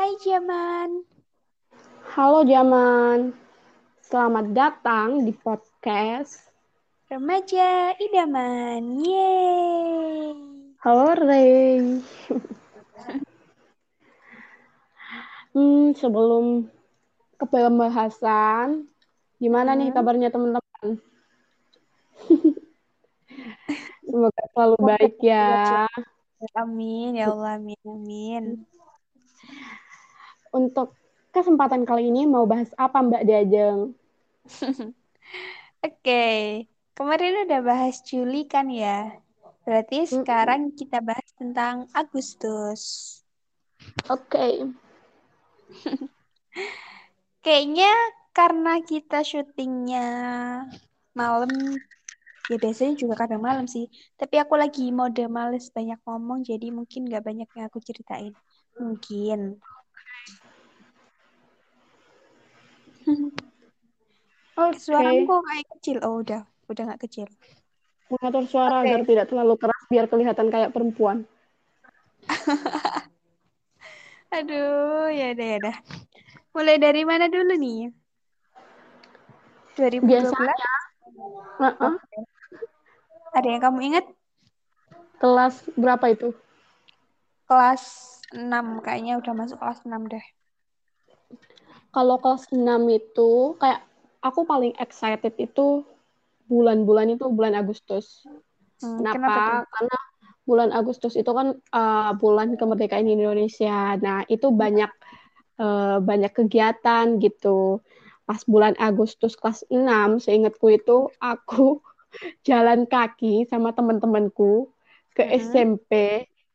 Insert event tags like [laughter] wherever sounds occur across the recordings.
Hai Jaman. Halo Jaman, selamat datang di podcast Remaja Idaman. Yeay. Halo Ray. hmm, sebelum ke pembahasan, gimana nih Hmm. kabarnya teman-teman? [laughs] Semoga selalu baik ya. Amin ya Allah, amin amin. Untuk kesempatan kali ini mau bahas apa Mbak Diajeng? [laughs] Oke, kemarin udah bahas Juli kan ya. Berarti Mm-mm. sekarang kita bahas tentang Agustus. Oke, [laughs] Kayaknya karena kita syutingnya malam, ya biasanya juga kadang malam sih. Tapi aku lagi mode males banyak ngomong, jadi mungkin gak banyak yang aku ceritain. Mungkin. Oke. Suaramu kok kayak kecil? Oh udah, udah gak kecil. Mengatur suara Oke. agar tidak terlalu keras biar kelihatan kayak perempuan. [laughs] Aduh, ya udah ya udah. Mulai dari mana dulu nih? 2012? Biasanya, uh-uh, Oke. Ada yang kamu ingat? kelas berapa itu? Kelas 6 kayaknya udah masuk kelas 6 deh. Kalau kelas 6 itu kayak aku paling excited itu bulan-bulan itu bulan Agustus. Hmm, kenapa? Kenapa? Karena bulan Agustus itu kan uh, bulan kemerdekaan Indonesia. Nah, itu banyak uh, banyak kegiatan gitu. Pas bulan Agustus kelas 6, seingatku itu aku [laughs] jalan kaki sama teman-temanku ke Mm-mm. SMP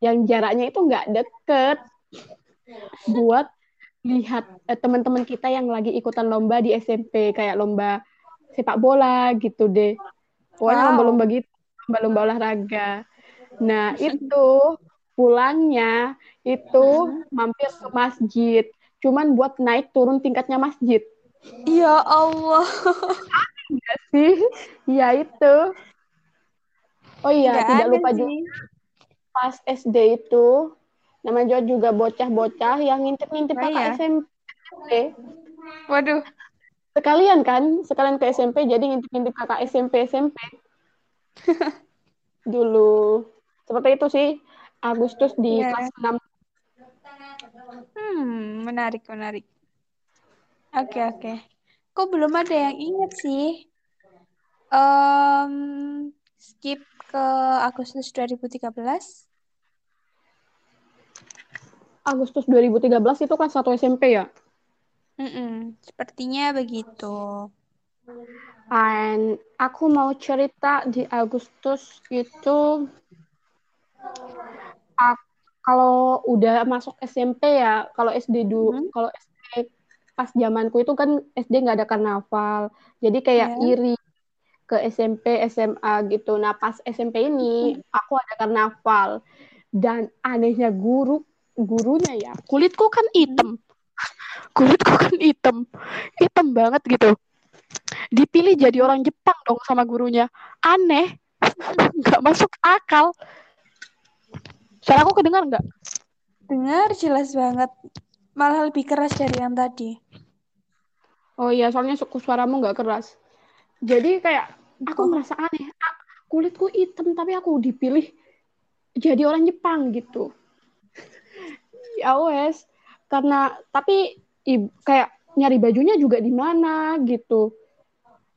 yang jaraknya itu nggak deket buat lihat eh, teman-teman kita yang lagi ikutan lomba di SMP kayak lomba sepak bola gitu deh. Pokoknya Wow. lomba-lomba gitu, lomba-lomba olahraga. Nah, itu pulangnya itu mampir ke masjid. Cuman buat naik turun tingkatnya masjid. Ya Allah. Enggak sih? Ya itu. Oh iya, Nggak tidak lupa sih. juga pas SD itu namanya juga bocah-bocah yang ngintip-ngintip Oh kakak iya. SMP. Waduh. Sekalian kan, sekalian ke SMP jadi ngintip-ngintip kakak SMP SMP [laughs] dulu. Seperti itu sih Agustus di Ya. kelas 6. Hmm, menarik, menarik. Oke, oke. Kok belum ada yang ingat sih? Em, skip ke Agustus 2013. Agustus 2013 itu kan satu SMP ya. Mm-mm, sepertinya begitu. And aku mau cerita di Agustus itu kalau udah masuk SMP ya, kalau SD dulu, Mhm. kalau SD pas zamanku itu kan SD nggak ada karnaval, jadi kayak Ya. iri ke SMP, SMA gitu. Nah pas SMP ini aku ada karnaval dan anehnya guru gurunya ya kulitku kan hitam, kulitku kan hitam, hitam banget gitu. Dipilih jadi orang Jepang dong sama gurunya, aneh, [laughs] nggak masuk akal. Suara aku kedengar nggak? Dengar jelas banget. Malah lebih keras dari yang tadi. Oh iya, soalnya suku suaramu nggak keras. Jadi kayak aku Oh. merasa aneh. Ah, kulitku hitam tapi aku dipilih jadi orang Jepang gitu. Ya wes, karena tapi i- kayak nyari bajunya juga di mana gitu.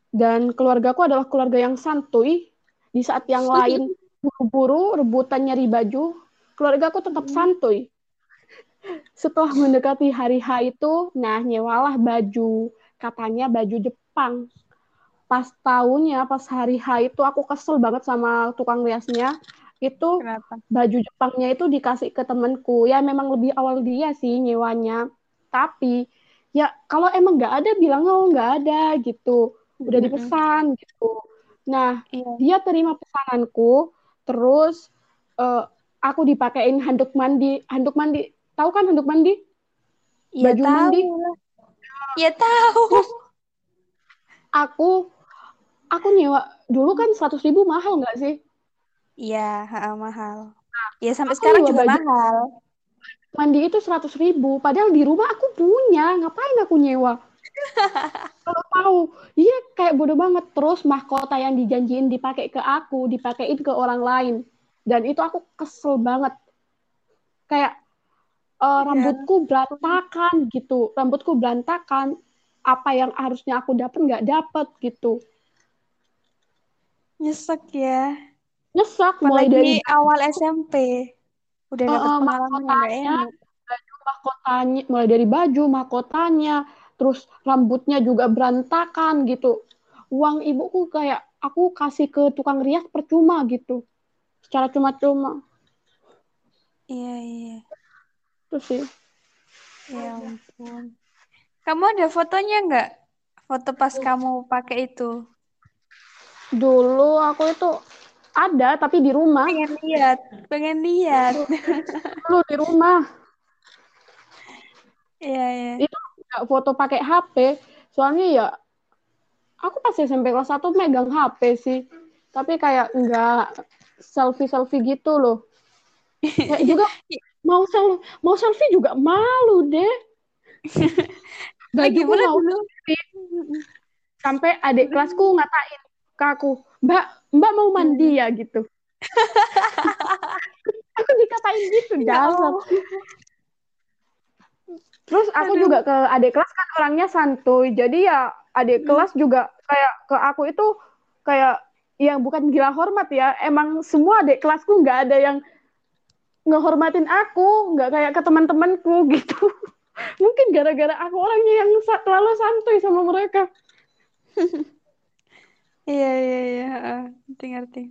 Dan keluargaku adalah keluarga yang santuy. Di saat yang lain buru-buru rebutan nyari baju, keluargaku tetap santuy. Setelah mendekati hari H itu, nah nyewalah baju. Katanya baju Jepang. Pas tahunnya, pas hari H itu aku kesel banget sama tukang riasnya. Itu Kenapa? baju Jepangnya itu dikasih ke temenku. Ya memang lebih awal dia sih nyewanya. Tapi ya kalau emang nggak ada bilang oh nggak ada gitu. Udah dipesan gitu. Nah Iya. dia terima pesananku. Terus eh, aku dipakein handuk mandi. Handuk mandi. Tahu kan handuk mandi? Ya Baju tahu mandi. Ya tahu. Aku aku nyewa dulu kan 100 ribu mahal nggak sih? Iya, ha, mahal. Ya sampai Aku sekarang juga baju mahal. mandi itu seratus ribu padahal di rumah aku punya. Ngapain aku nyewa? [laughs] Kalau tahu iya kayak bodoh banget. Terus mahkota yang dijanjiin dipakai ke aku dipakein ke orang lain. Dan itu aku kesel banget. Kayak uh, rambutku berantakan gitu. Rambutku berantakan. Apa yang harusnya aku dapat nggak dapat gitu. Nyesek ya nyesek mulai dari awal SMP udah dapat uh, pengalaman baju mahkotanya mulai dari baju mahkotanya terus rambutnya juga berantakan gitu. Uang ibuku kayak aku kasih ke tukang rias percuma gitu. Secara cuma-cuma. Iya iya. Terus sih. Ya ampun. Kamu ada fotonya nggak? Foto pas kamu pakai itu? Dulu aku itu ada tapi di rumah. Pengen lihat pengen lihat. Dulu di rumah. Iya iya. Itu nggak foto pakai HP soalnya ya aku pas SMP kelas 1 megang HP sih. Tapi kayak nggak selfie selfie gitu loh. Kayak juga mau sel mau selfie juga malu deh. [laughs] Bagi mau dulu. sampai adik kelasku ngatain ke aku mbak mbak mau mandi ya gitu aku dikatain gitu ya Terus aku Aduh. juga ke adik kelas kan orangnya santuy. Jadi ya adik hmm. kelas juga kayak ke aku itu kayak yang bukan gila hormat ya. Emang semua adik kelasku nggak ada yang ngehormatin aku, nggak kayak ke teman-temanku [laughs] gitu. Mungkin gara-gara aku orangnya yang terlalu santuy sama mereka. [laughs] Iya iya iya, ngerti ngerti.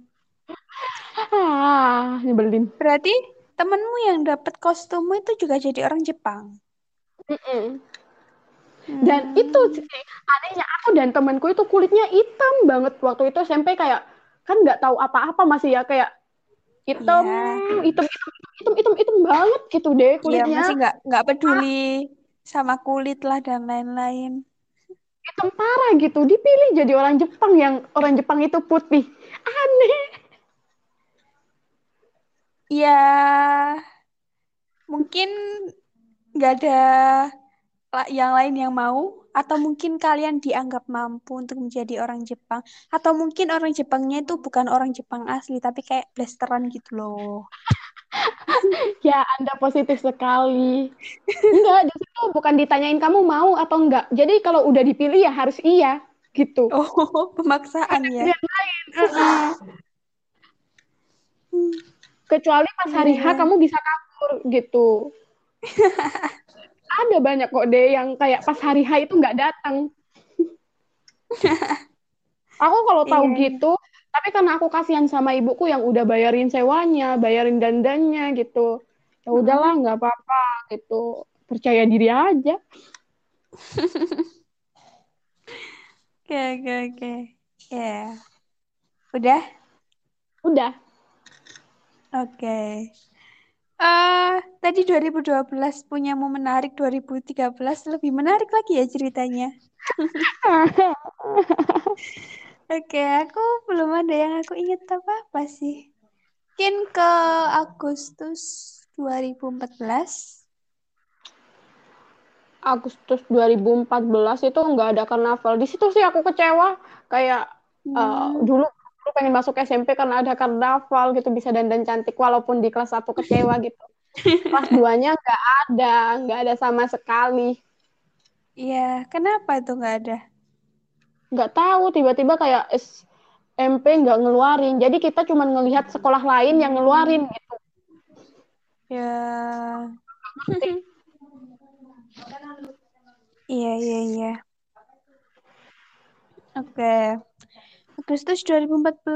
Ah, nyebelin. Berarti temenmu yang dapat kostummu itu juga jadi orang Jepang? Mm-mm. Dan hmm. itu sih anehnya aku dan temanku itu kulitnya hitam banget waktu itu SMP kayak kan nggak tahu apa-apa masih ya kayak hitam, yeah. hitam, hitam, hitam, hitam, hitam banget gitu deh iya, kulitnya. Masih nggak nggak peduli sama kulit lah dan lain-lain. Parah gitu, dipilih jadi orang Jepang yang orang Jepang itu putih, aneh. Ya, mungkin nggak ada yang lain yang mau atau mungkin kalian dianggap mampu untuk menjadi orang Jepang atau mungkin orang Jepangnya itu bukan orang Jepang asli tapi kayak blasteran gitu loh. [laughs] ya, Anda positif sekali. Enggak, di situ bukan ditanyain kamu mau atau enggak. Jadi kalau udah dipilih ya harus iya gitu. Oh, [laughs] pemaksaan ya. Lain. Kecuali pas hari H iya. kamu bisa kabur gitu. [laughs] Ada banyak kok deh yang kayak pas hari H itu nggak datang. aku kalau tahu yeah. gitu, tapi karena aku kasihan sama ibuku yang udah bayarin sewanya, bayarin dandannya gitu. Ya udahlah, nggak apa-apa gitu. Percaya diri aja. Oke, oke, oke. Ya. Udah? Udah. Oke. Okay. Uh, tadi 2012 punyamu menarik, 2013 lebih menarik lagi ya ceritanya. [laughs] Oke, aku belum ada yang aku ingat apa-apa sih. Mungkin ke Agustus 2014. Agustus 2014 itu nggak ada karnaval. Di situ sih aku kecewa. Kayak hmm. uh, dulu aku pengen masuk SMP karena ada karnaval gitu bisa dandan cantik walaupun di kelas satu kecewa gitu [laughs] kelas duanya nggak ada nggak ada sama sekali iya kenapa tuh nggak ada nggak tahu tiba-tiba kayak SMP nggak ngeluarin. Jadi kita cuma ngelihat sekolah lain yang ngeluarin gitu. Ya. [laughs] Iya iya iya. Oke. Okay. Agustus 2014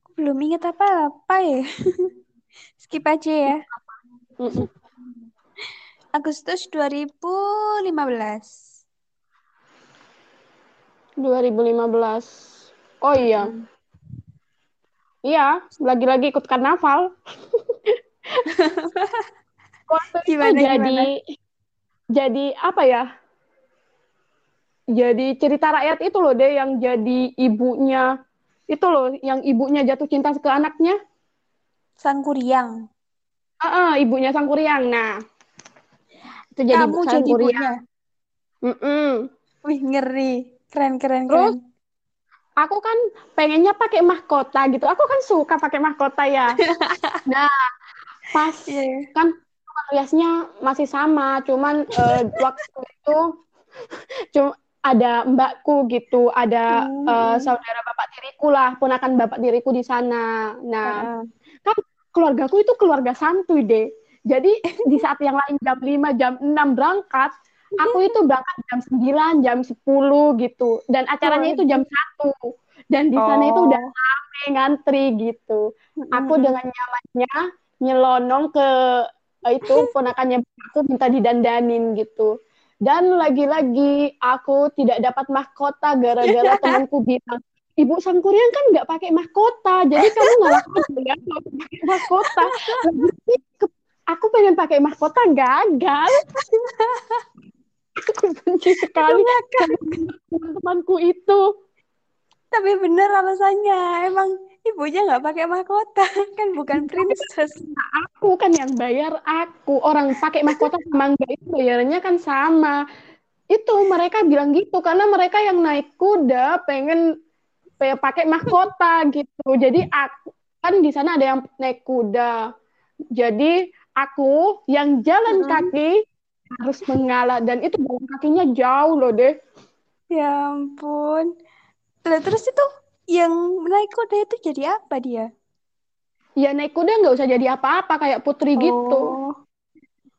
aku belum ingat apa-apa ya. [laughs] Skip aja ya. Agustus 2015 2015 oh iya hmm. iya lagi-lagi ikut karnaval [laughs] waktu gimana, itu jadi gimana? jadi apa ya jadi cerita rakyat itu loh deh yang jadi ibunya itu loh yang ibunya jatuh cinta ke anaknya Sang Kuryang uh, uh, ibunya Sangkuriang. Nah, itu jadi Kamu jadi Sangkuriang. ibunya. Mm-mm. Wih, ngeri. Keren, keren, Terus keren. aku kan pengennya pakai mahkota gitu. Aku kan suka pakai mahkota ya. [laughs] Nah, pas Iya. kan riasnya masih sama, cuman eh, [laughs] waktu itu cuma ada mbakku gitu, ada Hmm. eh, saudara bapak diriku lah, ponakan bapak diriku di sana. Nah, Heeh. kan keluargaku itu keluarga santuy deh. Jadi di saat yang lain jam 5, jam 6 berangkat, aku [laughs] itu berangkat jam 9, jam 10 gitu. Dan acaranya itu jam 1. Dan di sana itu udah Oh. rame ngantri gitu. Aku dengan nyamannya nyelonong ke eh, itu [laughs] ponakannya aku minta didandanin gitu. Dan lagi-lagi aku tidak dapat mahkota gara-gara [laughs] temanku bilang, Ibu Sangkuriang kan nggak pakai mahkota, jadi kamu ya kalau pakai mahkota. Lagi ke- Aku pengen pakai mahkota gagal. Aku benci sekali sama teman-temanku itu. Tapi bener alasannya. Emang ibunya nggak pakai mahkota. [laughs] Kan bukan princess. Aku kan yang bayar aku. Orang pakai mahkota sama enggak itu bayarannya kan sama. Itu mereka bilang gitu karena mereka yang naik kuda pengen pe- pakai mahkota gitu. Jadi aku kan di sana ada yang naik kuda. Jadi aku yang jalan Mm-mm. kaki harus mengalah dan itu jalan kakinya jauh loh deh. Ya ampun. Lah terus itu yang naik kuda itu jadi apa dia? Ya naik kuda nggak usah jadi apa-apa kayak putri gitu. Oh.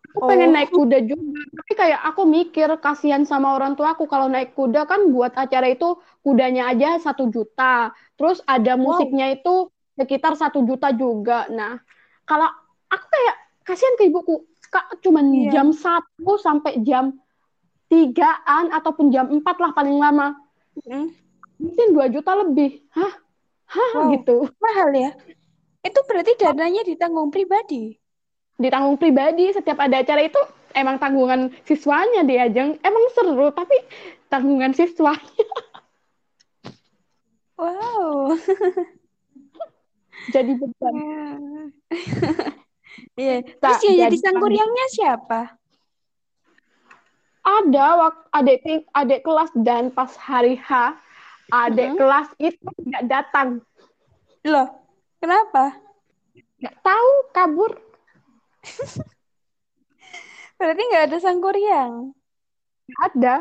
Aku pengen Oh. naik kuda juga, tapi kayak aku mikir kasihan sama orang tua aku kalau naik kuda kan buat acara itu kudanya aja satu juta, terus ada musiknya itu sekitar satu juta juga. Nah, kalau aku kayak kasihan ke ibuku, kak cuman Iya. jam 1 sampai jam tigaan ataupun jam 4 lah paling lama, Mm. mungkin 2 juta lebih, hah, hah Wow. gitu. Mahal ya? Itu berarti dananya ditanggung pribadi. Ditanggung pribadi setiap ada acara itu emang tanggungan siswanya dia Jeng. Emang seru tapi tanggungan siswa. Wow. [laughs] jadi beban. Iya. Terus yang jadi sangkuriangnya siapa? Ada waktu adik adik kelas dan pas hari H adik Mhm. kelas itu tidak datang. Loh, kenapa? Nggak tahu kabur. [laughs] Berarti nggak ada sangkuriang. Nggak Ada.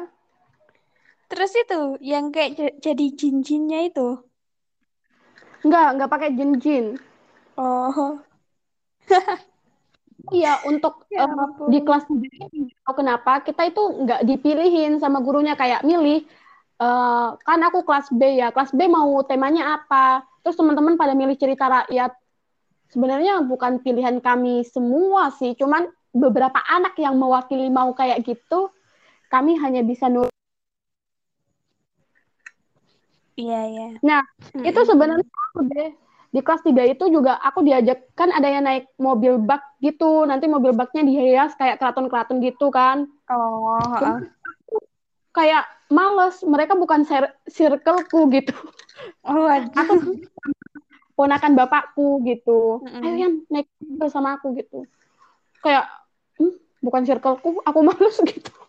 Terus itu yang kayak jadi jin-jinnya itu. Nggak, nggak pakai jin-jin. Oh, [laughs] Iya, untuk Ya ampun. di kelas tahu kenapa kita itu nggak dipilihin sama gurunya kayak milih. eh, kan aku kelas B ya, kelas B mau temanya apa? Terus teman-teman pada milih cerita rakyat. Sebenarnya bukan pilihan kami semua sih, cuman beberapa anak yang mewakili mau kayak gitu, kami hanya bisa nurut. iya iya. Nah, itu sebenarnya aku deh di kelas 3 itu juga aku diajak kan ada yang naik mobil bak gitu nanti mobil baknya dihias kayak keraton-keraton gitu kan Oh, heeh. kayak males mereka bukan cir- circleku gitu Oh, [laughs] aku ponakan bapakku gitu Mm-mm. ayo yang naik mobil sama aku gitu kayak "Hmm, bukan circleku aku [laughs] males gitu [laughs]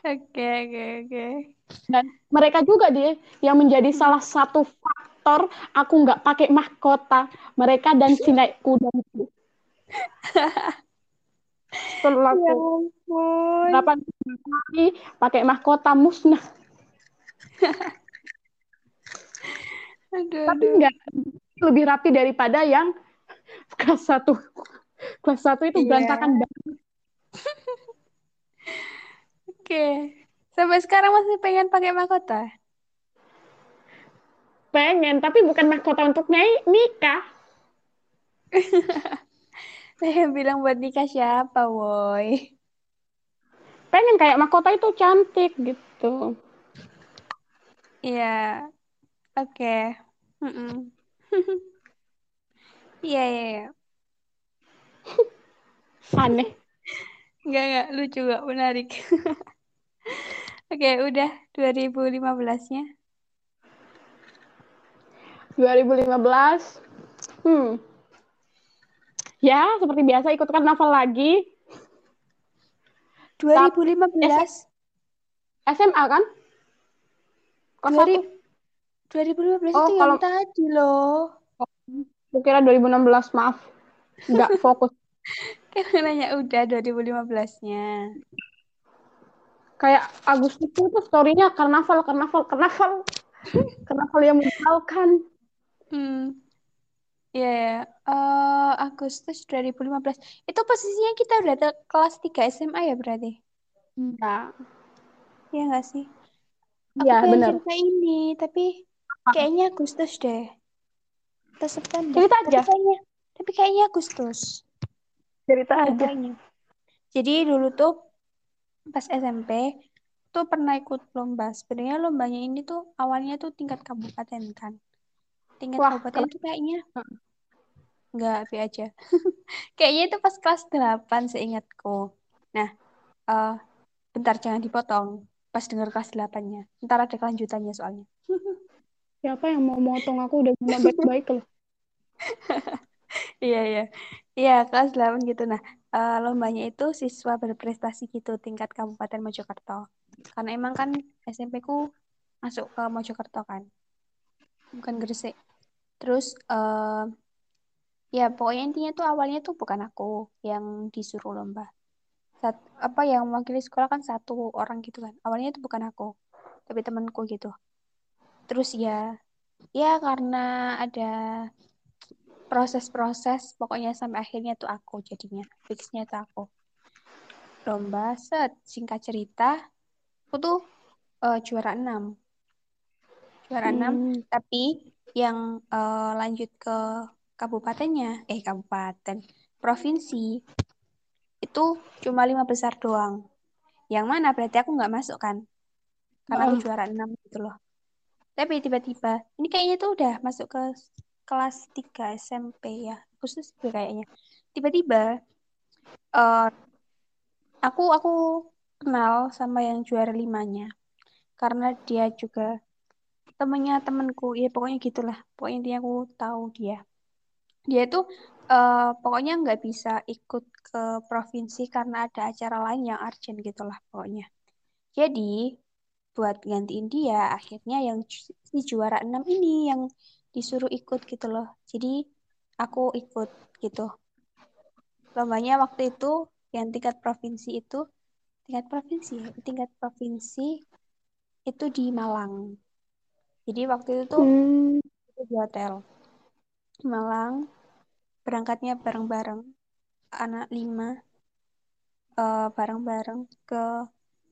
Oke, oke, oke. Dan mereka juga deh yang menjadi salah satu faktor aku nggak pakai mahkota mereka dan si naik kuda itu setelah Ya aku ampun. delapan kali pakai mahkota musnah Aduh, tapi aduh. enggak lebih rapi daripada yang kelas satu kelas satu itu Iya. berantakan banget [laughs] Oke. Sampai sekarang masih pengen pakai mahkota? pengen tapi bukan mahkota untuk naik nikah [laughs] Saya bilang buat nikah siapa, woi? pengen kayak mahkota itu cantik gitu Iya. Oke. [laughs] Iya, iya, iya. aneh Enggak, enggak. Lucu, enggak. Menarik. [laughs] Oke, udah 2015-nya. 2015 Hmm. Ya, seperti biasa ikut karnaval lagi. 2015. SMA kan? Kelas 2000 1. 2015 Oh, itu kalau- yang tadi loh. Aku kira 2016, maaf. Nggak fokus. [laughs] Kan nanya udah 2015-nya. Kayak Agustus itu story-nya karnaval, karnaval, karnaval. [laughs] karnaval yang menyebalkan. Hmm. Iya, ya. Eh, Agustus 2015. Itu posisinya kita udah ke kelas 3 SMA ya berarti? Ya, Iya nggak sih? Aku Iya, pengen benar. cerita ini, tapi kayaknya Agustus deh. Atau September. Cerita Tapi aja. kayaknya, tapi kayaknya Agustus. cerita aja. Jadi dulu tuh pas SMP tuh pernah ikut lomba. Sebenarnya lombanya ini tuh awalnya tuh tingkat kabupaten kan. Tingkat Wah, kabupaten tuh kayaknya nggak B aja. [laughs] Kayaknya itu pas kelas 8 seingatku. Nah, eh bentar jangan dipotong. Pas denger kelas 8-nya. Ntar ada kelanjutannya soalnya. [laughs] Siapa yang mau motong aku udah ngomong [laughs] baik-baik loh. Iya, iya. Iya, kelas 8 gitu. Nah, eh, lombanya itu siswa berprestasi gitu tingkat Kabupaten Mojokerto. Karena emang kan SMP ku masuk ke Mojokerto kan. Bukan Gresik. Terus eh ya pokoknya intinya tuh awalnya tuh bukan aku yang disuruh lomba. Sat, apa yang mewakili sekolah kan satu orang gitu kan. Awalnya itu bukan aku, tapi temanku gitu. Terus ya ya karena ada proses-proses pokoknya sampai akhirnya tuh aku jadinya fixnya tuh aku. Lomba set singkat cerita aku tuh eh, juara 6 juara 6 Hmm. tapi yang eh, lanjut ke kabupatennya eh kabupaten provinsi itu cuma lima besar doang. Yang mana berarti aku nggak masuk kan? Karena aku Ah. juara 6 gitu loh. Tapi tiba-tiba ini kayaknya tuh udah masuk ke kelas 3 SMP ya khusus gue kayaknya. Tiba-tiba eh aku aku kenal sama yang juara limanya karena dia juga temennya temenku. Ya pokoknya gitulah. Pokoknya intinya aku tahu dia. Dia tuh eh, pokoknya nggak bisa ikut ke provinsi karena ada acara lain yang urgent gitulah pokoknya. Jadi buat gantiin dia akhirnya yang si juara 6 ini yang disuruh ikut gitu loh. Jadi aku ikut gitu. Lombanya waktu itu yang tingkat provinsi itu tingkat provinsi ya? Tingkat provinsi itu di Malang. Jadi waktu itu tuh Hmm. itu di hotel. Malang berangkatnya bareng-bareng anak lima eh, bareng-bareng ke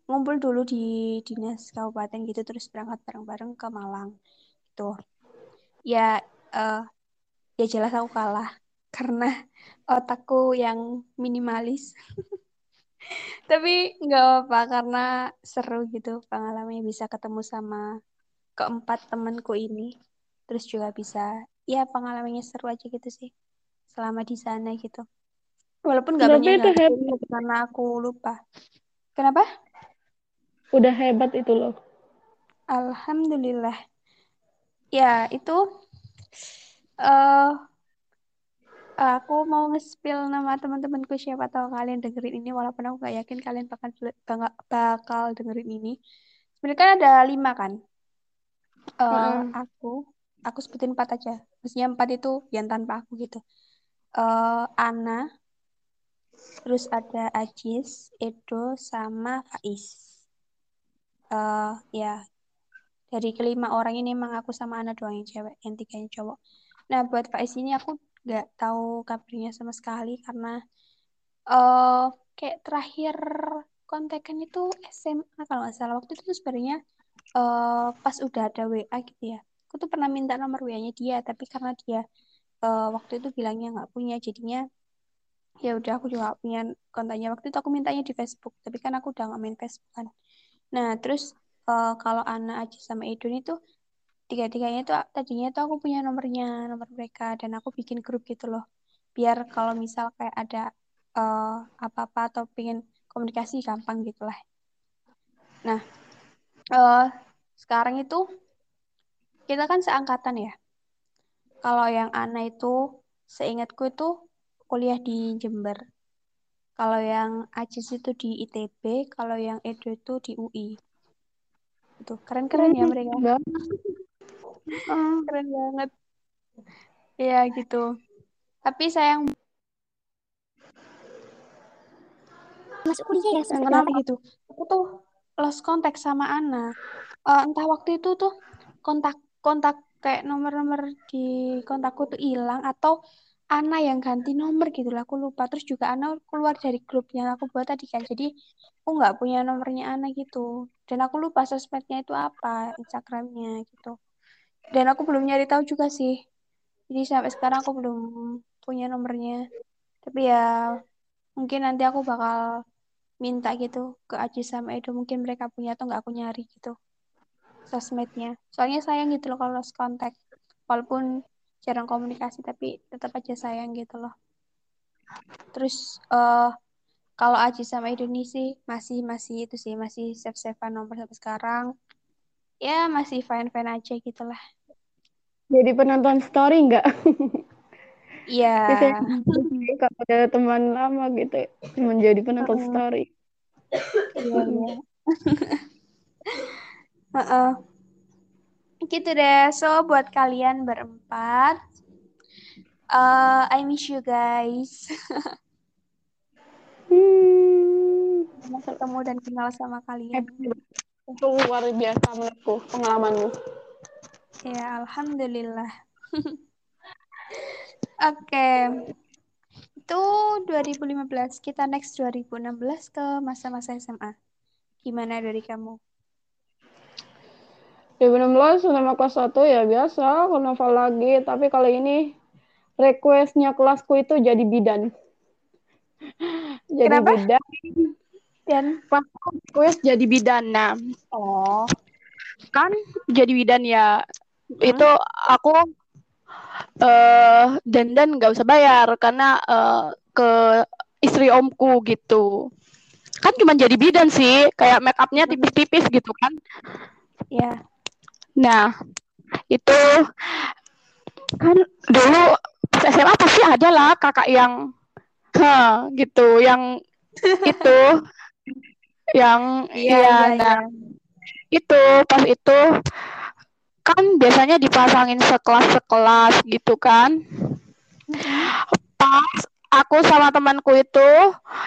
ngumpul dulu di dinas kabupaten gitu terus berangkat bareng-bareng ke Malang gitu ya eh, ya jelas aku kalah. Karena otakku yang minimalis. [laughs] Tapi nggak apa-apa karena seru gitu pengalamannya bisa ketemu sama keempat temanku ini. Terus juga bisa ya pengalamannya seru aja gitu sih. Selama di sana gitu. Walaupun nggak banyak itu hebat. karena aku lupa. Kenapa? Udah hebat itu loh. Alhamdulillah ya itu eh aku mau nge-spill nama teman-temanku. Siapa tahu kalian dengerin ini walaupun aku gak yakin kalian bakal bakal, dengerin ini. Sebenarnya kan ada lima kan? Heeh. aku aku sebutin empat aja. Maksudnya empat itu yang tanpa aku gitu. Eh Ana terus ada Ajis Edo sama Faiz. Eh ya dari kelima orang ini emang aku sama Ana doang yang cewek yang tiganya cowok. Nah buat Faiz ini aku nggak tahu kabarnya sama sekali karena eh kayak terakhir kontekan itu SMA kalau nggak salah. Waktu itu sebenarnya eh pas udah ada WA gitu ya. Aku tuh pernah minta nomor WA-nya dia tapi karena dia eh, waktu itu bilangnya nggak punya jadinya ya udah aku juga punya kontaknya. Waktu itu aku mintanya di Facebook tapi kan aku udah nggak main Facebook kan. Nah terus eh, kalau Ana Aji sama Edun itu tiga-tiganya tuh tadinya tuh aku punya nomornya nomor mereka dan aku bikin grup gitu loh biar kalau misal kayak ada eh, apa-apa atau pengen komunikasi gampang gitu lah nah eh, sekarang itu kita kan seangkatan ya Kalau yang Ana itu, seingatku itu kuliah di Jember. Kalau yang Ajis itu di ITB, kalau yang Edo itu di UI. Itu keren-keren ya mereka. [laughs] Keren banget. Iya gitu. Tapi sayang masuk kuliah ya kenapa? gitu. Aku tuh lost kontak sama Ana. Eh, entah waktu itu tuh kontak kontak kayak nomor-nomor di kontakku tuh hilang atau Ana yang ganti nomor gitu lah. Aku lupa. Terus juga Ana keluar dari grup yang aku buat tadi kan. Jadi aku nggak punya nomornya Ana gitu. Dan aku lupa sosmednya itu apa, Instagramnya gitu. Dan aku belum nyari tahu juga sih. Jadi sampai sekarang aku belum punya nomornya. Tapi ya mungkin nanti aku bakal minta gitu ke Aji sama Edo. Mungkin mereka punya atau nggak aku nyari gitu sosmednya. Soalnya sayang gitu loh kalau lost contact. Walaupun jarang komunikasi tapi tetap aja sayang gitu loh. Terus eh kalau Aji sama sih masih masih itu sih masih save savean nomor sampai sekarang. Ya masih fine fine aja gitu lah. Jadi penonton story enggak? [laughs] Iya. Biasanya kalau ada teman lama gitu menjadi penonton story. Iya, iya. [laughs] Heeh. Gitu deh. So, buat kalian berempat, eh I miss you guys. [laughs] Hmm. Ketemu dan kenal sama kalian. Itu luar biasa menurutku pengalamanmu. Ya, alhamdulillah. [laughs] Oke. Itu 2015. Kita next 2016 ke masa-masa SMA. Gimana dari kamu? 2016 sama kelas 1 ya biasa karnaval lagi. Tapi kali ini requestnya kelasku itu jadi bidan. [laughs] Jadi Kenapa? bidan. Dan kelasku request jadi bidan nah. Oh, kan jadi bidan ya. Mm-mm. itu aku eh dandan nggak usah bayar karena eh, ke istri omku gitu. Kan cuma jadi bidan sih kayak make upnya tipis-tipis gitu kan. Ya. Nah, itu kan dulu pas SMA pasti ada lah kakak yang ha gitu, yang [laughs] itu yang Iya, iya iya, nah iya. itu pas itu kan biasanya dipasangin sekelas-sekelas gitu kan. Pas aku sama temanku itu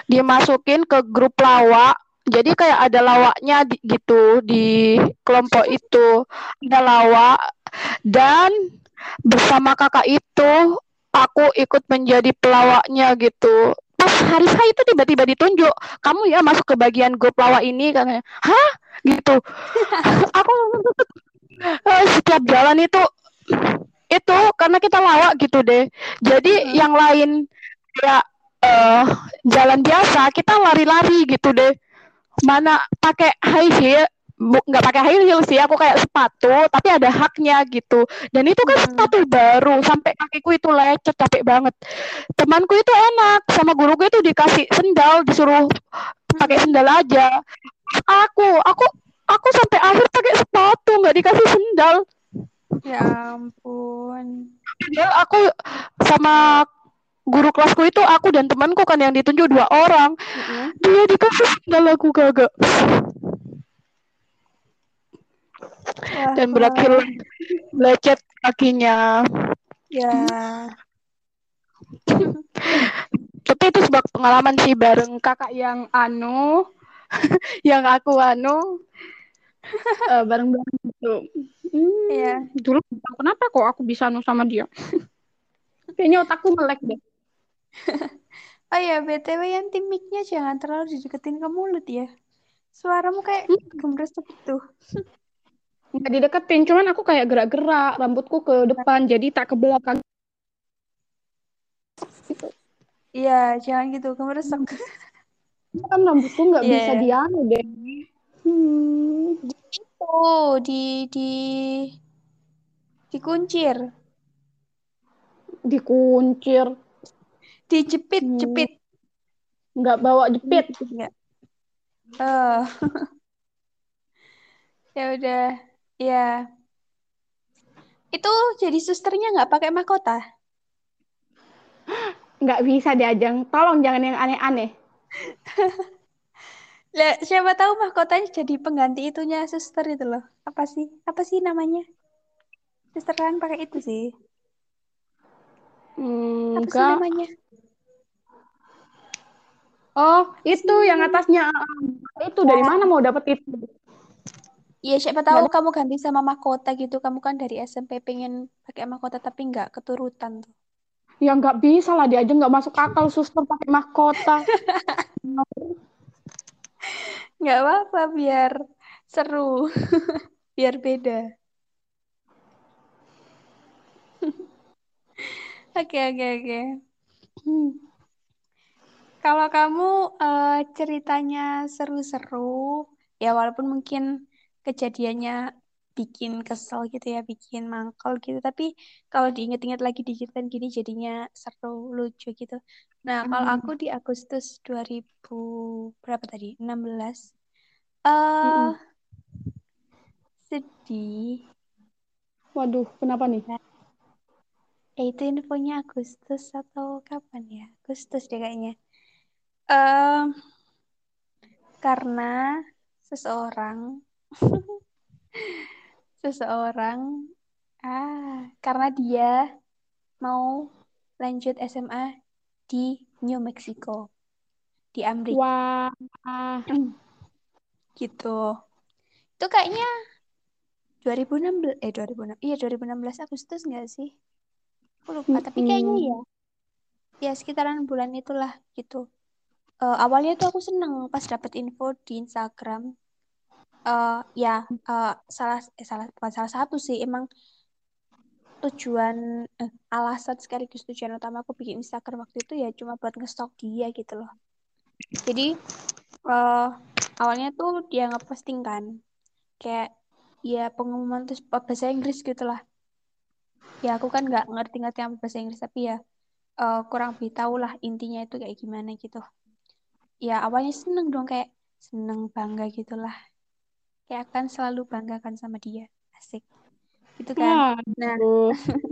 dimasukin ke grup lawak jadi kayak ada lawaknya di, gitu di kelompok itu. Ada lawak dan bersama kakak itu aku ikut menjadi pelawaknya gitu. Pas hari saya itu tiba-tiba ditunjuk kamu ya masuk ke bagian grup lawak ini katanya. Hah? Gitu. [laughs] Aku eh, setiap jalan itu itu karena kita lawak gitu deh. Jadi Mm-mm. yang lain kayak eh jalan biasa kita lari-lari gitu deh mana pakai high heel nggak pakai high heel sih aku kayak sepatu tapi ada haknya gitu dan itu kan Mm-mm. sepatu baru sampai kakiku itu lecet capek banget temanku itu enak sama guruku itu dikasih sendal disuruh pakai Mm-mm. sendal aja aku aku aku sampai akhir pakai sepatu nggak dikasih sendal Ya ampun. padahal aku sama guru kelasku itu aku dan temanku kan yang ditunjuk dua orang. Mm-mm. dia dikasih sendal aku kagak. Wah, dan berakhir lecet kakinya. Ya. tapi itu sebuah pengalaman sih bareng kakak yang anu [laughs] yang aku anu. [laughs] Eh, bareng-bareng gitu. Hmm, Iya. dulu kenapa kok aku bisa anu sama dia. [laughs] Kayaknya otakku melek deh Oh ya, BTW yang tim mic-nya jangan terlalu dideketin ke mulut ya. Suaramu kayak gemresek gitu. nggak dideketin cuman aku kayak gerak-gerak rambutku ke depan jadi tak ke belakang Iya, jangan gitu, gemresek. kan rambutku nggak Iya, bisa dianu deh hmm. Oh, di di dikuncir, dikuncir dijepit, Hmm. jepit. nggak bawa jepit nggak? Oh. [laughs] Ya udah, ya. Itu jadi susternya nggak pakai mahkota? Nggak bisa diajang. Tolong jangan yang aneh-aneh. [laughs] Lah, siapa tahu mahkotanya jadi pengganti itunya suster itu loh. Apa sih? Apa sih namanya? Suster kan pakai itu sih. Hmm, Apa sih namanya? Oh, itu yang atasnya. Itu dari mana mau dapet itu? Iya, siapa tahu kamu ganti sama mahkota gitu. Kamu kan dari SMP pengen pakai mahkota tapi nggak keturutan tuh. Ya nggak bisa lah diajeng nggak masuk akal suster pakai mahkota. Nggak apa-apa biar seru. [laughs] biar beda. [laughs] Oke, oke, oke. Hmm. Kalau kamu eh, ceritanya seru-seru, ya walaupun mungkin kejadiannya bikin kesel gitu ya, bikin mangkal gitu, tapi kalau diinget-inget lagi diceritain gini jadinya seru, lucu gitu. Nah, kalau aku di Agustus 2000 berapa tadi? 16. Eh Mm-mm. sedih. Waduh, kenapa nih? Eh, itu infonya Agustus atau kapan ya? Agustus deh kayaknya. Em, karena seseorang [laughs] seseorang ah karena dia mau lanjut SMA di New Mexico di Amerika Wah, gitu. Itu kayaknya 2016 eh 2006 iya 2016 Agustus nggak sih? Aku lupa tapi kayaknya ya ya sekitaran bulan itulah gitu Eh, awalnya tuh aku seneng pas dapet info di Instagram. Eh ya eh, salah eh, salah bukan salah satu sih emang tujuan eh, alasan sekaligus tujuan utama aku bikin Instagram waktu itu ya cuma buat ngestok dia gitu loh. Jadi eh awalnya tuh dia ngeposting kan kayak ya pengumuman terus bahasa Inggris gitu lah. Ya aku kan nggak ngerti-ngerti sama bahasa Inggris tapi ya eh, kurang beritahu lah intinya itu kayak gimana gitu ya awalnya seneng dong kayak seneng bangga gitulah. Kayak akan selalu banggakan sama dia. Asik. Gitu kan? Nah Aduh. [laughs]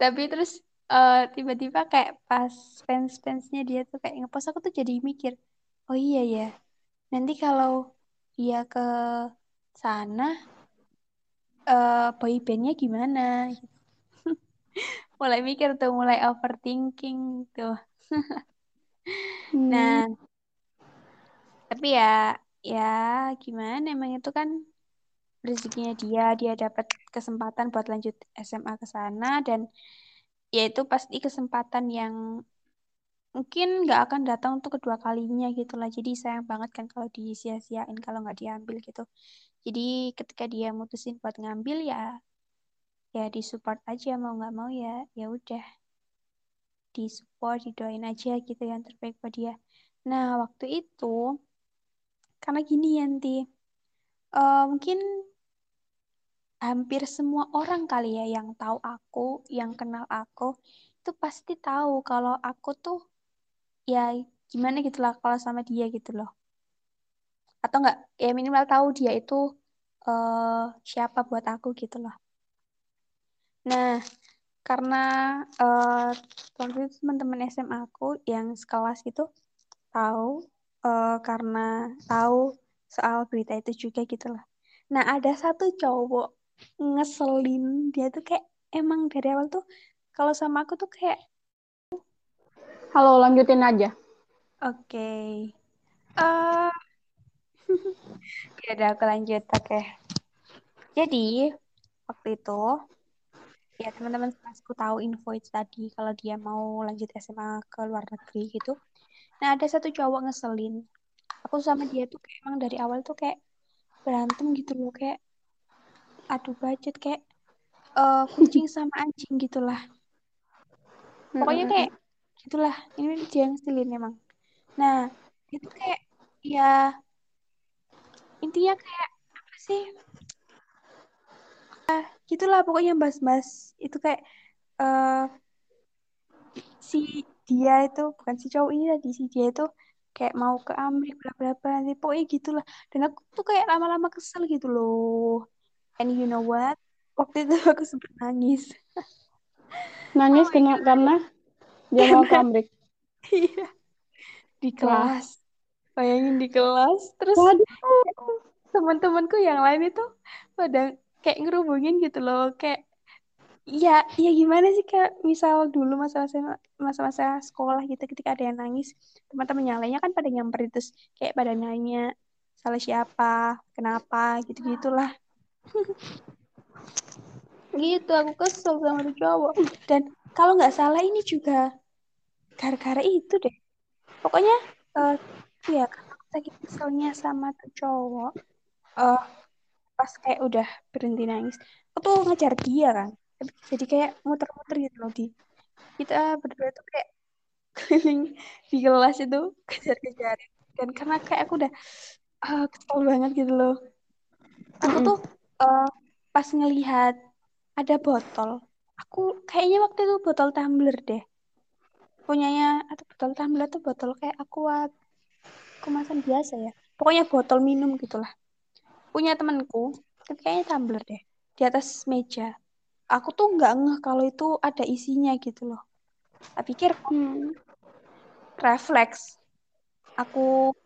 tapi terus eh, tiba-tiba kayak pas fans-fansnya dia tuh kayak ngepost aku tuh jadi mikir oh iya ya nanti kalau dia ke sana eh boy bandnya gimana? [laughs] Mulai mikir tuh mulai overthinking tuh [laughs] Hmm, nah tapi ya ya gimana emang itu kan rezekinya dia dia dapat kesempatan buat lanjut SMA ke sana dan ya itu pasti kesempatan yang mungkin nggak akan datang untuk kedua kalinya gitu lah. Jadi sayang banget kan kalau disia-siain kalau nggak diambil gitu. Jadi ketika dia mutusin buat ngambil ya ya disupport aja mau nggak mau ya ya udah disupport didoain aja gitu yang terbaik buat dia. Nah waktu itu karena gini Yanti eh, mungkin hampir semua orang kali ya yang tahu aku yang kenal aku itu pasti tahu kalau aku tuh ya gimana gitu lah kalau sama dia gitu loh. Atau enggak ya minimal tahu dia itu eh siapa buat aku gitu loh. Nah karena eh waktu itu teman-teman SMA aku yang sekelas gitu tahu eh, karena tahu soal berita itu juga gitu lah nah ada satu cowok ngeselin dia tuh kayak emang dari awal tuh kalau sama aku tuh kayak Halo, lanjutin aja. Oke. Eh, [laughs] ya udah aku lanjut. Oke. Jadi, waktu itu ya teman-teman kelasku tahu info itu tadi kalau dia mau lanjut SMA ke luar negeri gitu. Nah, ada satu cowok ngeselin. Aku sama dia tuh kayak emang dari awal tuh kayak berantem gitu loh, kayak adu budget kayak eh, kucing sama anjing gitulah. Pokoknya kayak gitulah. Ini dia yang ngeselin emang. Nah, itu kayak ya intinya kayak apa sih gitulah pokoknya bahas-bahas itu kayak eh si dia itu bukan si cowok ini tadi si dia itu kayak mau ke Amerika bla bla bla nanti. Pokoknya gitulah. Dan aku tuh kayak lama-lama kesel gitu loh. And you know what? Waktu itu aku sempat nangis. [laughs] Nangis Oh kena, karena dia mau ke Amrik. [laughs] iya. Di kelas. bayangin di kelas. Terus teman-temanku yang lain itu pada kayak ngerubungin gitu loh kayak ya ya gimana sih kak? Misal dulu masa-masa masa-masa sekolah gitu ketika ada yang nangis teman-teman yang lainnya kan pada nyamperin terus kayak pada nanya salah siapa? Kenapa? gitu gitulah [laughs] gitu aku kesel sama tuh cowok. Dan kalau nggak salah ini juga gara-gara itu deh. Pokoknya eh ya saking keselnya sama tuh cowok eh pas kayak udah berhenti nangis aku tuh ngejar dia kan. Jadi kayak muter-muter gitu loh di. Kita berdua tuh kayak [laughs] keliling di kelas itu kejar-kejarin dan karena kayak aku udah ah, kesel banget gitu loh. Aku tuh eh, pas ngelihat ada botol aku kayaknya waktu itu botol tumbler deh. Punyanya atau botol tumbler atau botol kayak aqua kemasan biasa ya. Pokoknya botol minum gitulah punya temanku tapi kayaknya tumbler deh di atas meja. Aku tuh nggak ngeh kalau itu ada isinya gitu loh. Tak pikir Hmm. refleks. Aku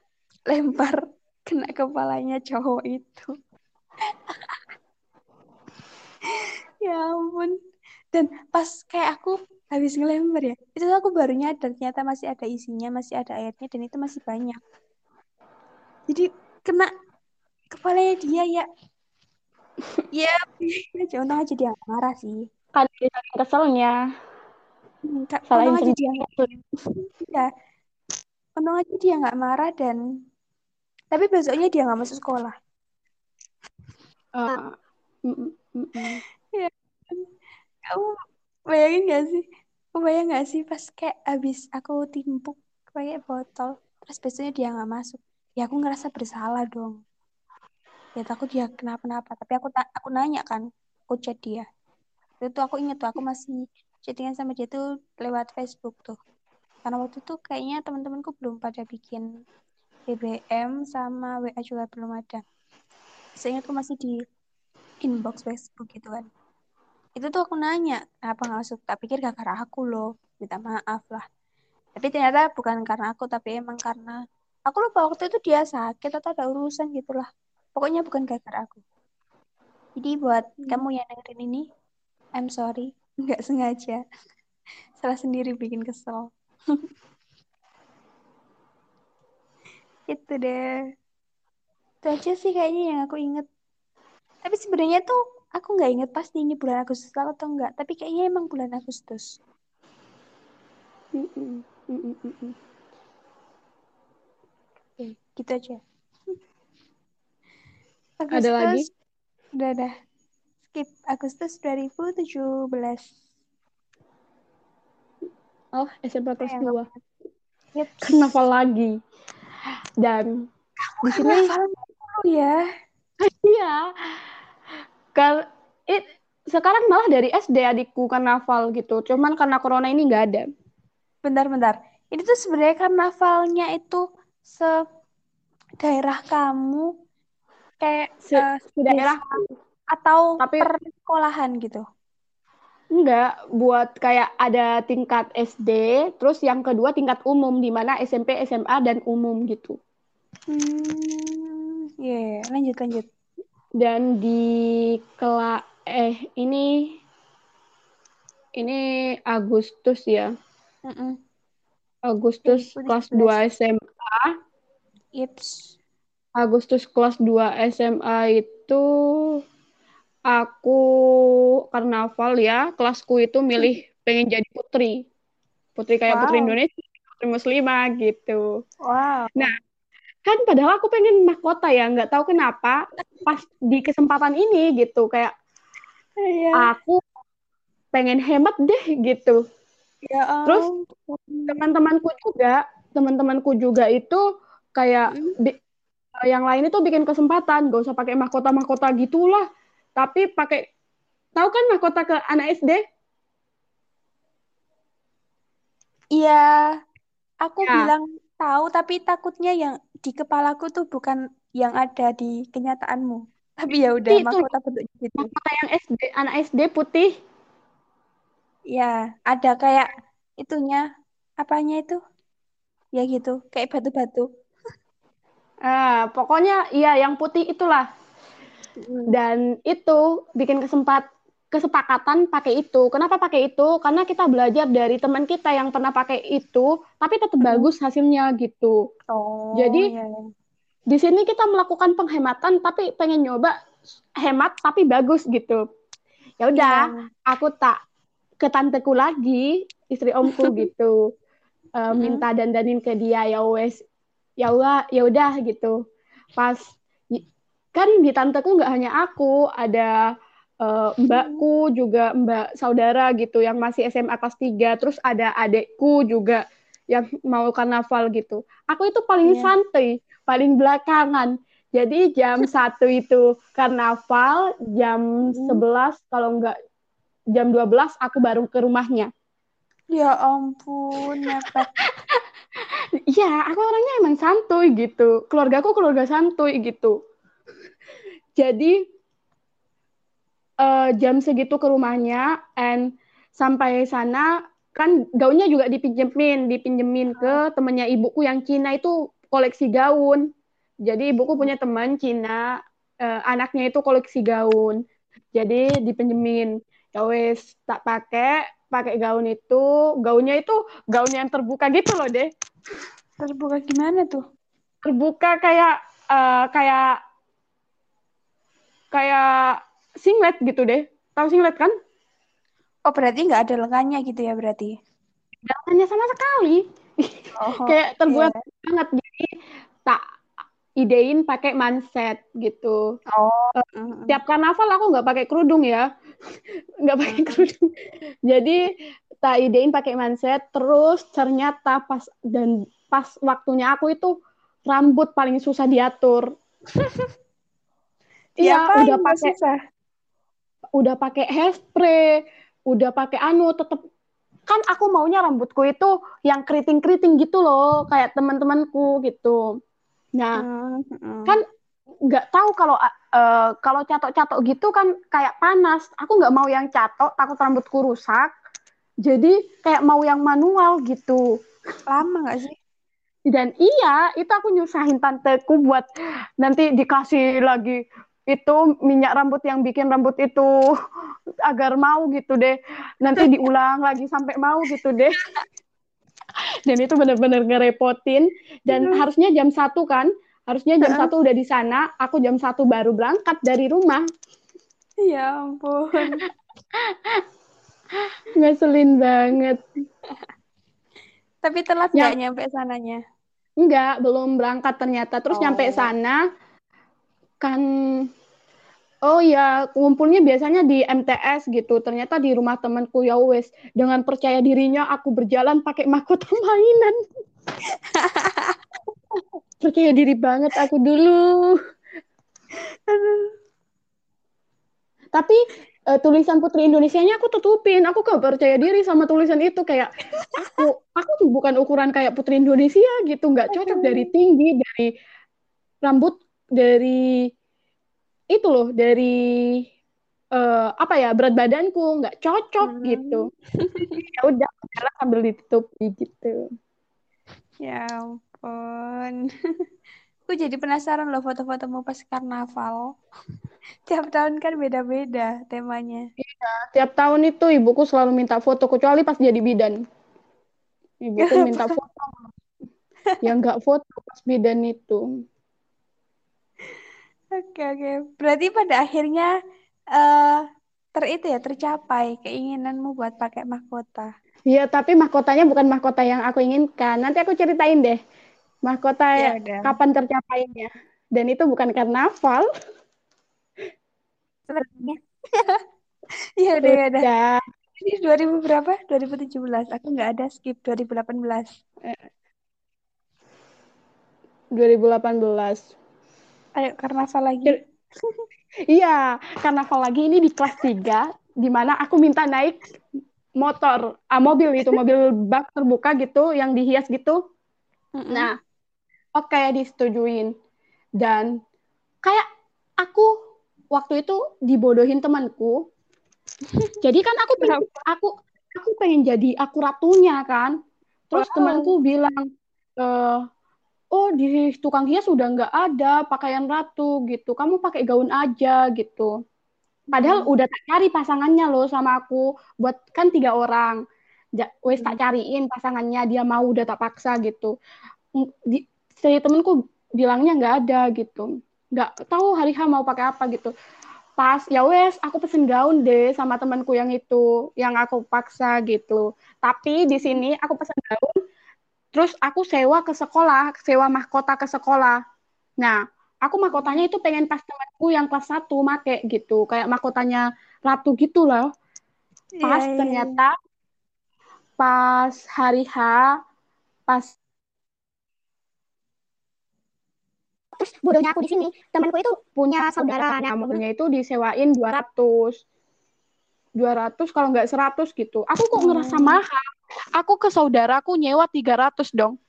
lempar [laughs] kena kepalanya cowok itu. [laughs] Ya ampun. Dan pas kayak aku habis ngelempar ya itu tuh aku baru nyadar ternyata masih ada isinya masih ada airnya dan itu masih banyak. Jadi kena kepalanya dia ya. Ya aja untung aja dia marah sih. Kan dia keselnya. Hmm, Kak, Salahin untung aja dia ya untung aja dia nggak marah dan tapi besoknya dia nggak masuk sekolah. Ah, mm, mm, mm. ya kamu bayangin gak sih? Kamu bayang gak sih pas kayak habis aku timpuk pakai botol terus besoknya dia nggak masuk. Ya aku ngerasa bersalah dong ya takut dia kenapa-napa. Tapi aku ta- aku nanya kan aku chat dia. Itu aku inget tuh aku masih chattingan sama dia tuh lewat Facebook tuh. Karena waktu itu kayaknya teman-temanku belum pada bikin BBM sama WA juga belum ada. Seingatku masih di inbox Facebook gitu kan. Itu tuh aku nanya kenapa nggak masuk? Tak pikir gara-gara aku loh minta maaf lah. Tapi ternyata bukan karena aku tapi emang karena aku lupa waktu itu dia sakit atau ada urusan gitulah pokoknya bukan gara-gara aku. Jadi buat kamu yang dengerin ini I'm sorry. [laughs] Nggak sengaja. [laughs] Salah sendiri bikin kesel. [laughs] Itu deh. Itu aja sih kayaknya yang aku inget. Tapi sebenarnya tuh aku nggak inget pasti ini bulan Agustus atau enggak tapi kayaknya emang bulan Agustus. Mm, mm, mm, mm. Oke, gitu aja. Ada lagi? Agustus, udah dah. Skip Agustus 2017. Oh, SMP kelas Sayang 2. Yep. Karnaval lagi. Dan di sini Karnaval dulu ya. [laughs] iya. Kal it, sekarang malah dari SD adikku karnaval gitu. Cuman karena corona ini nggak ada. Bentar-bentar. Ini tuh sebenarnya karnavalnya itu se daerah kamu kayak Se, eh, di daerah atau Tapi- per sekolahan gitu. enggak buat kayak ada tingkat SD, terus yang kedua tingkat umum di mana SMP, SMA dan umum gitu. Hmm, ya lanjut lanjut. Dan di kela eh ini ini Agustus ya. Mm-mm. Agustus 2017. kelas 2 SMA. Ips. Agustus kelas 2 SMA itu aku karnaval ya, kelasku itu milih [laughs] pengen jadi putri. Putri kayak putri Wow. Indonesia, putri muslimah gitu. Wow. Nah, kan padahal aku pengen mahkota ya, nggak tahu kenapa pas di kesempatan ini gitu kayak Iya. aku pengen hemat deh gitu. Ya Terus ampun. teman-temanku juga, teman-temanku juga itu kayak Mm. bi- yang lain itu bikin kesempatan, gak usah pakai mahkota-mahkota gitulah, tapi pakai tahu kan mahkota ke anak SD? Iya, aku Ya. bilang tahu, tapi takutnya yang di kepalaku tuh bukan yang ada di kenyataanmu. [laughs] Tapi ya udah mahkota bentuknya gitu. mahkota yang SD, anak SD putih. Ya, ada kayak itunya, apanya itu? Ya gitu, kayak batu-batu. Ah, pokoknya iya yang putih itulah. Mm. Dan itu bikin kesempat kesepakatan pakai itu. Kenapa pakai itu? Karena kita belajar dari teman kita yang pernah pakai itu, tapi tetap Mm. bagus hasilnya gitu. Oh, Jadi ya, ya. di sini kita melakukan penghematan, tapi pengen nyoba hemat tapi bagus gitu. Ya udah, Iya. aku tak ke tanteku lagi, istri omku [laughs] gitu, Mm. minta dandanin ke dia ya wes, ya udah, ya udah gitu. Pas kan di tanteku nggak hanya aku, ada eh, mbakku juga mbak saudara gitu yang masih SMA kelas 3, terus ada adekku juga yang mau karnaval gitu. Aku itu paling Iya. santai, paling belakangan. Jadi jam [laughs] satu itu karnaval, jam Hmm. 11 kalau nggak jam 12 aku baru ke rumahnya. Ya ampun, mepet. [laughs] Iya, aku orangnya emang santuy gitu. Keluargaku keluarga santuy gitu. Jadi eh, jam segitu ke rumahnya, and sampai sana kan gaunnya juga dipinjemin, dipinjemin ke temennya ibuku yang Cina itu koleksi gaun. Jadi ibuku punya teman Cina, eh, anaknya itu koleksi gaun. Jadi dipinjemin. Ya wes, tak pakai, pakai gaun itu. Gaunnya itu gaun yang terbuka gitu loh deh. Terbuka gimana tuh? Terbuka kayak eh, kayak kayak singlet gitu deh. Tahu singlet kan? Oh, berarti nggak ada lengannya gitu ya berarti? Hanya sama sekali. Oh, [laughs] kayak terbuat iya. banget jadi tak idein pakai manset gitu. Oh, mm-mm. Tiap karnaval aku nggak pakai kerudung ya, nggak pakai kerudung. Jadi tak idein pakai manset. Terus ternyata pas dan pas waktunya aku itu rambut paling susah diatur. [laughs] Iya, Diapain udah nggak pakai udah pakai hairspray, udah pakai anu, tetep kan aku maunya rambutku itu yang keriting-keriting gitu loh, kayak teman-temanku gitu. Nah, Hmm, mm-mm. kan nggak tahu kalau eh, kalau catok-catok gitu kan kayak panas. Aku nggak mau yang catok, takut rambutku rusak. Jadi kayak mau yang manual gitu. lama nggak sih? Dan iya, itu aku nyusahin tanteku buat nanti dikasih lagi itu minyak rambut yang bikin rambut itu [laughs] agar mau gitu deh. Nanti diulang lagi sampai mau gitu deh. [laughs] Dan itu benar-benar ngerepotin. Dan Aduh. harusnya jam satu kan, harusnya jam satu udah di sana. Aku jam satu baru berangkat dari rumah. Ya ampun. [laughs] Ngeselin banget. Tapi telat Ya. nggak nyampe sananya? Enggak, belum berangkat ternyata. Terus Oh. nyampe sana kan oh ya, ngumpulnya biasanya di MTS gitu. Ternyata di rumah temanku ya wes. Dengan percaya dirinya aku berjalan pakai mahkota [laughs] mainan. [laughs] percaya diri banget aku dulu. Tapi eh, tulisan Putri Indonesianya aku tutupin. Aku gak percaya diri sama tulisan itu kayak aku aku bukan ukuran kayak Putri Indonesia gitu, nggak cocok dari tinggi, dari rambut, dari itu loh, dari eh, apa ya berat badanku nggak cocok Hmm. gitu. [laughs] Ya udah, sambil ditutupi gitu. Ya ampun. [laughs] Aku jadi penasaran loh foto-fotomu pas karnaval. [laughs] Tiap tahun kan beda-beda temanya. Tiap tahun itu ibuku selalu minta foto, kecuali pas jadi bidan. Ibuku [laughs] minta foto. Ya nggak foto pas bidan itu. Oke, oke. Berarti pada akhirnya eh ter itu ya tercapai keinginanmu buat pakai mahkota. Iya, tapi mahkotanya bukan mahkota yang aku inginkan. Nanti aku ceritain deh. Mahkota Ya kapan tercapainya. Dan itu bukan karnaval. Sebenarnya. [laughs] Ya udah, ya udah. Ini 2000 berapa? 2017. Aku nggak ada skip 2018. 2018. Ayo karnaval lagi. [laughs] Iya, karnaval lagi ini di kelas 3, di mana aku minta naik motor, ah, mobil itu, mobil bak terbuka gitu, yang dihias gitu. Mm-mm. Nah, oke disetujuin. Dan kayak aku waktu itu dibodohin temanku. [laughs] Jadi kan aku pengen, aku aku pengen jadi aku ratunya kan. Terus Wow. temanku bilang, eh, oh di tukang hias sudah nggak ada pakaian ratu gitu. Kamu pakai gaun aja gitu. Padahal Hmm. udah tak cari pasangannya loh sama aku. Buat kan tiga orang. Ja- wes tak Hmm. cariin pasangannya dia mau udah tak paksa gitu. Di, si temenku bilangnya nggak ada gitu. Nggak tahu hari H mau pakai apa gitu. Pas ya wes aku pesen gaun deh sama temanku yang itu yang aku paksa gitu. Tapi di sini aku pesen gaun terus aku sewa ke sekolah, sewa mahkota ke sekolah. Nah, aku mahkotanya itu pengen pas temanku yang kelas 1 make gitu, kayak mahkotanya ratu gitu loh. Pas iya, iya. ternyata pas hari H, pas terus bodohnya aku di sini, temanku itu punya saudara, nah mobilnya itu disewain 200. 200 kalau nggak 100 gitu. Aku kok ngerasa Hmm. mahal. Aku ke saudaraku nyewa 300 dong.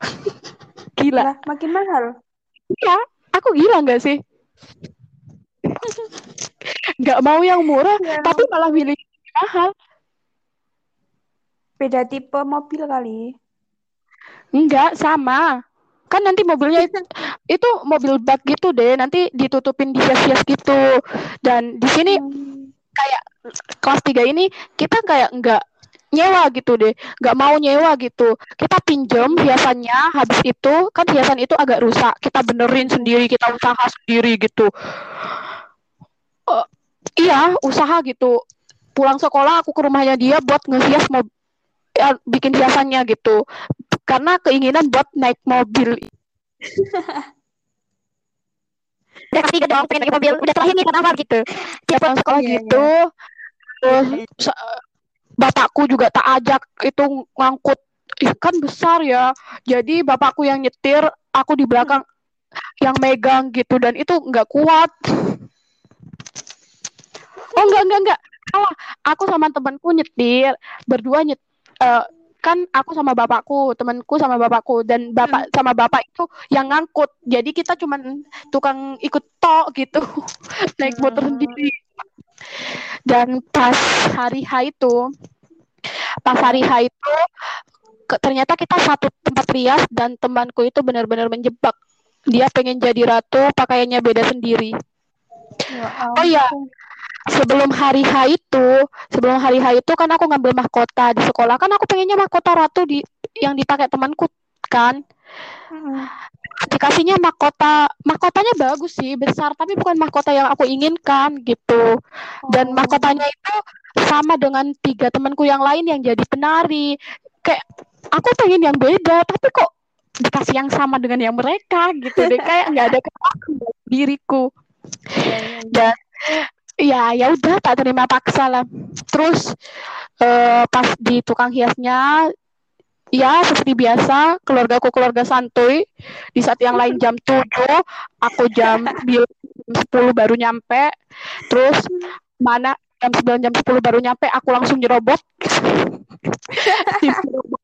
[laughs] Gila. Lah, makin mahal. Iya, aku gila nggak sih? Nggak mau yang murah, Ya. tapi malah milih mahal. Beda tipe mobil kali. Enggak, sama. Kan nanti mobilnya itu, mobil bak gitu deh, nanti ditutupin dihias-hias gitu. Dan di sini kayak kelas 3 ini kita kayak nggak nyewa gitu deh, nggak mau nyewa gitu. Kita pinjem hiasannya, habis itu kan hiasan itu agak rusak, kita benerin sendiri, kita usaha sendiri gitu. Eh, iya, usaha gitu. Pulang sekolah aku ke rumahnya dia buat ngehias mobil, bikin hiasannya gitu. Karena keinginan buat naik mobil. Udah kelas tiga dong, pengen naik mobil. Udah terakhir nih kenapa gitu. Tiap pulang sekolah Iya, gitu. Terus sa- bapakku juga tak ajak itu ngangkut. Ih, kan besar ya. Jadi bapakku yang nyetir, aku di belakang yang megang gitu dan itu nggak kuat. Oh enggak enggak enggak. Salah. Aku sama temanku nyetir, berdua nyet eh, kan aku sama bapakku, temanku sama bapakku dan bapak sama bapak itu yang ngangkut. Jadi kita cuman tukang ikut tok gitu. [laughs] Naik motor Hmm. sendiri. Dan pas hari H itu, pas hari H itu ke- ternyata kita satu tempat rias dan temanku itu benar-benar menjebak. Dia pengen jadi ratu, pakaiannya beda sendiri. Ya Oh iya. Sebelum hari H itu, sebelum hari H itu kan aku ngambil mahkota di sekolah. Kan aku pengennya mahkota ratu di yang dipakai temanku kan. Mm-mm. Dikasihnya mahkota, mahkotanya bagus sih, besar, tapi bukan mahkota yang aku inginkan gitu. Dan Oh. mahkotanya itu sama dengan tiga temanku yang lain yang jadi penari. Kayak aku pengen yang beda, tapi kok dikasih yang sama dengan yang mereka gitu deh. Kayak nggak ada [laughs] dalam diriku. Iya, iya, ya udah tak terima paksa lah. Terus eh, pas di tukang hiasnya ya seperti biasa keluargaku keluarga santuy di saat yang lain jam 7 aku jam 9, jam 10 baru nyampe. Terus mana jam 9 jam 10 baru nyampe aku langsung nyerobot. [laughs] Tim nyerobot.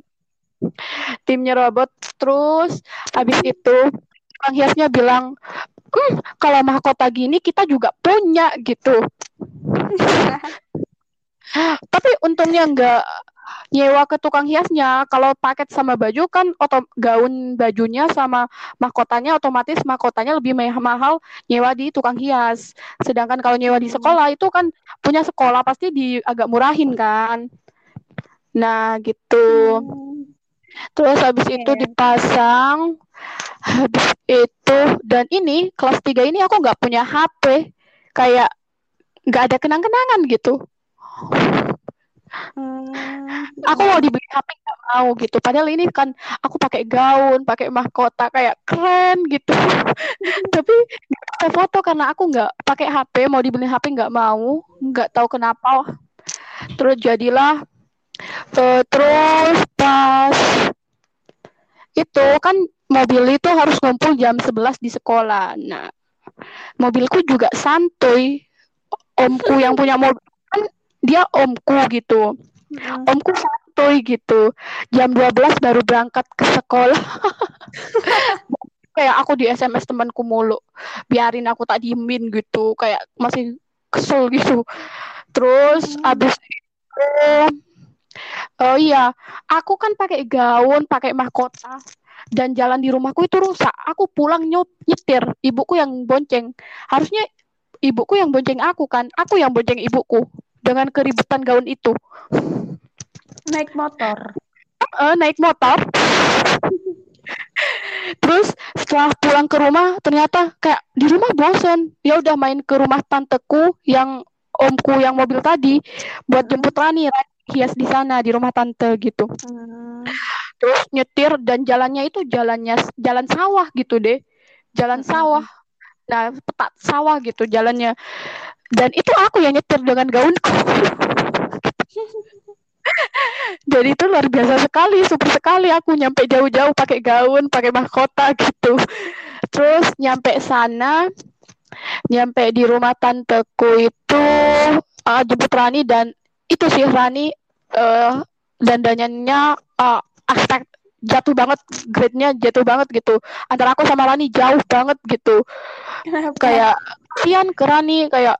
Tim nyerobot. Terus habis itu tukang hiasnya bilang "Hmm, kalau mahkota gini kita juga punya gitu [laughs] tapi untungnya nggak nyewa ke tukang hiasnya. Kalau paket sama baju kan otom gaun bajunya sama mahkotanya otomatis mahkotanya lebih mah- mahal nyewa di tukang hias. Sedangkan kalau nyewa di Hmm. sekolah itu kan punya sekolah pasti di agak murahin kan. Nah, gitu. Hmm. Terus habis itu dipasang habis itu dan ini kelas 3 ini aku nggak punya HP. Kayak nggak ada kenang-kenangan gitu. Hmm. aku mau dibeli HP nggak mau gitu padahal ini kan aku pakai gaun pakai mahkota kayak keren gitu [laughs] tapi nggak bisa foto karena aku nggak pakai HP mau dibeli HP nggak mau nggak tahu kenapa terus jadilah eh, terus pas itu kan mobil itu harus ngumpul jam 11 di sekolah. Nah mobilku juga santuy. Omku yang punya mobil kan dia omku gitu. Hmm. omku santuy gitu. Jam 12 baru berangkat ke sekolah. [laughs] Kayak aku di SMS temanku mulu. Biarin aku tak diemin gitu. Kayak masih kesel gitu. Terus Hmm. abis itu oh iya aku kan pakai gaun pakai mahkota dan jalan di rumahku itu rusak. Aku pulang nyut nyetir ibuku yang bonceng. Harusnya ibuku yang bonceng aku kan? Aku yang bonceng ibuku dengan keributan gaun itu. Naik motor. Eh, naik motor. Terus setelah pulang ke rumah ternyata kayak di rumah bosen. Ya udah main ke rumah tanteku yang omku yang mobil tadi buat jemput Rani. Rani hias di sana di rumah tante gitu. Hmm. Terus nyetir dan jalannya itu jalannya jalan sawah gitu deh. Jalan sawah. Nah petak sawah gitu jalannya. Dan itu aku yang nyetir dengan gaunku [laughs] jadi itu luar biasa sekali super sekali aku nyampe jauh-jauh pakai gaun pakai mahkota gitu. Terus nyampe sana nyampe di rumah tanteku itu uh, jemput Rani dan itu sih Rani eh dandanannya uh, aspek jatuh banget grade-nya jatuh banget gitu. Antara aku sama Rani jauh banget gitu. Kenapa? kayak kasihan ke Rani kayak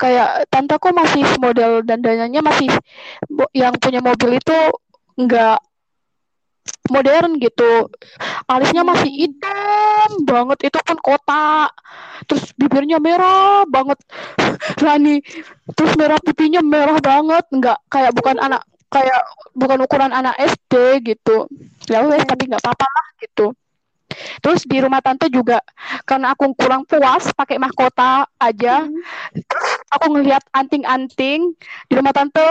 kayak tanteku masih model dandanannya masih bo- yang punya mobil itu nggak modern gitu. Alisnya masih hitam banget itu kan kotak terus bibirnya merah banget. [laughs] Rani terus merah pipinya merah banget. Nggak kayak bukan anak kayak bukan ukuran anak SD gitu. Ya wes Hmm. tapi nggak apa-apa lah gitu. Terus di rumah tante juga karena aku kurang puas pakai mahkota aja Hmm. aku ngelihat anting-anting di rumah tante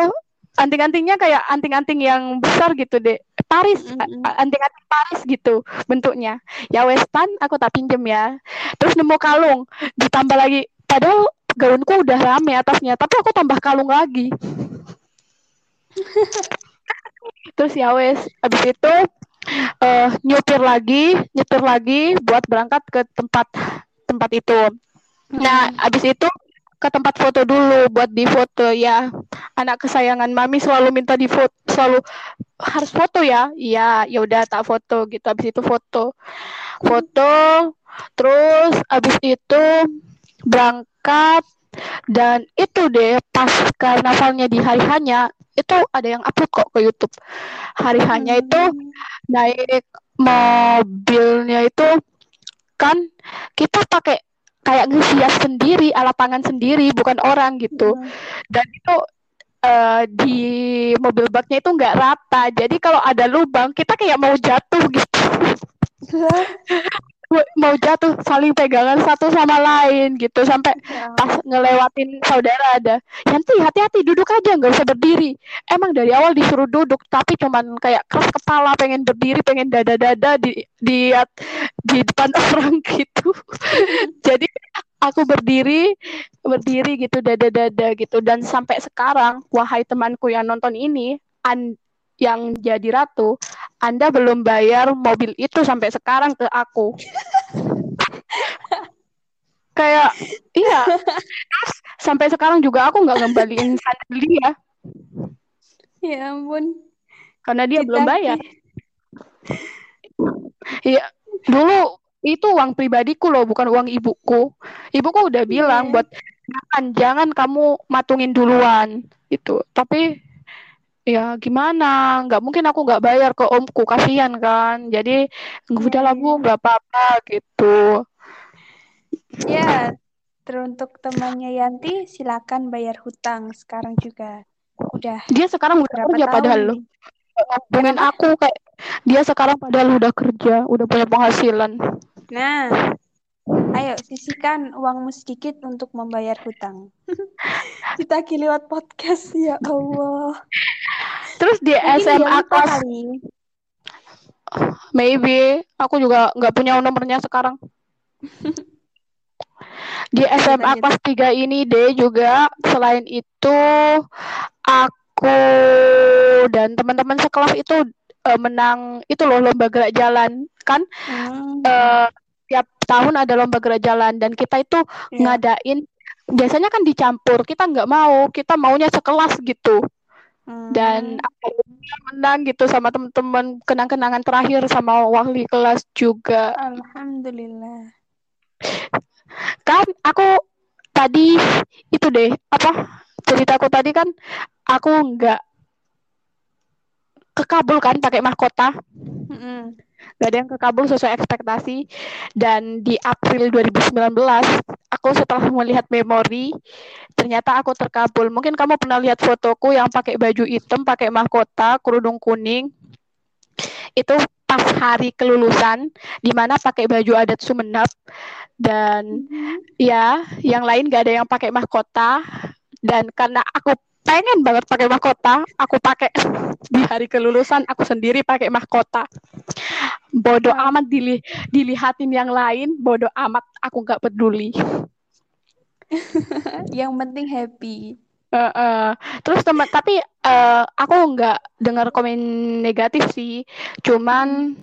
anting-antingnya kayak anting-anting yang besar gitu deh Paris a- anting-anting Paris gitu bentuknya. Ya westan aku tak pinjem ya. Terus nemu kalung ditambah lagi. Padahal gaunku udah rame atasnya tapi aku tambah kalung lagi terus ya wes habis itu eh nyupir lagi nyetir lagi buat berangkat ke tempat tempat itu Nah, Hmm. abis itu ke tempat foto dulu buat di foto ya. Anak kesayangan mami selalu minta di foto, selalu harus foto ya. Iya, ya udah tak foto gitu. Abis itu foto. Foto terus abis itu berangkat dan itu deh pas karnavalnya di hari hanya itu ada yang upload kok ke YouTube. Hari hanya itu Hmm. naik mobilnya itu kan kita pakai kayak ngehias sendiri alat tangan sendiri bukan orang gitu Hmm. dan itu eh, di mobil baknya itu nggak rata jadi kalau ada lubang kita kayak mau jatuh gitu [laughs] mau jatuh saling pegangan satu sama lain gitu. Sampai ya pas ngelewatin saudara ada Yanti hati-hati duduk aja nggak usah berdiri. Emang dari awal disuruh duduk tapi cuman kayak keras kepala pengen berdiri pengen dada-dada di di di depan [laughs] orang gitu. [laughs] Jadi aku berdiri berdiri gitu dada-dada gitu. Dan sampai sekarang wahai temanku yang nonton ini an yang jadi ratu anda belum bayar mobil itu sampai sekarang ke aku kayak iya Terus sampai sekarang juga aku nggak ngembaliin sandal dia Ya ampun. karena dia belum Ditagih. bayar iya dulu itu uang pribadiku loh bukan uang ibuku ibuku udah bilang Iya. buat jangan jangan kamu matungin duluan itu tapi ya gimana nggak mungkin aku nggak bayar ke omku kasihan kan jadi udahlah bu Iya. nggak apa-apa gitu Ya, teruntuk temannya Yanti, silakan bayar hutang sekarang juga. Udah dia sekarang udah berapa kerja padahal ngomongin Kenapa? aku kayak dia sekarang padahal udah kerja udah punya penghasilan Nah, ayo sisihkan uangmu sedikit untuk membayar hutang. [laughs] Ditagih lewat podcast, ya Allah. terus di Mungkin SMA kelas? maybe. Aku juga nggak punya nomornya sekarang. [laughs] Di SMA kelas 3 ini deh juga. Selain itu aku dan teman-teman sekelas itu eh, menang itu loh lomba gerak jalan. Kan? Hmm, tiap tahun ada lomba gerak jalan dan kita itu ya. ngadain biasanya kan dicampur kita nggak mau kita maunya sekelas gitu dan Hmm. akhirnya menang gitu sama teman-teman kenang-kenangan terakhir sama wali kelas juga Alhamdulillah. kan aku tadi itu deh apa ceritaku tadi kan aku nggak kekabul kan pakai mahkota Mm-mm. Nggak ada yang kekabul sesuai ekspektasi. Dan di April 2019 aku setelah melihat memori ternyata aku terkabul. Mungkin kamu pernah lihat fotoku yang pakai baju hitam pakai mahkota kerudung kuning? Itu pas hari kelulusan di mana pakai baju adat Sumeneb. Dan Mhm. ya yang lain gak ada yang pakai mahkota. Dan karena aku pengen banget pakai mahkota aku pakai [laughs] di hari kelulusan aku sendiri pakai mahkota bodoh amat dili dilihatin yang lain bodoh amat aku nggak peduli [laughs] Yang penting happy. Eh, eh. terus teman tapi eh, aku nggak dengar komen negatif sih cuman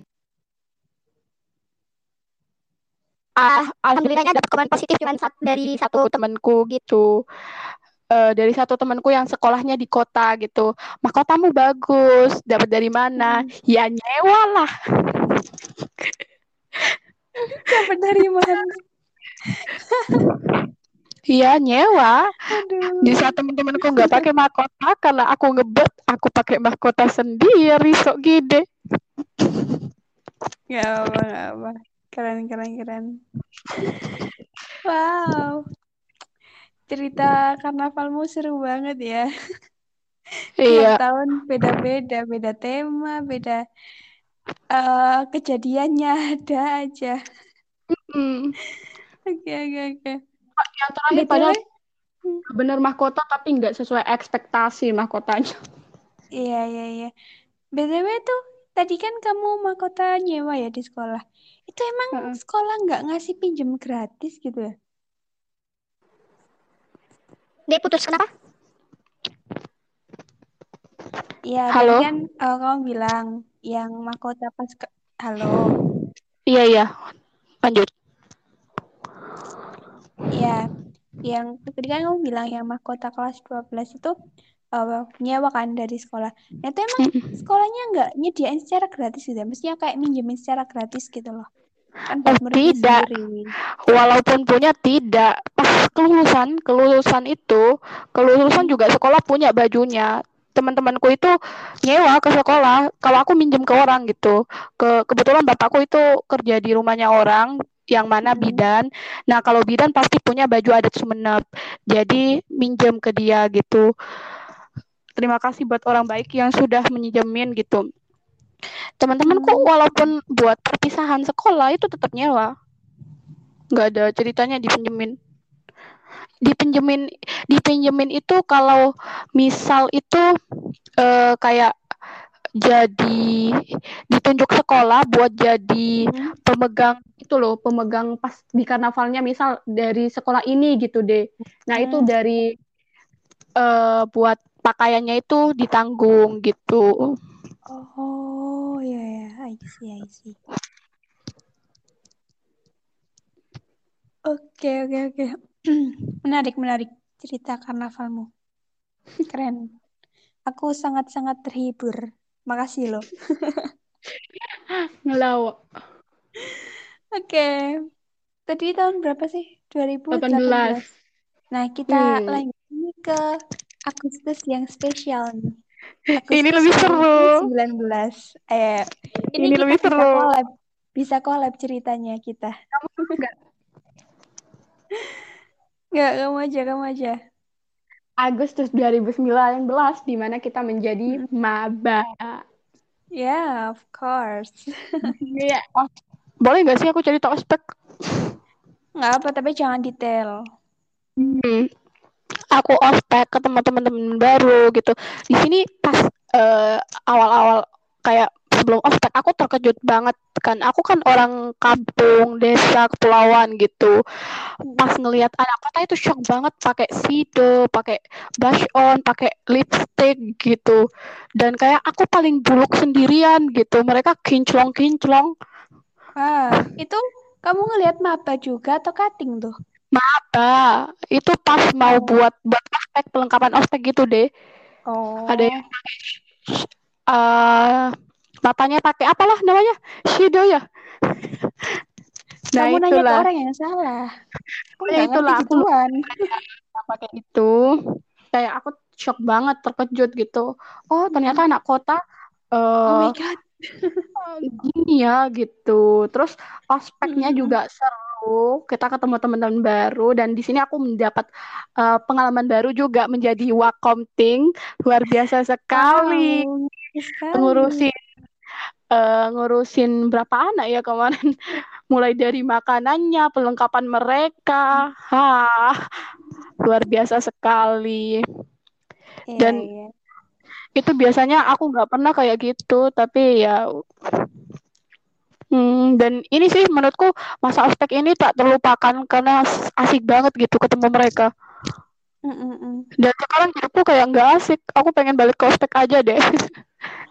ah, alhamdulillahnya dapat komen positif cuman sat- dari satu temanku gitu Eh, dari satu temanku yang sekolahnya di kota gitu mahkotamu bagus dapat dari mana Hmm. ya nyewa lah Dapat dari mana? Iya nyewa. Aduh. Di saat teman-temanku nggak pakai mahkota karena aku ngebet, aku pakai mahkota sendiri sok gede. Gak apa, gak apa. Keren, keren, keren. Wow. Cerita karnavalmu seru banget ya. Iya. tahun beda-beda, beda tema, beda eh, kejadiannya ada aja. Oke, oke, oke. Yang terakhir padahal hmm, bener mahkota tapi nggak sesuai ekspektasi mahkotanya. iya, iya, iya. BTW tuh, tadi kan kamu mahkota nyewa ya di sekolah. Itu emang Heeh. sekolah nggak ngasih pinjem gratis gitu ya? Dek putus kenapa? Iya, tadi Halo? kan eh, kamu bilang yang mahkota pas ke... Halo. Iya iya. Lanjut. Iya, yang tadi kan kamu bilang yang mahkota kelas 12 itu eh, nyewa kan dari sekolah. Nah, itu emang sekolahnya nggak nyediain secara gratis gitu ya? Maksudnya kayak minjemin secara gratis gitu loh. Kan Oh tidak. sendiri. Walaupun punya tidak. Pas kelulusan, kelulusan itu, kelulusan juga sekolah punya bajunya. Teman-temanku itu nyewa ke sekolah. Kalau aku minjem ke orang gitu. Ke kebetulan bapakku itu kerja di rumahnya orang yang mana Hmm. bidan. Nah, kalau bidan pasti punya baju adat Sumeneb. Jadi minjem ke dia gitu. Terima kasih buat orang baik yang sudah minjemin gitu. Teman-temanku Hmm. walaupun buat perpisahan sekolah itu tetap nyewa. Nggak ada ceritanya dipinjemin. Dipinjemin dipinjemin itu kalau misal itu eh, kayak jadi ditunjuk sekolah buat jadi Hmm. pemegang itu loh, pemegang pas di karnavalnya misal dari sekolah ini gitu deh. Nah, itu Hmm. dari eh, buat pakaiannya itu ditanggung gitu. Oh, ya ya, I see, I see. Oke, oke, oke. [clears throat] Menarik, menarik cerita karnavalmu. [laughs] Keren. Aku sangat-sangat terhibur. Makasih loh. [laughs] Ngelawak. Oke. Tadi tahun berapa sih? 2018. 18. Nah, kita Hmm. lanjut ini ke Agustus yang spesial nih. [laughs] Ini Agustus lebih seru. 2019. Eh, ini Ini lebih bisa seru. collab. Bisa collab ceritanya kita. Enggak. Nggak, kamu aja, kamu aja. Agustus 2019 di mana kita menjadi Mm-mm. maba. Yeah, of course. [laughs] Iya. Oh, boleh nggak sih aku cerita ospek? Nggak apa, tapi jangan detail. Hmm. Aku ospek ketemu teman-teman baru gitu. Di sini pas eh, awal-awal kayak sebelum ospek aku terkejut banget kan. Aku kan orang kampung, desa, kepulauan gitu. Pas ngelihat anak kota itu shock banget pakai sido, pakai blush on, pakai lipstick gitu. Dan kayak aku paling buluk sendirian gitu. Mereka kinclong-kinclong. Ah, itu kamu ngelihat maba juga atau cutting tuh? Maba. Itu pas mau Oh. buat buat ospek, pelengkapan ospek gitu deh. Oh. Ada yang pakai uh, matanya pakai apalah namanya shadow ya. nah Kamu itulah. nanya ke orang yang salah. Ya itulah aku [laughs] pakai itu. Kayak aku shock banget, terkejut gitu. Oh ternyata anak kota. Uh, oh my god. gini ya gitu. Terus ospeknya hmm. juga seru. Kita ketemu teman-teman baru dan di sini aku mendapat uh, pengalaman baru juga menjadi wakomting luar biasa sekali. Oh, sekali. Ngurusin uh, ngurusin berapa anak ya kemarin. [laughs] Mulai dari makanannya, perlengkapan mereka. Ha. Luar biasa sekali. Iya, dan iya itu biasanya aku nggak pernah kayak gitu tapi ya hmm, dan ini sih menurutku masa ospek ini tak terlupakan karena asik banget gitu ketemu mereka Mm-mm. dan sekarang hidupku kayak nggak asik aku pengen balik ke ospek aja deh [laughs]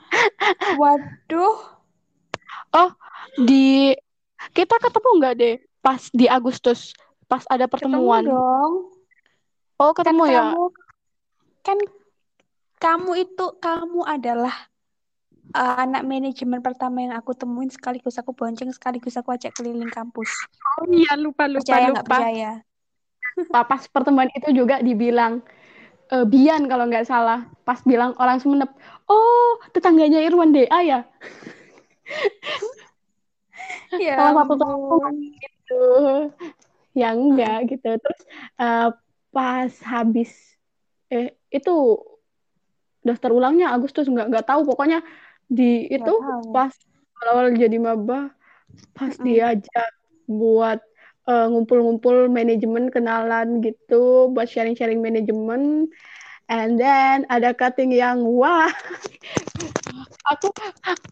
waduh oh di kita ketemu nggak deh pas di Agustus pas ada pertemuan ketemu dong oh ketemu kan ya kamu, kan kamu itu kamu adalah uh, anak manajemen pertama yang aku temuin sekaligus aku bonceng sekaligus aku ajak keliling kampus. Oh iya lupa lupa percaya lupa. percaya. Pas pertemuan itu juga dibilang uh, Bian kalau nggak salah. Pas bilang orang Sumenep, oh tetangganya Irwan DA ya. [laughs] ya Salah satu teman gitu. Yang enggak gitu. Terus uh, pas habis eh itu daftar ulangnya Agustus nggak nggak tahu pokoknya di itu pas awal-awal jadi maba pas mm. diajak buat uh, ngumpul-ngumpul manajemen kenalan gitu buat sharing-sharing manajemen and then ada cutting yang wah [laughs] aku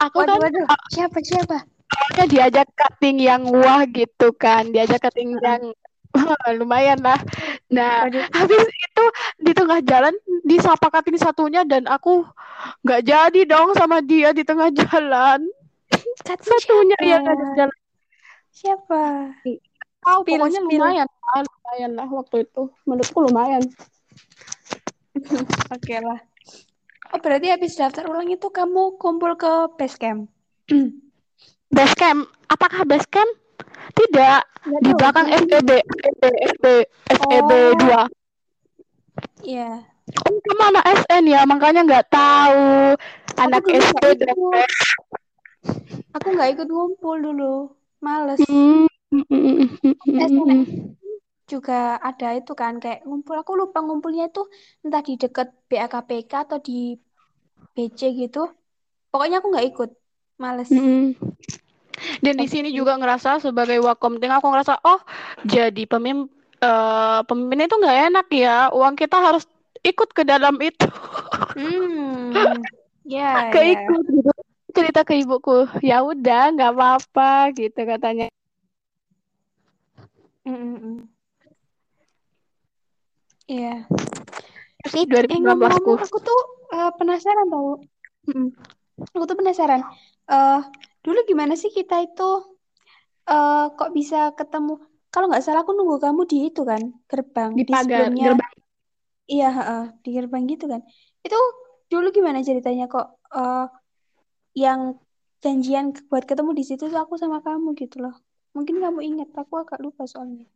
aku waduh, kan waduh. siapa siapa awalnya diajak cutting yang wah gitu kan diajak cutting yang [laughs] lumayan lah. Nah, Waduh. habis itu di tengah jalan disapakatin satunya dan aku nggak jadi dong sama dia di tengah [laughs] jalan. Kat satunya siapa? ada jalan. Siapa? Oh, spill, pokoknya spill. lumayan lah, lumayan lah waktu itu. Menurutku lumayan. [laughs] Oke okay lah. Oh, berarti habis daftar ulang itu kamu kumpul ke base camp? [clears throat] base camp? Apakah base camp? Tidak, Nggak di belakang FEB, FEB, FEB, FEB oh. 2. Iya. Oh, kamu anak SN ya, makanya nggak tahu. Anak SD Aku nggak ikut ngumpul dulu, males. Hmm. Juga ada itu kan kayak ngumpul aku lupa ngumpulnya itu entah di deket BAKPK atau di BC gitu pokoknya aku nggak ikut males mm. Dan di sini juga ngerasa sebagai wakomting aku ngerasa oh jadi pemimpin uh, pemimpin itu nggak enak ya uang kita harus ikut ke dalam itu. Ya. [laughs] Yeah, Keikut gitu. Cerita ke ibuku, ya udah nggak apa-apa gitu katanya. Mm Iya. Yeah. 2019 ku. Aku tuh uh, penasaran tau. Mm. Aku tuh penasaran. Uh, dulu gimana sih kita itu uh, kok bisa ketemu? Kalau nggak salah aku nunggu kamu di itu kan gerbang di, di pagar sebelumnya. gerbang. Iya, uh, di gerbang gitu kan. Itu dulu gimana ceritanya kok uh, yang janjian buat ketemu di situ tuh aku sama kamu gitu loh. Mungkin kamu ingat, aku agak lupa soalnya.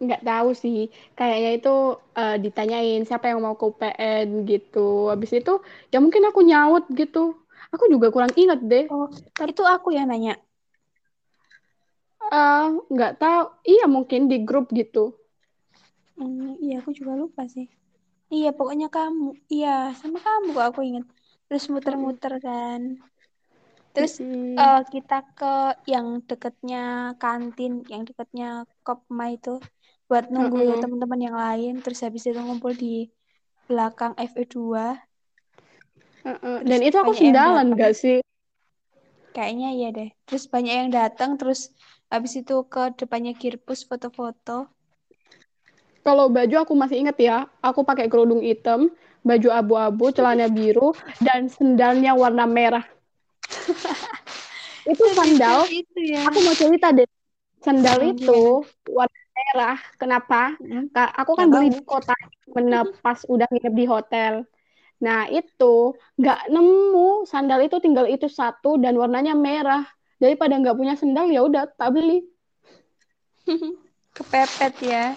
Nggak tahu sih, kayaknya itu uh, ditanyain siapa yang mau ke UPN gitu. Habis itu ya mungkin aku nyaut gitu. Aku juga kurang ingat deh. Oh, itu aku yang nanya. Uh, nggak tahu. Iya mungkin di grup gitu. Hmm, iya aku juga lupa sih. Iya pokoknya kamu. Iya sama kamu kok aku ingat. Terus muter-muter kan. Terus hmm. uh, kita ke yang deketnya kantin, yang deketnya Kopma itu buat nunggu hmm. teman-teman yang lain. Terus habis itu ngumpul di belakang FE2 Uh, dan itu aku sendalan gak sih? Kayaknya iya deh. Terus banyak yang datang, terus habis itu ke depannya Kirpus foto-foto. Kalau baju aku masih inget ya, aku pakai kerudung hitam, baju abu-abu, [laughs] celana biru, dan sendalnya warna merah. [laughs] itu sandal. Itu ya. Aku mau cerita deh. Sandal oh, itu warna merah. Kenapa? Hmm. Aku kan beli di kota, pas udah nginep di hotel Nah itu nggak nemu sandal itu tinggal itu satu dan warnanya merah. Daripada nggak punya sandal ya udah tak beli. [laughs] Kepepet ya.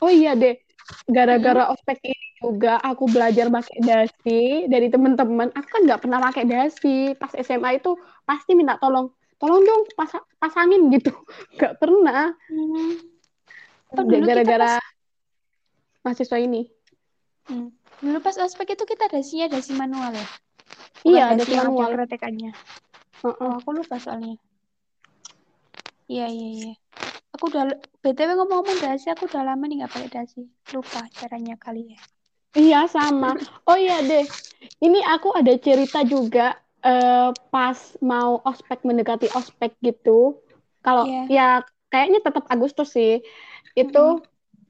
Oh iya deh, gara-gara ospek ini juga aku belajar pakai dasi dari teman-teman. Aku kan nggak pernah pakai dasi. Pas SMA itu pasti minta tolong, tolong dong pas pasangin gitu. [laughs] Nggak pernah. Hmm. Oh, Gara-gara pas, mahasiswa ini. hmm. dulu pas ospek itu kita dasinya dasi manual ya. Iya, Bukan dasi yang ada manual. kretekannya. Heeh. Oh, aku lupa soalnya. Iya, iya, iya. Aku udah, BTW ngomong-ngomong dasi, aku udah lama nih nggak pakai dasi. Lupa caranya kali ya. Iya sama. Oh iya deh. Ini aku ada cerita juga eh, pas mau ospek mendekati ospek gitu. Kalau Iya. ya kayaknya tetap Agustus sih. Itu Mm-mm.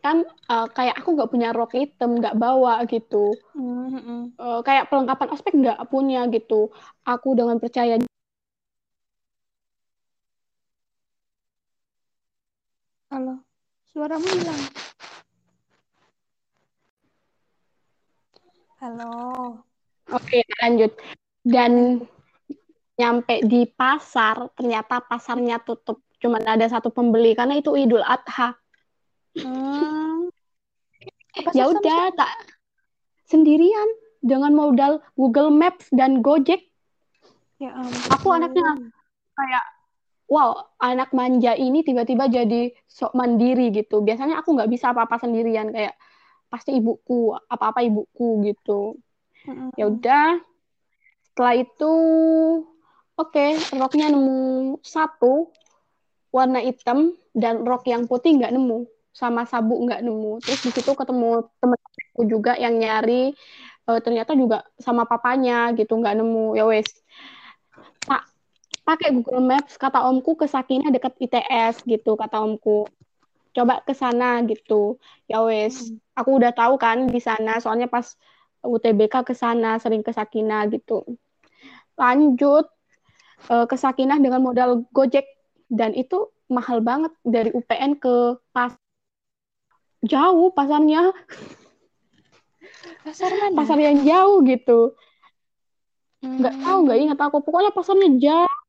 kan eh, kayak aku nggak punya rok hitam, nggak bawa gitu. Hmm, mm-mm. Eh, kayak perlengkapan ospek nggak punya gitu. Aku dengan percaya Halo, suaramu hilang. Halo. Oke, lanjut. Dan nyampe di pasar, ternyata pasarnya tutup. Cuman ada satu pembeli karena itu Idul Adha. Hmm. Ya udah, tak sendirian dengan modal Google Maps dan Gojek. Ya Aku anaknya ampun. kayak wow, anak manja ini tiba-tiba jadi sok mandiri gitu. Biasanya aku nggak bisa apa-apa sendirian kayak pasti ibuku, apa-apa ibuku gitu. Mm-mm. Ya udah, setelah itu oke, roknya nemu satu warna hitam dan rok yang putih nggak nemu sama sabuk nggak nemu terus di situ ketemu temenku juga yang nyari eh, ternyata juga sama papanya gitu nggak nemu ya wes pak pakai Google Maps kata omku ke Sakinah dekat ITS gitu kata omku coba ke sana gitu ya wes Mm. aku udah tahu kan di sana soalnya pas UTBK ke sana sering ke Sakinah gitu lanjut eh, ke Sakinah dengan modal Gojek dan itu mahal banget dari UPN ke pas jauh pasarnya Pasar mana? pasar yang jauh gitu nggak tahu nggak Hmm. ingat aku pokoknya pasarnya jauh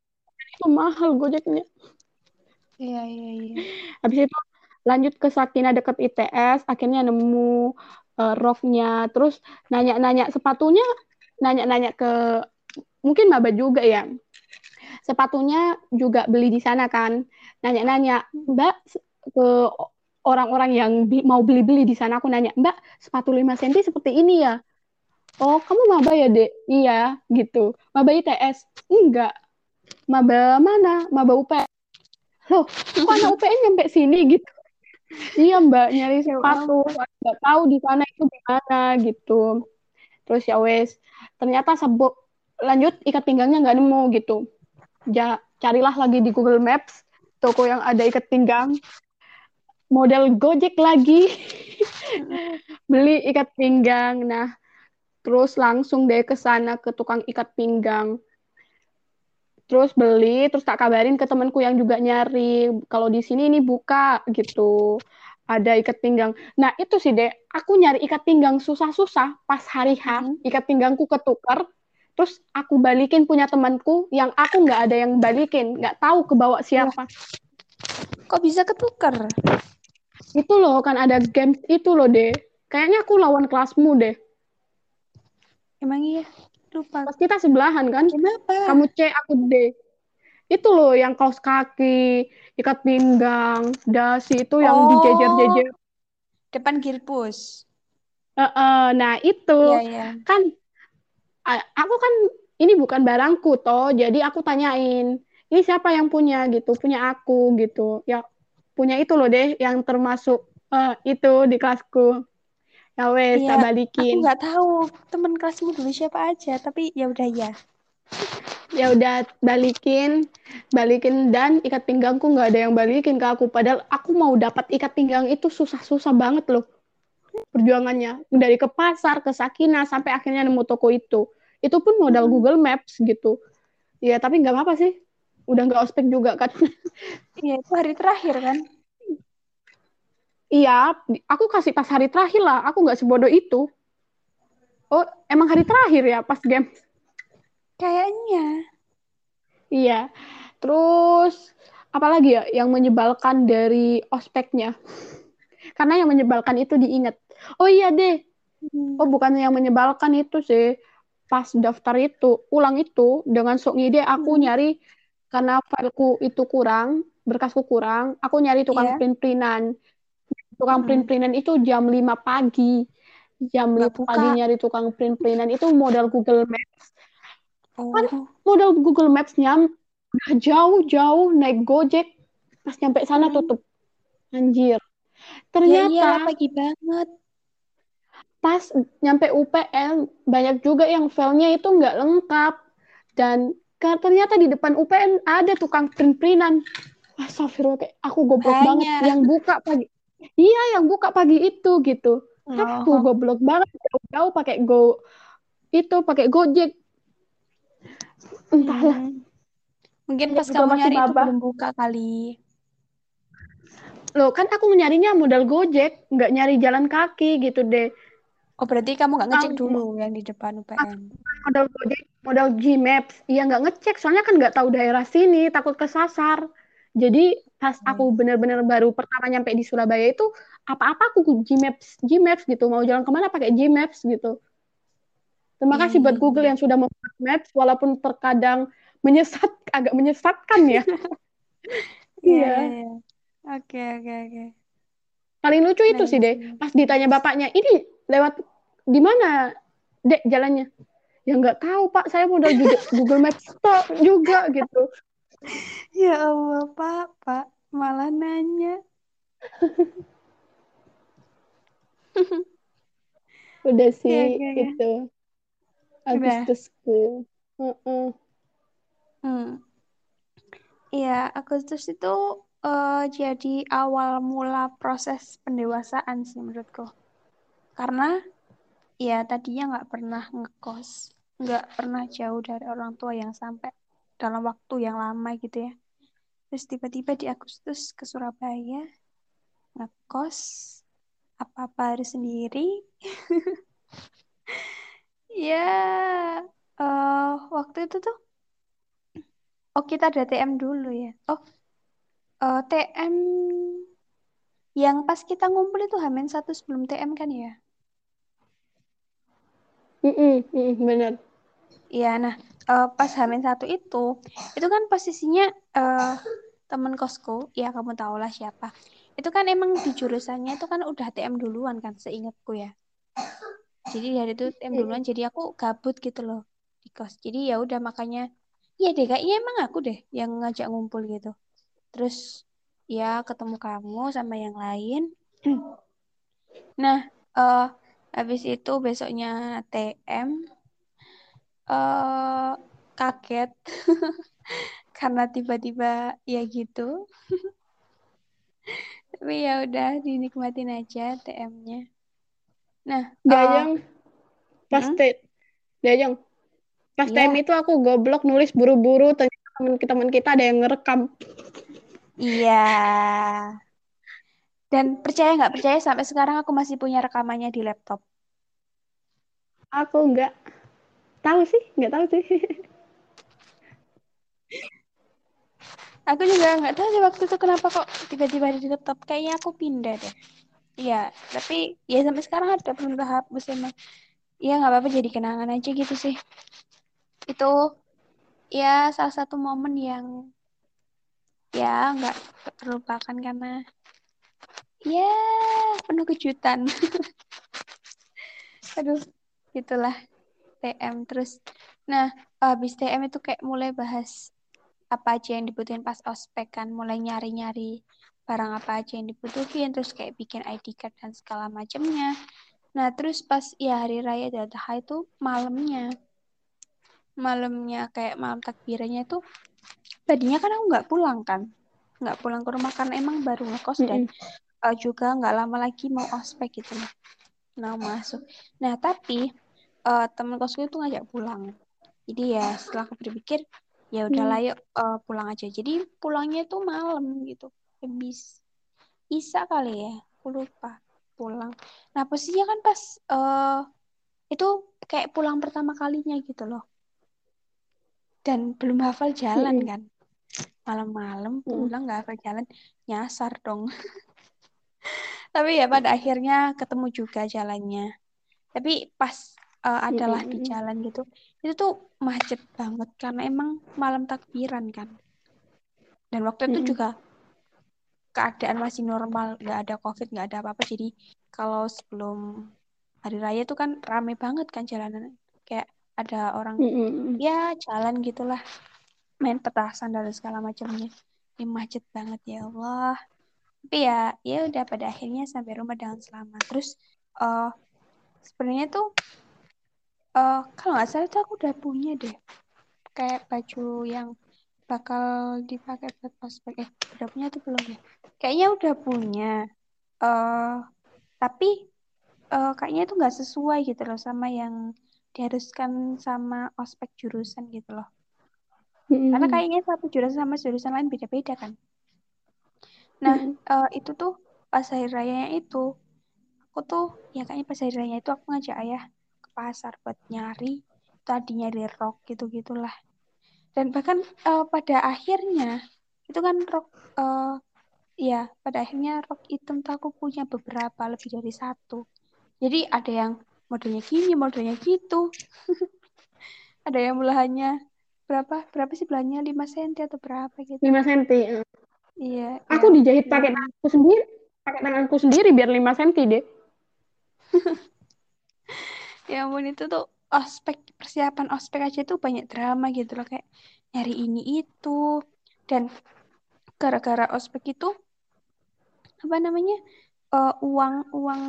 itu mahal Gojeknya Iya, iya, iya. habis itu lanjut ke Sakinah dekat ITS akhirnya nemu eh, roknya terus nanya-nanya sepatunya nanya-nanya ke mungkin maba juga ya. Sepatunya juga beli di sana kan. Nanya-nanya mbak ke orang-orang yang mau beli-beli di sana aku nanya mbak sepatu 5 cm seperti ini ya? Oh kamu maba ya dek? Iya gitu. Maba ITS enggak. Maba mana? Maba UPN loh kok anak UPN nyampe sini? gitu iya mbak nyari Ya sepatu. Nggak tahu di sana itu gimana gitu. Terus ya wes ternyata sabuk lanjut ikat pinggangnya nggak nemu gitu. Ja, carilah lagi di Google Maps toko yang ada ikat pinggang. Model Gojek lagi. [laughs] Beli ikat pinggang. Nah terus langsung deh ke sana ke tukang ikat pinggang terus beli terus tak kabarin ke temanku yang juga nyari. Kalau di sini ini buka gitu. Ada ikat pinggang. Nah itu sih deh aku nyari ikat pinggang susah-susah pas hari H. Mm-mm. ikat pinggangku ketukar. Terus aku balikin punya temanku yang aku nggak ada yang balikin. Nggak tahu kebawa siapa. Kok bisa ketukar? itu loh kan ada game itu loh deh kayaknya aku lawan kelasmu deh Emang iya? Lupa. pas. Kita sebelahan kan? Kenapa? kamu C aku D. Itu loh yang kaos kaki ikat pinggang dasi itu yang Oh, dijejer-jejer. Depan Gilpus. Eh, eh, nah itu. Iya, iya. kan aku kan ini bukan barangku toh jadi aku tanyain ini siapa yang punya? gitu. Punya aku gitu. Ya punya itu loh deh yang termasuk eh, itu di kelasku ya wes Iya, tak aku balikin nggak tahu teman kelasmu dulu siapa aja, tapi ya udah ya. ya udah balikin balikin dan ikat pinggangku nggak ada yang balikin ke aku padahal aku mau dapat ikat pinggang itu susah-susah banget loh perjuangannya dari ke pasar ke Sakinah sampai akhirnya nemu toko itu itu pun modal Mm-mm. Google Maps gitu ya tapi nggak apa-apa sih udah nggak ospek juga kan Iya, itu hari terakhir kan? Iya, aku kasih pas hari terakhir lah. Aku nggak sebodoh itu. Oh, emang hari terakhir ya pas game? Kayaknya. Iya. Terus apalagi ya yang menyebalkan dari ospeknya? Karena yang menyebalkan itu diingat. Oh iya deh. Hmm. Oh bukan yang menyebalkan itu sih. Pas daftar itu, ulang itu dengan sok ngide aku Hmm. nyari karena fileku itu kurang, berkasku kurang, aku nyari tukang Iya. print-printan. Tukang Hmm. print-printan itu jam 5 pagi. Jam 5 pagi nyari tukang print-printan itu modal Google Maps. Kan Oh. modal Google Maps-nya udah jauh-jauh naik Gojek. Pas nyampe sana Hmm. tutup. Anjir. Ya Ternyata pagi banget. pas nyampe UPN banyak juga yang filenya itu nggak lengkap dan ternyata di depan UPN ada tukang print-printan. Astagfirullah, kayak aku goblok banget yang buka pagi. Iya, yang buka pagi itu gitu. Aku Oh. goblok banget jauh-jauh pakai Go itu pakai Gojek. Entahlah. Hmm. Mungkin pas kamu masih nyari itu maba. belum buka kali. Loh, kan aku nyarinya modal Gojek, nggak nyari jalan kaki gitu deh. Oh, berarti kamu nggak ngecek dulu yang di depan UPN. Modal Gojek, modal Gmaps. Iya nggak ngecek, soalnya kan nggak tahu daerah sini, takut kesasar. Jadi pas aku benar-benar baru pertama nyampe di Surabaya itu apa-apa aku Gmaps, Gmaps gitu. Mau jalan ke mana pakai Gmaps gitu. Terima kasih buat Hmm. Google yang sudah membuat Maps, walaupun terkadang menyesat, [laughs] agak menyesatkan ya. [laughs] Iya, Iya. iya. Oke, oke, oke. Paling lucu itu Nice, sih deh, pas ditanya bapaknya, ini lewat di mana, dek jalannya? Ya nggak tahu pak, saya modal juga Google Maps juga gitu. [laughs] Ya Allah, Pak, Pak, malah nanya. [laughs] Udah sih oke, oke. itu Udah. Agustusku. Heeh. Hmm. Iya, Agustus itu eh, jadi awal mula proses pendewasaan sih menurutku. Karena ya tadinya nggak pernah ngekos, nggak pernah jauh dari orang tua yang sampai dalam waktu yang lama gitu ya. Terus tiba-tiba di Agustus ke Surabaya, ngekos, apa-apa harus sendiri. [laughs] Ya, eh waktu itu tuh, oh kita ada TM dulu ya. Oh, eh, TM yang pas kita ngumpul itu Hamin satu sebelum TM kan ya? Mm-mm, mm-mm, bener. Iya, nah eh, pas Hamin satu itu, itu kan posisinya eh temen kosku, ya kamu tau lah siapa. Itu kan emang di jurusannya itu kan udah TM duluan kan, seingatku ya. Jadi dari itu TM duluan, jadi aku gabut gitu loh di kos. Jadi ya udah makanya, iya deh kayaknya emang aku deh yang ngajak ngumpul gitu. Terus ya ketemu kamu sama yang lain. [clears throat] Nah, eh habis itu besoknya TM eh kaget [laughs] karena tiba-tiba ya gitu. [laughs] Tapi ya udah dinikmatin aja TM-nya. Nah, eh, Dayang, pas mm-mm, te- Dayang, pas iya, time itu aku goblok nulis buru-buru, ternyata teman-teman kita ada yang ngerekam. iya. Dan percaya nggak percaya sampai sekarang aku masih punya rekamannya di laptop. Aku nggak tahu sih, nggak tahu sih. Aku juga nggak tahu sih waktu itu kenapa kok tiba-tiba ada di laptop. Kayaknya aku pindah deh. Iya, tapi ya sampai sekarang ada belum kehapus emang. Ya nggak apa-apa jadi kenangan aja gitu sih. Itu ya salah satu momen yang ya nggak terlupakan karena ya penuh kejutan. [laughs] Aduh, itulah TM terus. Nah, habis TM itu kayak mulai bahas apa aja yang dibutuhin pas ospek kan, mulai nyari-nyari barang apa aja yang dibutuhin, terus kayak bikin ID card dan segala macamnya. Nah, terus pas ya hari raya Idul Adha itu malamnya, malamnya kayak malam takbirannya itu tadinya kan aku nggak pulang kan, nggak pulang ke rumah karena emang baru ngekos dan Mm-mm. uh, juga nggak lama lagi mau ospek gitu loh. Nah, masuk. Nah, tapi uh, temen kosku itu ngajak pulang. Jadi ya setelah aku berpikir, ya udahlah Hmm. yuk uh, pulang aja. Jadi pulangnya itu malam gitu. Habis Isa kali ya. aku lupa pulang nah posisinya kan pas uh, itu kayak pulang pertama kalinya gitu loh dan belum hafal jalan Mm-mm. kan malam-malam Mm-mm. pulang nggak hafal jalan nyasar dong [laughs] tapi ya pada akhirnya ketemu juga jalannya tapi pas uh, adalah di jalan gitu. Itu tuh macet banget karena emang malam takbiran kan. Dan waktu itu juga keadaan masih normal nggak ada covid nggak ada apa-apa. Jadi kalau sebelum hari raya tuh kan rame banget kan jalanan. Kayak ada orang Mm-mm. ya jalan gitulah main petasan dan segala macamnya. Ini macet banget ya Allah. Tapi ya ya udah pada akhirnya sampai rumah dengan selamat. Terus uh, sebenarnya tuh uh, kalau nggak salah tuh aku udah punya deh. Kayak baju yang bakal dipakai buat ospek eh udah punya tuh belum ya? Kayaknya udah punya. Uh, tapi uh, kayaknya itu nggak sesuai gitu loh sama yang diharuskan sama ospek jurusan gitu loh. Mm-mm. karena kayaknya satu jurusan sama jurusan lain beda-beda kan. Nah Mm-mm. uh, itu tuh pas hari rayanya itu aku tuh ya kayaknya pas hari raya itu aku ngajak ayah pasar buat nyari tadi nyari rok gitu gitulah. Dan bahkan uh, pada akhirnya itu kan rok uh, ya pada akhirnya rok hitam tuh aku punya beberapa lebih dari satu. Jadi ada yang modelnya gini modelnya gitu. [laughs] Ada yang belahannya berapa berapa sih belahannya? 5 cm atau berapa gitu. 5 cm. iya Aku ya dijahit pakai tanganku sendiri, pakai tanganku sendiri biar 5 cm deh. Ya ampun itu tuh ospek persiapan ospek aja tuh banyak drama gitu loh kayak nyari ini itu. Dan gara-gara ospek itu apa namanya uh, uang uang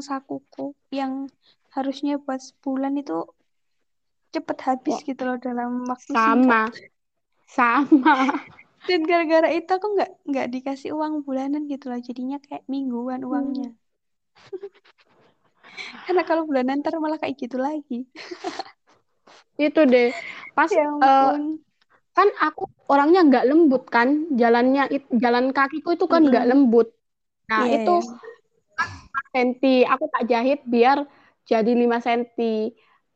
sakuku yang harusnya buat sebulan itu cepet habis Wah, gitu loh dalam waktu singkat. Sama, sama. [laughs] dan gara-gara itu aku nggak nggak dikasih uang bulanan gitu loh jadinya kayak mingguan Hmm. Karena kalau bulanan ntar malah kayak gitu lagi Itu deh. Pas ya ampun kan aku orangnya nggak lembut kan, jalannya it- jalan kakiku itu kan nggak Mm-mm. lembut. Nah, iya itu ya 5 cm. Aku tak jahit biar jadi 5 cm.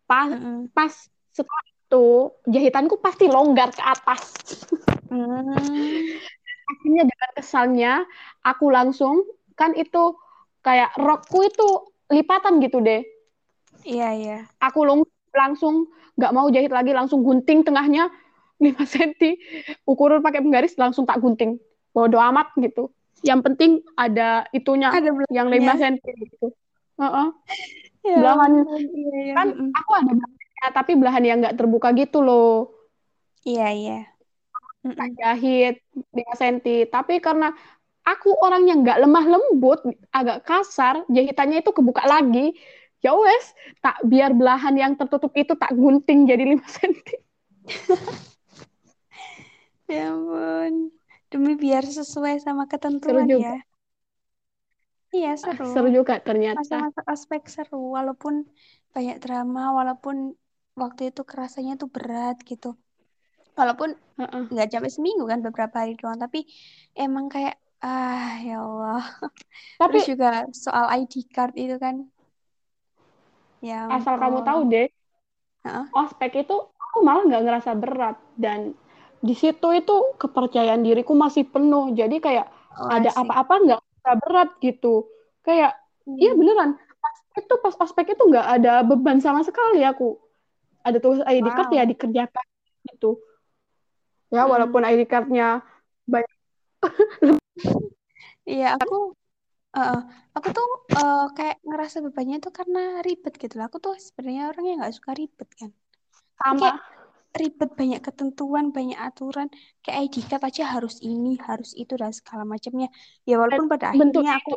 Pas Mm-mm. pas setelah itu jahitanku pasti longgar ke atas. Hmm. Akhirnya dengan kesalnya aku langsung kan itu kayak rokku itu lipatan gitu deh. iya iya Aku long- langsung nggak mau jahit lagi, langsung gunting tengahnya 5 cm. Ukuran pakai penggaris langsung tak gunting. Bodo amat gitu. Yang penting ada itunya ada yang 5 belahannya cm gitu. Heeh. [laughs] ya Belahan iya iya kan aku ada belahannya, tapi belahan yang nggak terbuka gitu loh. iya iya Tak jahit 5 cm. Tapi karena aku orang yang nggak lemah lembut, agak kasar, jahitannya itu kebuka lagi. Ya wes, tak biar belahan yang tertutup itu tak gunting jadi 5 cm. [laughs] ya ampun demi biar sesuai sama Seru ketentuan juga. ya iya Ah, seru Seru juga ternyata. masa-masa aspek seru walaupun banyak drama walaupun waktu itu kerasanya tuh berat gitu walaupun nggak sampai seminggu kan beberapa hari doang tapi emang kayak ah ya Allah Tapi terus juga soal ID card itu kan ya asal kamu tahu deh, Heeh. ospek itu aku malah nggak ngerasa berat dan di situ itu kepercayaan diriku masih penuh. Jadi kayak Oh, ada apa-apa nggak ngerasa berat gitu. Kayak iya Hmm. beneran. Pas itu pas ospek itu nggak ada beban sama sekali aku. Ada tugas ID card ya wow dikerjakan gitu. Ya Mm-mm. walaupun ID cardnya banyak. [laughs] Iya, aku eh, aku tuh eh, kayak ngerasa bebannya tuh karena ribet gitu lah. Aku tuh sebenarnya orang yang nggak suka ribet kan. Kayak sama ribet banyak ketentuan, banyak aturan. Kayak ID card aja harus ini, harus itu dan segala macamnya. Ya walaupun pada akhirnya aku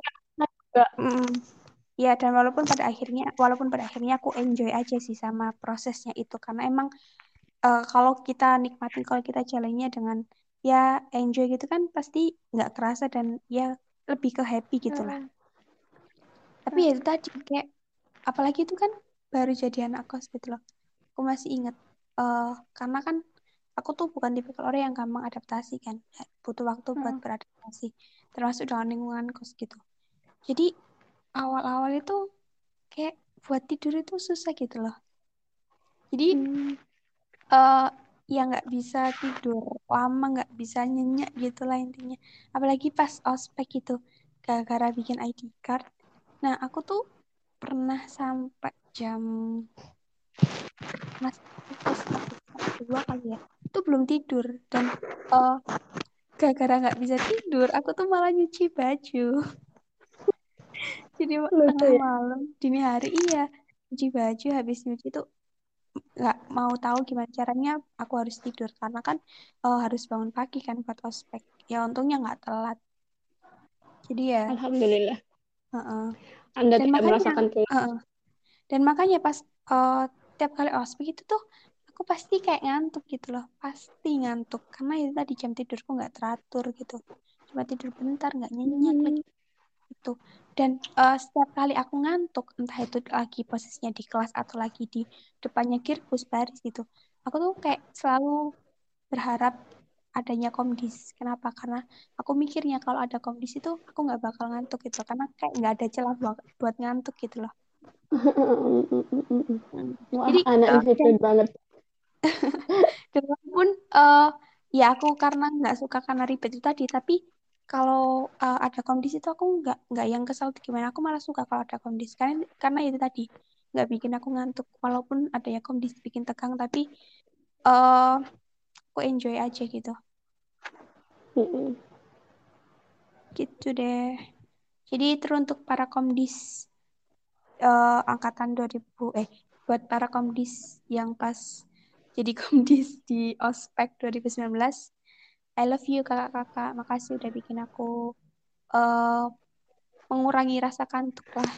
juga mm, ya dan walaupun pada akhirnya walaupun pada akhirnya aku enjoy aja sih sama prosesnya itu karena emang eh, kalau kita nikmatin kalau kita jalannya dengan ya enjoy gitu kan pasti nggak kerasa dan ya lebih ke happy gitu lah. Heeh, Tapi ya itu tadi kayak apalagi itu kan baru jadi anak kos gitu loh. Aku masih inget eh karena kan aku tuh bukan tipe orang yang gampang adaptasi kan. Butuh waktu buat Heeh. beradaptasi termasuk dengan lingkungan kos gitu. Jadi awal-awal itu kayak buat tidur itu susah gitu loh. Jadi Hmm. eh ya nggak bisa tidur lama, nggak bisa nyenyak gitu lah intinya. Apalagi pas ospek gitu, gara-gara bikin ID card. Nah aku tuh pernah sampai jam mas dua kali ya itu belum tidur dan eh gara-gara nggak bisa tidur aku tuh malah nyuci baju [laughs] jadi Lucu tengah ya. malam dini hari iya nyuci baju habis nyuci tuh nggak mau tahu gimana caranya aku harus tidur karena kan eh, harus bangun pagi kan buat ospek ya untungnya nggak telat jadi ya Alhamdulillah. heeh. Anda dan tidak makanya merasakan tuh. heeh. dan makanya pas eh, tiap kali ospek itu tuh aku pasti kayak ngantuk gitu loh pasti ngantuk karena itu tadi jam tidurku nggak teratur gitu cuma tidur bentar nggak nyenyak Hmm. lagi itu dan eh, setiap kali aku ngantuk entah itu lagi posisinya di kelas atau lagi di depannya kirkus baris gitu aku tuh kayak selalu berharap adanya komdis kenapa karena aku mikirnya kalau ada komdis itu aku nggak bakal ngantuk gitu karena kayak nggak ada celah buat, buat ngantuk gitu loh. [laughs] Wah, jadi anak [laughs] disiplin banget. [laughs] dan walaupun eh ya aku karena nggak suka karena ribet itu tadi tapi kalau eh, ada kondisi itu aku nggak nggak yang kesal gimana. Aku malah suka kalau ada kondisi. Karena karena itu tadi nggak bikin aku ngantuk. Walaupun ada ya kondisi bikin tegang tapi eh aku enjoy aja gitu. Mm-mm. gitu deh. Jadi teruntuk para komdis eh, angkatan 2000 eh buat para komdis yang pas jadi [laughs] komdis di ospek 2019 I love you kakak-kakak. Makasih udah bikin aku eh mengurangi rasa kantuk lah.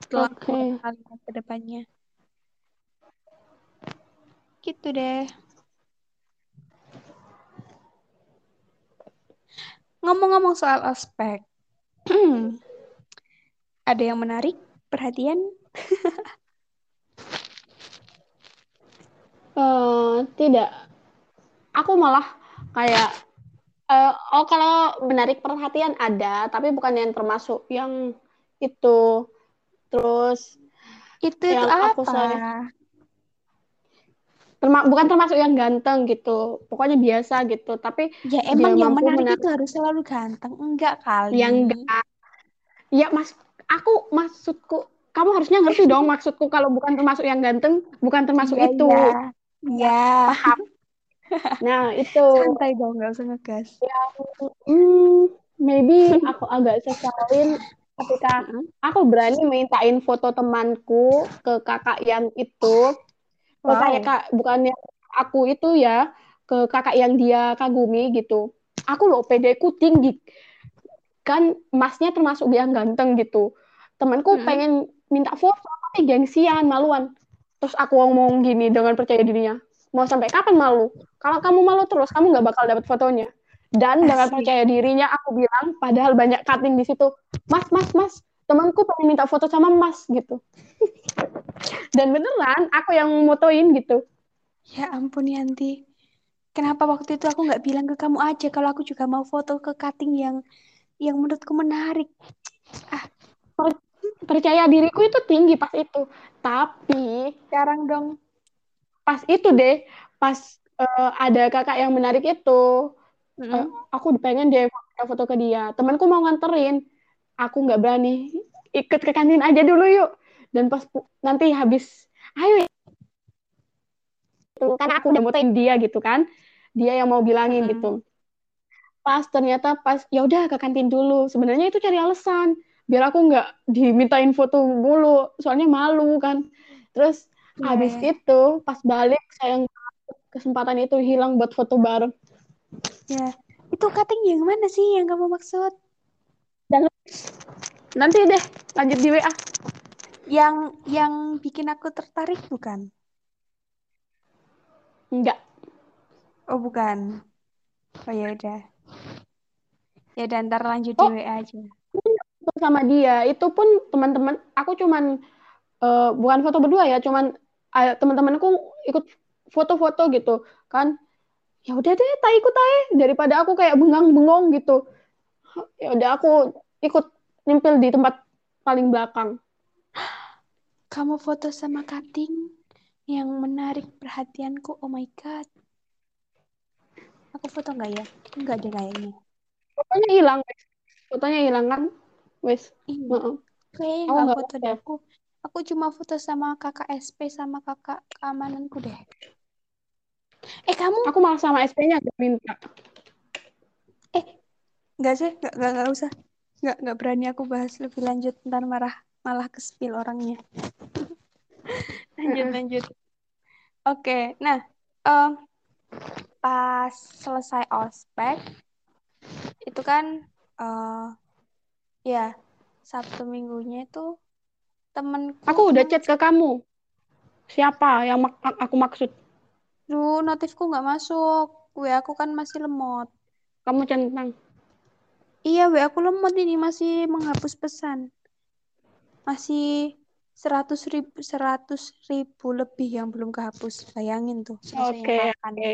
Setelah beberapa kali ke depannya. Gitu deh. Ngomong-ngomong soal ospek [clears throat] ada yang menarik? Perhatian? [laughs] Eh, tidak. Aku malah kayak eh, oh kalau menarik perhatian ada, tapi bukan yang termasuk yang itu. Terus itu itu yang aku apa sayang terma bukan termasuk yang ganteng gitu. Pokoknya biasa gitu, tapi ya emang yang menarik menarik itu harus selalu ganteng enggak kali yang enggak. Ya Mas, aku maksudku kamu harusnya ngerti dong maksudku kalau bukan termasuk yang ganteng, bukan termasuk Iya, itu. iya. Iya. Paham. Nah, itu santai dong nggak usah ngegas Hmm, maybe aku agak sesalin ketika aku berani mintain foto temanku ke kakak yang itu, wow kayak kak bukannya aku itu ya, ke kakak yang dia kagumi gitu. Aku loh pedeku tinggi, kan masnya termasuk yang ganteng gitu. Temanku Mm-mm. pengen minta foto tapi gengsian, maluan. Terus aku ngomong gini dengan percaya dirinya, mau sampai kapan malu? Kalau kamu malu terus, kamu nggak bakal dapat fotonya. Dan dengan Asik. percaya dirinya aku bilang, padahal banyak cutting di situ, Mas, Mas, Mas, temanku pengen minta foto sama Mas gitu. [laughs] Dan beneran, aku yang motoin gitu. ya ampun Yanti kenapa waktu itu aku nggak bilang ke kamu aja kalau aku juga mau foto ke cutting yang yang menurutku menarik Per- percaya diriku itu tinggi pas itu. Tapi sekarang dong pas itu deh, pas eh, ada kakak yang menarik itu, Mm-mm. eh, aku pengen deh foto ke dia. Temanku mau nganterin, aku nggak berani. Ikut ke kantin aja dulu yuk. Dan pas nanti habis, ayo ya. Gitu, Karena aku udah motoin dia gitu kan. Dia yang mau bilangin Mm-mm. gitu. Pas ternyata pas ya udah ke kantin dulu. Sebenarnya itu cari alasan biar aku nggak dimintain foto mulu. Soalnya malu kan. Terus habis ya. itu pas balik sayang kesempatan itu hilang buat foto bareng. ya itu cutting yang mana sih yang kamu maksud Nanti deh lanjut di WA. yang yang bikin aku tertarik bukan Enggak. oh bukan oh ya udah ya udah ntar lanjut di Oh. WA aja sama dia itu pun teman-teman aku cuman eh, bukan foto berdua ya, cuman teman-temanku ikut foto-foto gitu kan. Ya udah deh, tak ikut aja daripada aku kayak bengang-bengong gitu. ya udah aku ikut nyempil di tempat paling belakang Kamu foto sama cutting yang menarik perhatianku. Oh my god. Aku foto nggak ya? Enggak deh kayaknya. fotonya hilang fotonya hilang kan wes Iya. Heeh. Kayaknya nggak nggak foto foto. deh. Aku, aku cuma foto sama kakak SP sama kakak keamananku deh. Eh kamu aku malah sama SP-nya gak minta nggak sih? Nggak, nggak, usah. Nggak, nggak berani aku bahas lebih lanjut. Ntar marah, malah ke spill orangnya. [laughs] lanjut, lanjut. Oke, nah. em, pas selesai ospek, itu kan, eh ya, Sabtu minggunya itu temenku aku udah emang chat ke kamu siapa yang mak- aku maksud Duh, notifku nggak masuk. WA aku kan masih lemot. kamu centang Iya, WA aku lemot ini masih menghapus pesan. Masih seratus ribu, seratus ribu lebih yang belum kehapus. Bayangin tuh, oke kapan. oke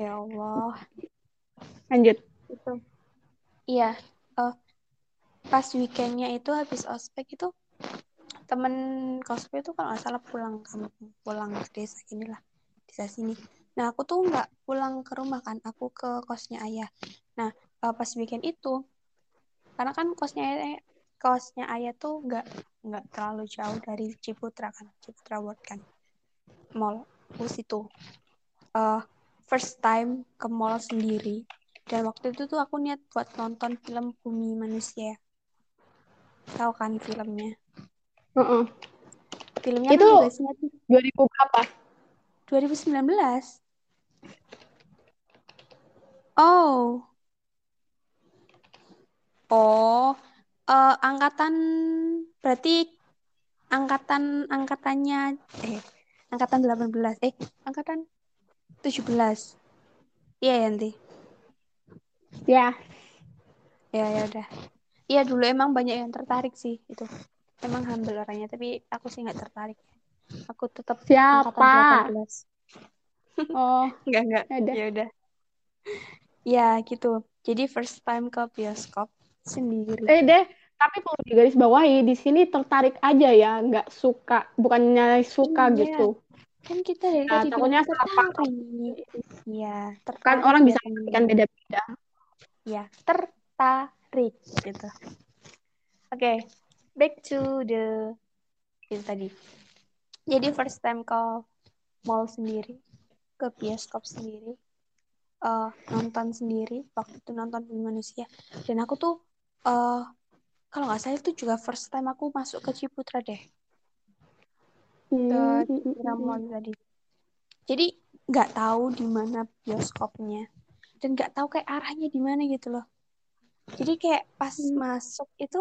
Ya Allah. lanjut Itu. Iya. eh, pas weekendnya itu habis ospek itu temen cosplay itu kalau nggak pulang kampung, pulang ke desa inilah, desa sini. Nah aku tuh nggak pulang ke rumah kan, aku ke kosnya ayah. Nah eh, pas weekend itu, karena kan kosnya ayah, kosnya ayah tuh nggak nggak terlalu jauh dari Ciputra kan, Ciputra World kan, mall bus itu. Eh, first time ke mall sendiri. Dan waktu itu tuh aku niat buat nonton film Bumi Manusia. Tahu kan filmnya? Heeh. Filmnya Itu kan tuh 2000 berapa 2019. Oh. Oh. Eh, angkatan berarti angkatan angkatannya eh angkatan 18 eh angkatan 17. Iya ya nanti. ya Ya ya udah. Iya dulu emang banyak yang tertarik sih itu. Emang humble orangnya tapi aku sih nggak tertarik. Aku tetap siapa angkatan 18. oh [laughs] Enggak enggak. ya udah Ya udah. Ya gitu. Jadi first time ke bioskop sendiri. eh deh tapi perlu digaris bawahi di sini tertarik aja ya nggak suka bukannya suka Iya. gitu Kan kita dari Nah, tadi takutnya salah. Iya, kan orang bisa mengartikan beda-beda Ya, tertarik gitu. Oke, back to the itu tadi. Jadi first time ke mall sendiri, ke bioskop sendiri, eh, nonton sendiri. Waktu itu nonton Bumi Manusia. Dan aku tuh, eh kalau nggak salah itu juga first time aku masuk ke Ciputra deh. ke Hmm, Ciputra Mall tadi. Jadi nggak tahu di mana bioskopnya dan nggak tahu kayak arahnya di mana gitu loh. Jadi kayak pas Hmm. masuk itu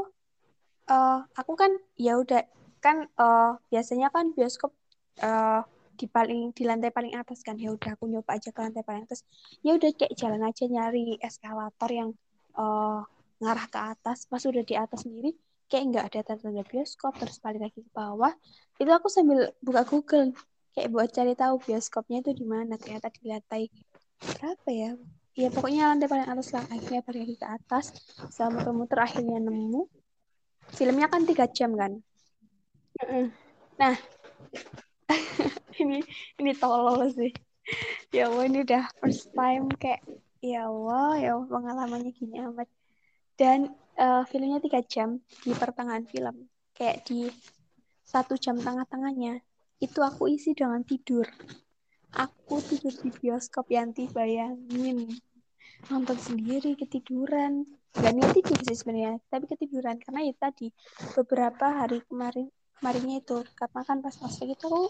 eh aku kan ya udah kan eh biasanya kan bioskop eh di paling di lantai paling atas kan. Ya udah aku nyoba aja ke lantai paling atas. Ya udah kayak jalan aja nyari eskalator yang eh ngarah ke atas. Pas udah di atas sendiri kayak nggak ada tanda-tanda bioskop terus balik lagi ke bawah. Itu aku sambil buka Google kayak buat cari tahu bioskopnya itu di mana. Ternyata di lantai berapa ya? Ya pokoknya lantai paling atas lah. Akhirnya balik lagi ke atas. Sama muter-muter akhirnya nemu filmnya kan tiga jam kan? Nah [laughs] ini ini tolol sih. Ya Allah ini udah first time kayak ya Allah ya Allah pengalamannya gini amat. Dan eh, filmnya tiga jam di pertengahan film. Kayak di satu jam tengah-tengahnya. Itu aku isi dengan tidur. Aku tidur di bioskop Yanti bayangin. Nonton sendiri ketiduran gak niat tidur sih sebenarnya tapi ketiduran. Karena ya tadi beberapa hari kemarin kemarinnya itu karena kan pas masuk itu aku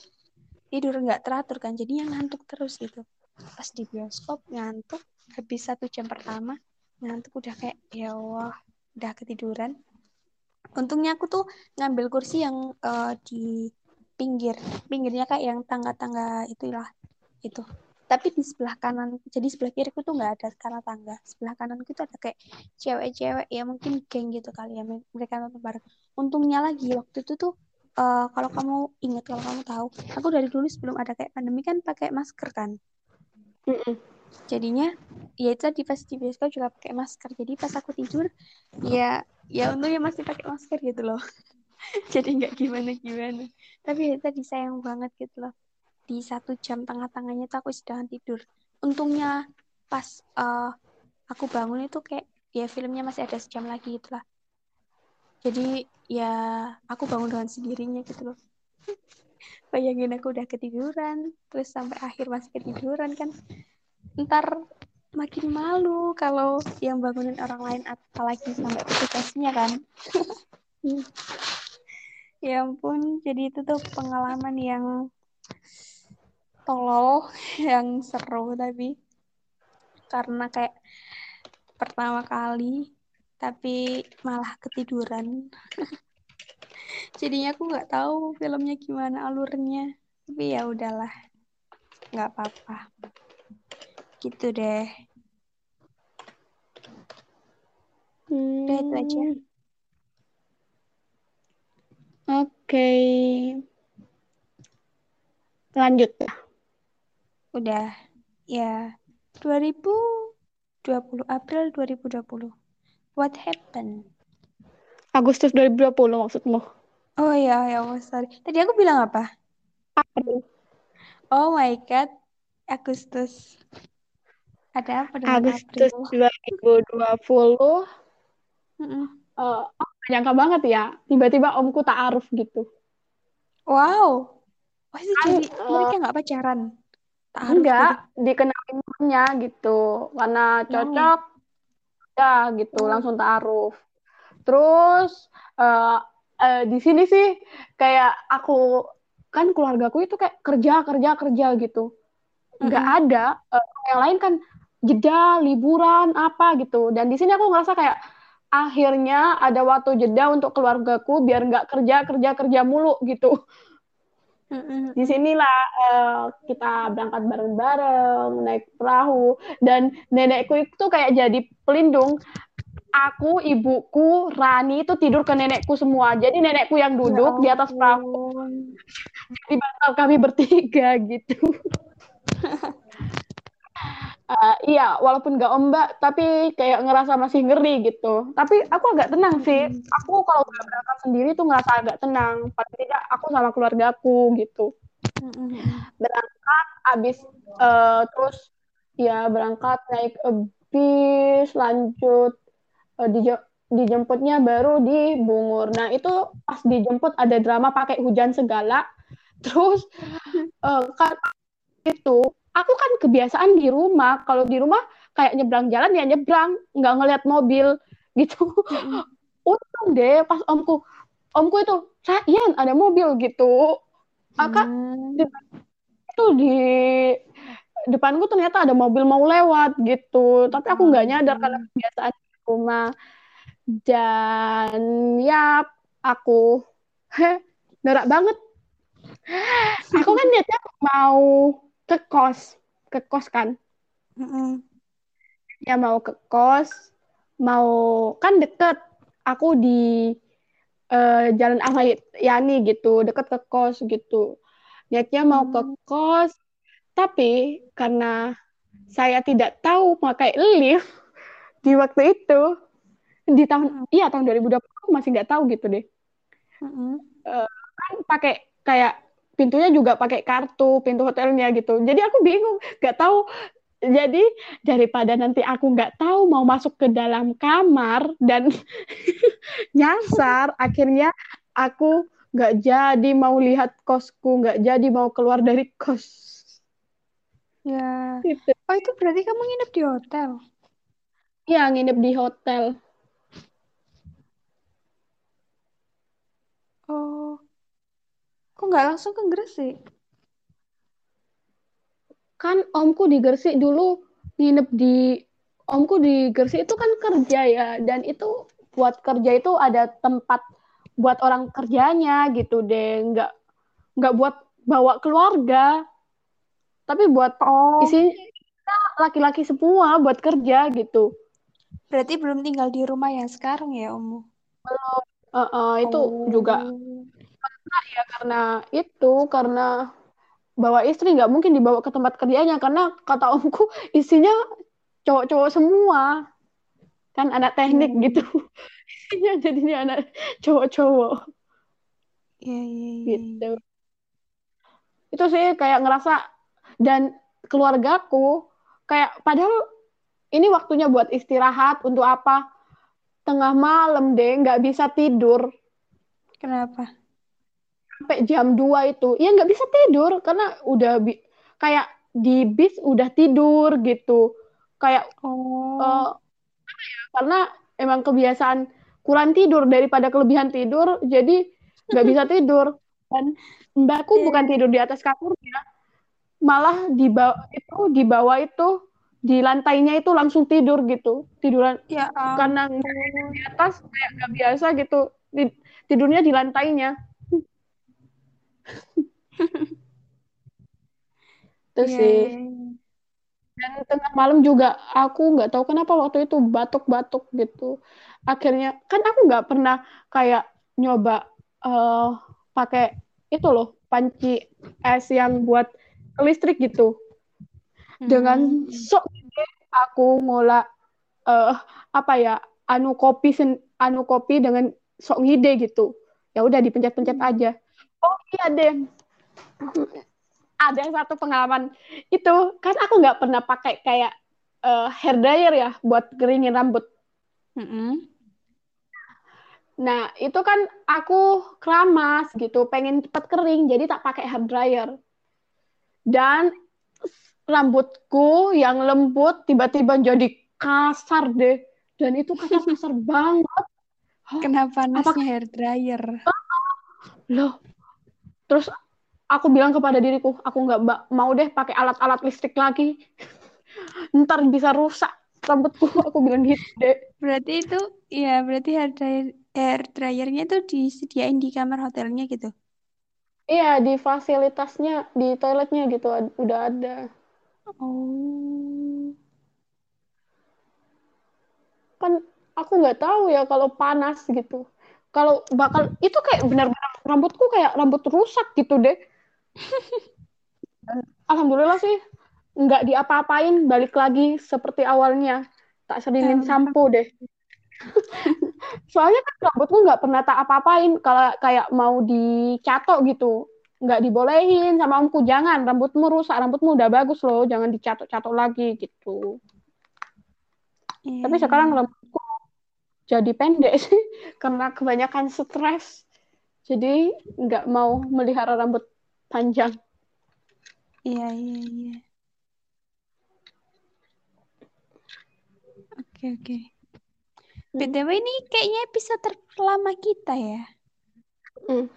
tidur nggak teratur kan jadinya ngantuk terus gitu. Pas di bioskop ngantuk habis satu jam pertama ngantuk udah kayak ya Allah udah ketiduran. Untungnya aku tuh ngambil kursi yang eh, di pinggir pinggirnya kayak yang tangga-tangga itulah itu tapi di sebelah kanan jadi sebelah kiriku tuh nggak ada karena tangga. Sebelah kananku tuh ada kayak cewek-cewek ya mungkin geng gitu kali ya mereka nonton bareng. Untungnya lagi waktu itu tuh eh, kalau kamu ingat kalau kamu tahu aku dari dulu sebelum ada kayak pandemi kan pakai masker kan? Mm-mm. jadinya ya itu tadi pas di bioskop juga pakai masker. Jadi pas aku tidur ya ya untungnya masih pakai masker gitu loh. [laughs] Jadi nggak gimana gimana tapi ya tadi sayang banget gitu loh di satu jam tengah-tengahnya tuh aku sedang tidur. Untungnya pas uh, aku bangun itu kayak ya filmnya masih ada sejam lagi gitu lah. Jadi ya aku bangun dengan sendirinya gitu loh. [laughs] Bayangin aku udah ketiduran terus sampai akhir masih ketiduran kan. Ntar makin malu kalau yang bangunin orang lain apalagi sampai petugasnya kan. [laughs] Ya ampun jadi itu tuh pengalaman yang tolol [laughs] yang seru tapi karena kayak pertama kali tapi malah ketiduran. [laughs] Jadinya aku nggak tahu filmnya gimana alurnya. Tapi ya udahlah nggak apa-apa. Gitu deh. Hmm. udah itu aja. Oke. Okay. lanjut udah ya. 2020 April 2020 what happened? Agustus 2020 maksudmu? Oh ya ya oh, sorry. Tadi aku bilang apa? April. Oh my god Agustus. Ada apa dengan Agustus April? 2020 mm -mm. Uh, nyangka banget ya. Tiba-tiba omku tak aruf gitu. Wow. Wah, itu jadi uh, mereka nggak pacaran Ta'aruf enggak gitu. dikenalnya gitu karena cocok oh. ya gitu oh. langsung taaruf terus uh, uh, di sini sih kayak aku kan keluargaku itu kayak kerja kerja kerja gitu nggak mm -hmm. ada uh, yang lain kan jeda liburan apa gitu dan di sini aku ngerasa kayak akhirnya ada waktu jeda untuk keluargaku biar nggak kerja kerja kerja mulu gitu di sinilah uh, kita berangkat bareng-bareng naik perahu. Dan nenekku itu kayak jadi pelindung. Aku ibuku Rani itu tidur ke nenekku semua. Jadi nenekku yang duduk ya di atas perahu. Di bantal kami bertiga gitu [laughs] uh, iya walaupun nggak ombak tapi kayak ngerasa masih ngeri gitu. Tapi aku agak tenang sih. Aku kalau udah berangkat sendiri tuh ngerasa agak tenang. Paling tidak aku sama keluargaku gitu. Berangkat abis uh, terus ya berangkat naik bis lanjut uh, di dijemputnya baru di Bungur. Nah itu pas dijemput ada drama pakai hujan segala. [laughs] Terus uh, kan itu aku kan kebiasaan di rumah. Kalau di rumah kayak nyebrang jalan ya nyebrang. Nggak ngeliat mobil [laughs] gitu. Untung deh pas omku omku itu sayang ada mobil gitu. Maka hmm. itu di depanku ternyata ada mobil mau lewat gitu. Tapi aku nggak nyadar karena hmm. kebiasaan di rumah. Dan ya aku heh [laughs] norak banget. Aku kan niatnya mau ke kos ke kos kan mm-hmm. ya mau ke kos mau kan deket aku di uh, jalan Ahmad Yani gitu deket ke kos gitu niatnya mau ke mm. kos tapi karena saya tidak tahu pakai lift di waktu itu di tahun iya tahun 2020 aku masih nggak tahu gitu deh mm-hmm. uh, kan pakai kayak pintunya juga pakai kartu pintu hotelnya gitu. Jadi aku bingung nggak tahu. Jadi daripada nanti aku nggak tahu mau masuk ke dalam kamar dan [laughs] nyasar akhirnya aku nggak jadi mau lihat kosku nggak jadi mau keluar dari kos. Ya. Gitu. oh itu berarti kamu nginep di hotel? Iya nginep di hotel oh Kok nggak langsung ke Gresik? Kan omku di Gresik dulu nginep di omku di Gresik itu kan kerja ya dan itu buat kerja itu ada tempat buat orang kerjanya gitu deh nggak nggak buat bawa keluarga tapi buat oh. isinya laki-laki semua buat kerja gitu berarti belum tinggal di rumah yang sekarang ya Omu belum uh, uh, itu oh. juga ya karena itu karena bawa istri nggak mungkin dibawa ke tempat kerjanya karena kata omku isinya cowok-cowok semua kan anak teknik Hmm. gitu [laughs] ya jadinya anak cowok-cowok Iya, iya, iya. gitu itu sih kayak ngerasa dan keluargaku kayak padahal ini waktunya buat istirahat untuk apa tengah malam deh nggak bisa tidur Kenapa? Sampai jam 2 itu ya nggak bisa tidur karena udah bi- kayak di bis udah tidur gitu. Kayak Oh, eh, karena emang kebiasaan kurang tidur daripada kelebihan tidur jadi nggak bisa [laughs] tidur. Dan mbakku Iya. bukan tidur di atas kasurnya malah di bawah itu di bawah itu di lantainya itu langsung tidur gitu. Tiduran ya karena di atas kayak nggak biasa gitu Ti- tidurnya di lantainya itu Iya, sih iya, iya. dan tengah malam juga aku nggak tahu kenapa waktu itu batuk-batuk gitu akhirnya kan aku nggak pernah kayak nyoba eh pakai itu loh panci es yang buat listrik gitu dengan Hmm. sok aku ngolah eh apa ya anu kopi sen- anu kopi dengan sok ngide gitu ya udah dipencet-pencet Hmm. aja iya deh ada satu pengalaman itu kan aku nggak pernah pakai kayak eh, hair dryer ya buat keringin rambut. Mm-mm. nah itu kan aku keramas gitu pengen cepat kering jadi tak pakai hair dryer. Dan rambutku yang lembut tiba-tiba jadi kasar deh. Dan itu kasar-kasar [laughs] banget. Kena panasnya Apakah- hair dryer. loh terus aku bilang kepada diriku aku nggak mau deh pakai alat-alat listrik lagi. [laughs] Ntar bisa rusak rambutku. [laughs] Aku bilang gitu deh Berarti itu, ya berarti hair dryer, hair dryernya itu disediain di kamar hotelnya gitu. iya di fasilitasnya di toiletnya gitu udah ada. Oh, kan aku nggak tahu ya kalau panas gitu kalau bakal itu kayak benar-benar rambutku kayak rambut rusak gitu deh. Dan [laughs] alhamdulillah sih nggak diapa-apain balik lagi seperti awalnya. Tak Alhamdulillah. sampo deh. [laughs] Soalnya kan rambutku nggak pernah tak apa-apain kalau kayak mau dicatok gitu. Nggak dibolehin sama omku jangan rambutmu rusak rambutmu udah bagus loh jangan dicatok-catok lagi gitu. Iya, tapi sekarang rambutku jadi pendek sih [laughs] karena kebanyakan stres jadi nggak mau melihara rambut panjang Iya, iya, iya. Oke, oke. BTW ini kayaknya episode terlama kita ya. Hmm.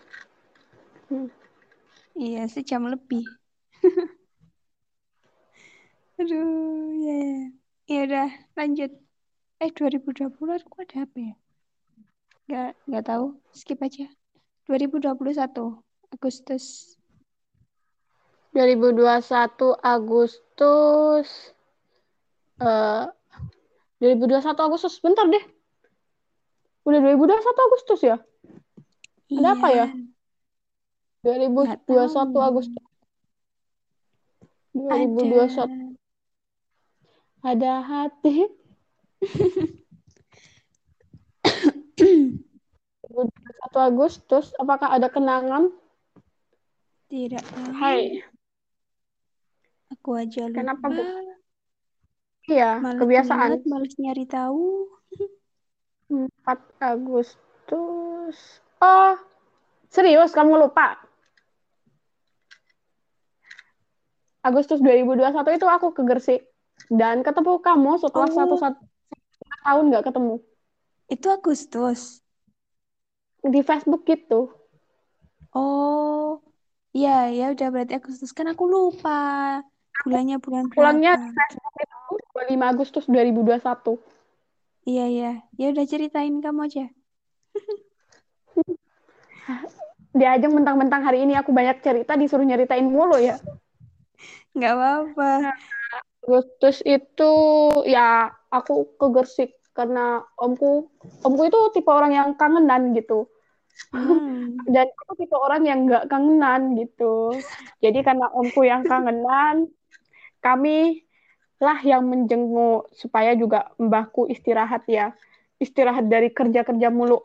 Hmm. Iya, sejam lebih. [laughs] Aduh, ya. ya. Ya udah, lanjut. Eh, 2020 aku ada apa ya? Nggak, nggak tahu. Skip aja. 2021 Agustus. 2021 Agustus eh 2021 Agustus bentar deh udah 2021 Agustus ya Ada apa ya? Nggak 2021 tahu. Agustus Ada. 2021 ada hati 2021 Agustus apakah ada kenangan Tidak tahu. Hai Aku aja lupa. Kenapa, Bu? iya Males kebiasaan males nyari tahu. 4 Agustus oh serius kamu lupa Agustus 2021 itu aku ke Gresik dan ketemu kamu setelah Oh. Tahun nggak ketemu Itu Agustus. di Facebook gitu Oh, iya ya udah berarti Agustus kan aku lupa bulannya bulan pulangnya di berapa. Facebook itu 25 Agustus 2021 Iya iya, ya udah ceritain kamu aja. [laughs] dia aja mentang-mentang hari ini aku banyak cerita disuruh nyeritain mulu ya Nggak apa-apa. Agustus itu ya aku ke Gresik karena omku omku itu tipe orang yang kangenan gitu. Hmm. dan aku tipe orang yang nggak kangenan gitu. Jadi karena omku yang kangenan kami lah yang menjenguk supaya juga mbahku istirahat ya. Istirahat dari kerja-kerja mulu.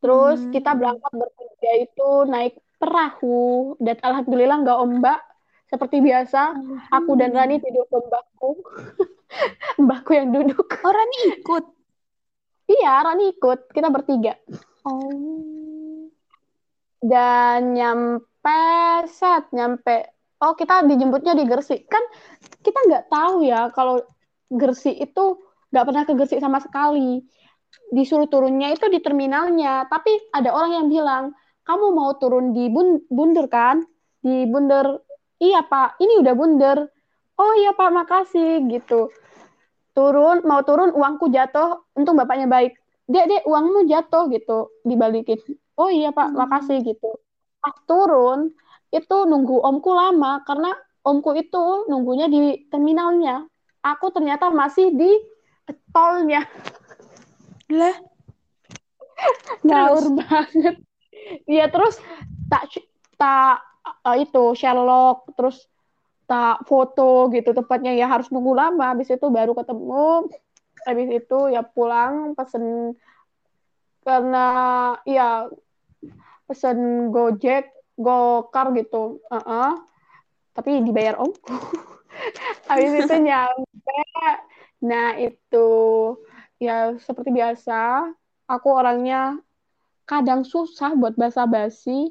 Terus Hmm. kita berangkat bertiga itu naik perahu. Dan alhamdulillah nggak ombak seperti biasa aku dan Rani tidur ke mbahku [laughs] mbahku yang duduk. Oh, Rani ikut. iya Rani ikut. Kita bertiga. Oh. dan nyampe set nyampe. Oh kita dijemputnya di Gresik. Kan kita nggak tahu ya kalau Gresik itu nggak pernah ke Gresik sama sekali. Disuruh turunnya itu di terminalnya. Tapi ada orang yang bilang kamu mau turun di bun bunder kan? Di bunder iya pak. Ini udah bunder oh iya pak. Makasih. Gitu. Turun mau turun uangku jatuh untung bapaknya baik. Dek dek uangmu jatuh gitu. Dibalikin. Oh iya pak. Hmm. makasih gitu. Pas turun itu nunggu omku lama. Karena omku itu nunggunya di terminalnya. Aku ternyata masih di tolnya. Lah, ngawur banget. Iya terus tak tak eh, itu Sherlock terus tak foto gitu tepatnya ya harus nunggu lama. Habis itu baru ketemu habis itu ya pulang pesen karena ya pesen Gojek Gokar gitu. Heeh. tapi dibayar omku [laughs] habis itu nyampe nah itu ya seperti biasa aku orangnya kadang susah buat basa-basi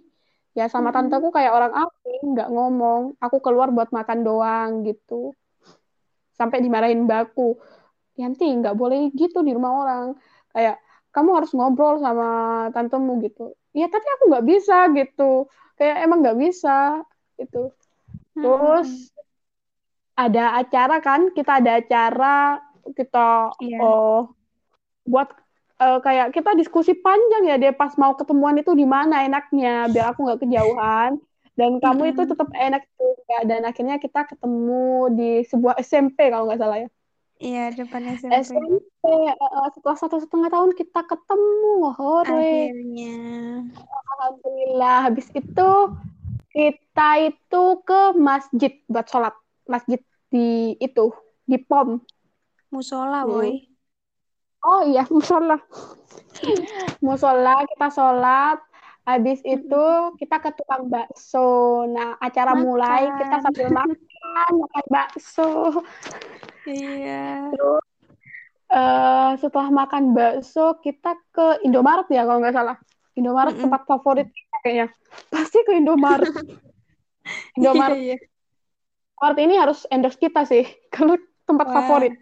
ya sama Mm-mm. tanteku kayak orang asing nggak ngomong. Aku keluar buat makan doang gitu. Sampai dimarahin baku. Yanti nggak boleh gitu di rumah orang. Kayak kamu harus ngobrol sama tantemu gitu. Ya tapi aku nggak bisa gitu. Kayak emang nggak bisa gitu. Terus ada acara kan? Kita ada acara kita Iya. oh buat eh, kayak kita diskusi panjang ya deh pas mau ketemuan itu di mana enaknya biar aku nggak kejauhan dan kamu itu tetap enak juga dan akhirnya kita ketemu di sebuah SMP kalau nggak salah ya Iya, depan SMP. SMP eh, setelah satu setengah tahun kita ketemu hore Akhirnya. alhamdulillah habis itu kita itu ke masjid buat sholat masjid di itu di pom Musola, Hmm. boy. Oh iya, [laughs] musola. musola kita sholat, habis itu kita ke tukang bakso. Nah, acara Makan. mulai kita sambil makan, makan bakso. Iya. Terus eh, setelah makan bakso kita ke Indomaret ya kalau nggak salah. Indomaret Mm-mm. tempat favorit kita kayaknya. [laughs] Pasti ke Indomaret. [laughs] Indomaret. Iya, iya. Indomaret ini harus endorse kita sih. Kalau tempat Wah. favorit.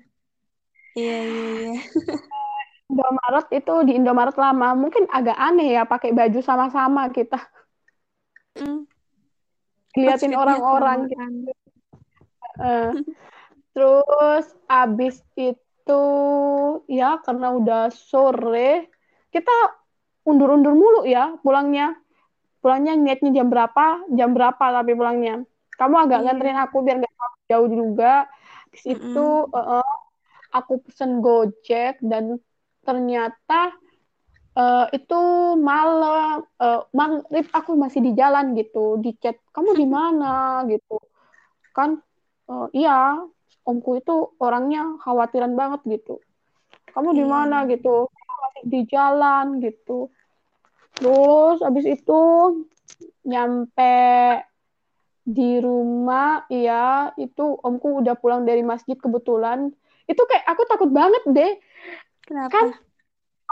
Iya, iya, iya. Indomaret itu di Indomaret lama mungkin agak aneh ya pakai baju sama-sama kita Mm. liatin orang-orang gitu. Eh, terus abis itu ya karena udah sore kita undur-undur mulu ya pulangnya pulangnya niatnya jam berapa jam berapa tapi pulangnya kamu agak Iya. nganterin aku biar nggak terlalu jauh juga Mm-mm. itu eh, eh, aku pesen Gojek dan ternyata eh, itu malam eh, maghrib aku masih di jalan gitu di chat kamu di mana? gitu. Kan eh, iya omku itu orangnya khawatiran banget gitu. Kamu di Iya. mana? gitu. Masih di jalan gitu. Terus abis itu nyampe di rumah iya itu omku udah pulang dari masjid kebetulan. Itu kayak aku takut banget deh Kenapa? kan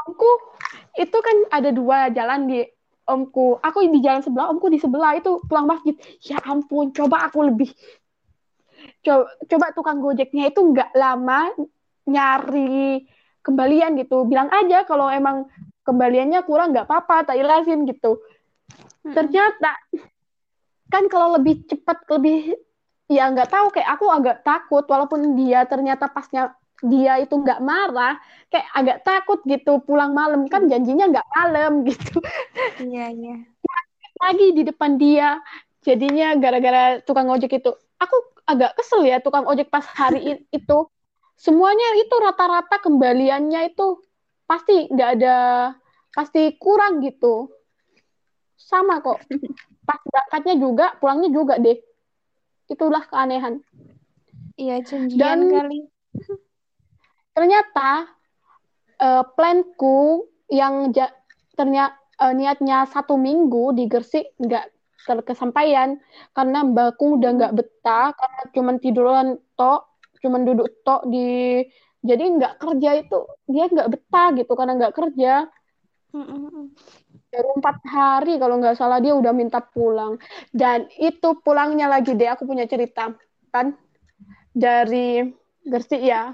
omku itu kan ada dua jalan di omku. Aku di jalan sebelah omku di sebelah. Itu pulang masjid. Ya ampun coba aku lebih coba, coba tukang gojeknya itu nggak lama nyari kembalian gitu. Bilang aja kalau emang kembaliannya kurang nggak apa-apa tak ilasin gitu. Mm-mm. ternyata kan kalau lebih cepat lebih ya nggak tahu kayak aku agak takut. Walaupun dia ternyata pasnya dia itu nggak marah kayak agak takut gitu pulang malam. Kan janjinya nggak malam [laughs] gitu. Iya, iya. lagi di depan dia jadinya gara-gara tukang ojek itu. Aku agak kesel ya tukang ojek pas hari [laughs] itu. Semuanya itu rata-rata kembaliannya itu pasti nggak ada pasti kurang gitu. Sama kok. [laughs] Pas berangkatnya juga pulangnya juga deh. Itulah keanehan. Iya, janjian Dan kali. Ternyata uh, planku yang ja, ternyata uh, niatnya satu minggu di Gersik nggak terkesampaian karena mbakku udah nggak betah karena cuma tiduran tok, cuma duduk tok di jadi nggak kerja itu dia nggak betah gitu karena nggak kerja. Baru empat hari kalau nggak salah dia udah minta pulang dan itu pulangnya lagi deh aku punya cerita kan dari Gersik ya.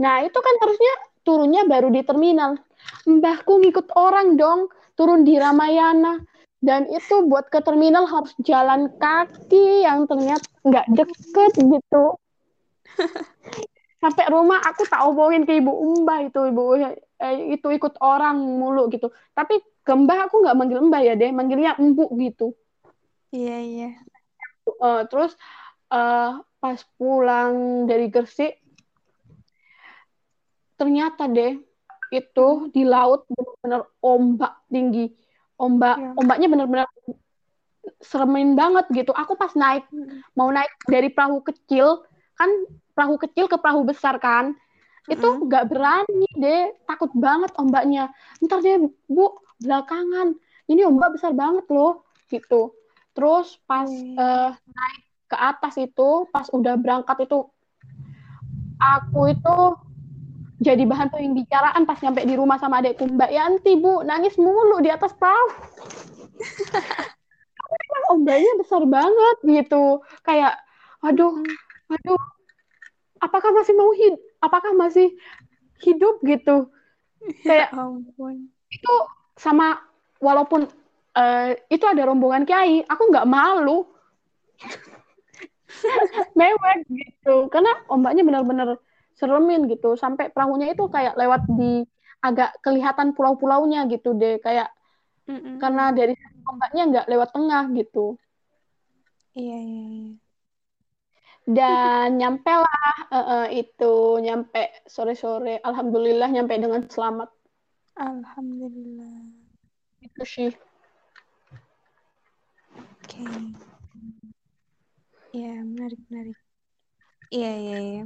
Nah itu kan harusnya turunnya baru di terminal. Mbahku ngikut orang dong turun di Ramayana dan itu buat ke terminal harus jalan kaki yang ternyata nggak deket gitu. [laughs] Sampai rumah aku tak omongin ke ibu Mbah itu ibu eh, itu ikut orang mulu gitu. Tapi ke Mbah aku nggak manggil Mbah ya deh, manggilnya Empu gitu. Iya iya. Uh, terus uh, pas pulang dari Gresik, ternyata deh itu hmm. di laut benar-benar ombak tinggi, ombak ya. ombaknya benar-benar seremin banget gitu. Aku pas naik hmm. mau naik dari perahu kecil kan perahu kecil ke perahu besar kan itu nggak berani deh takut banget ombaknya ntar deh bu belakangan ini ombak besar banget loh gitu terus pas hmm. uh, naik ke atas itu pas udah berangkat itu aku itu jadi bahan pembicaraan pas nyampe di rumah sama adekku Mbak Yanti bu nangis mulu di atas perahu. [laughs] Emang ombaknya besar banget gitu. Kayak aduh aduh apakah masih mau hidup apakah masih hidup? gitu. Ya kayak ampun. itu sama walaupun uh, itu ada rombongan kiai aku nggak malu. [laughs] Mewek gitu. Karena ombaknya benar-benar seremin gitu. Sampai perahunya itu kayak lewat di agak kelihatan pulau-pulaunya gitu deh. Kayak mm -mm. karena dari ombaknya nggak lewat tengah gitu. Iya iya, iya. Dan nyampe lah uh, uh, itu. Nyampe sore-sore. Alhamdulillah nyampe dengan selamat. Alhamdulillah. Itu sih. Oke. Okay. ya menarik menarik. Iya iya iya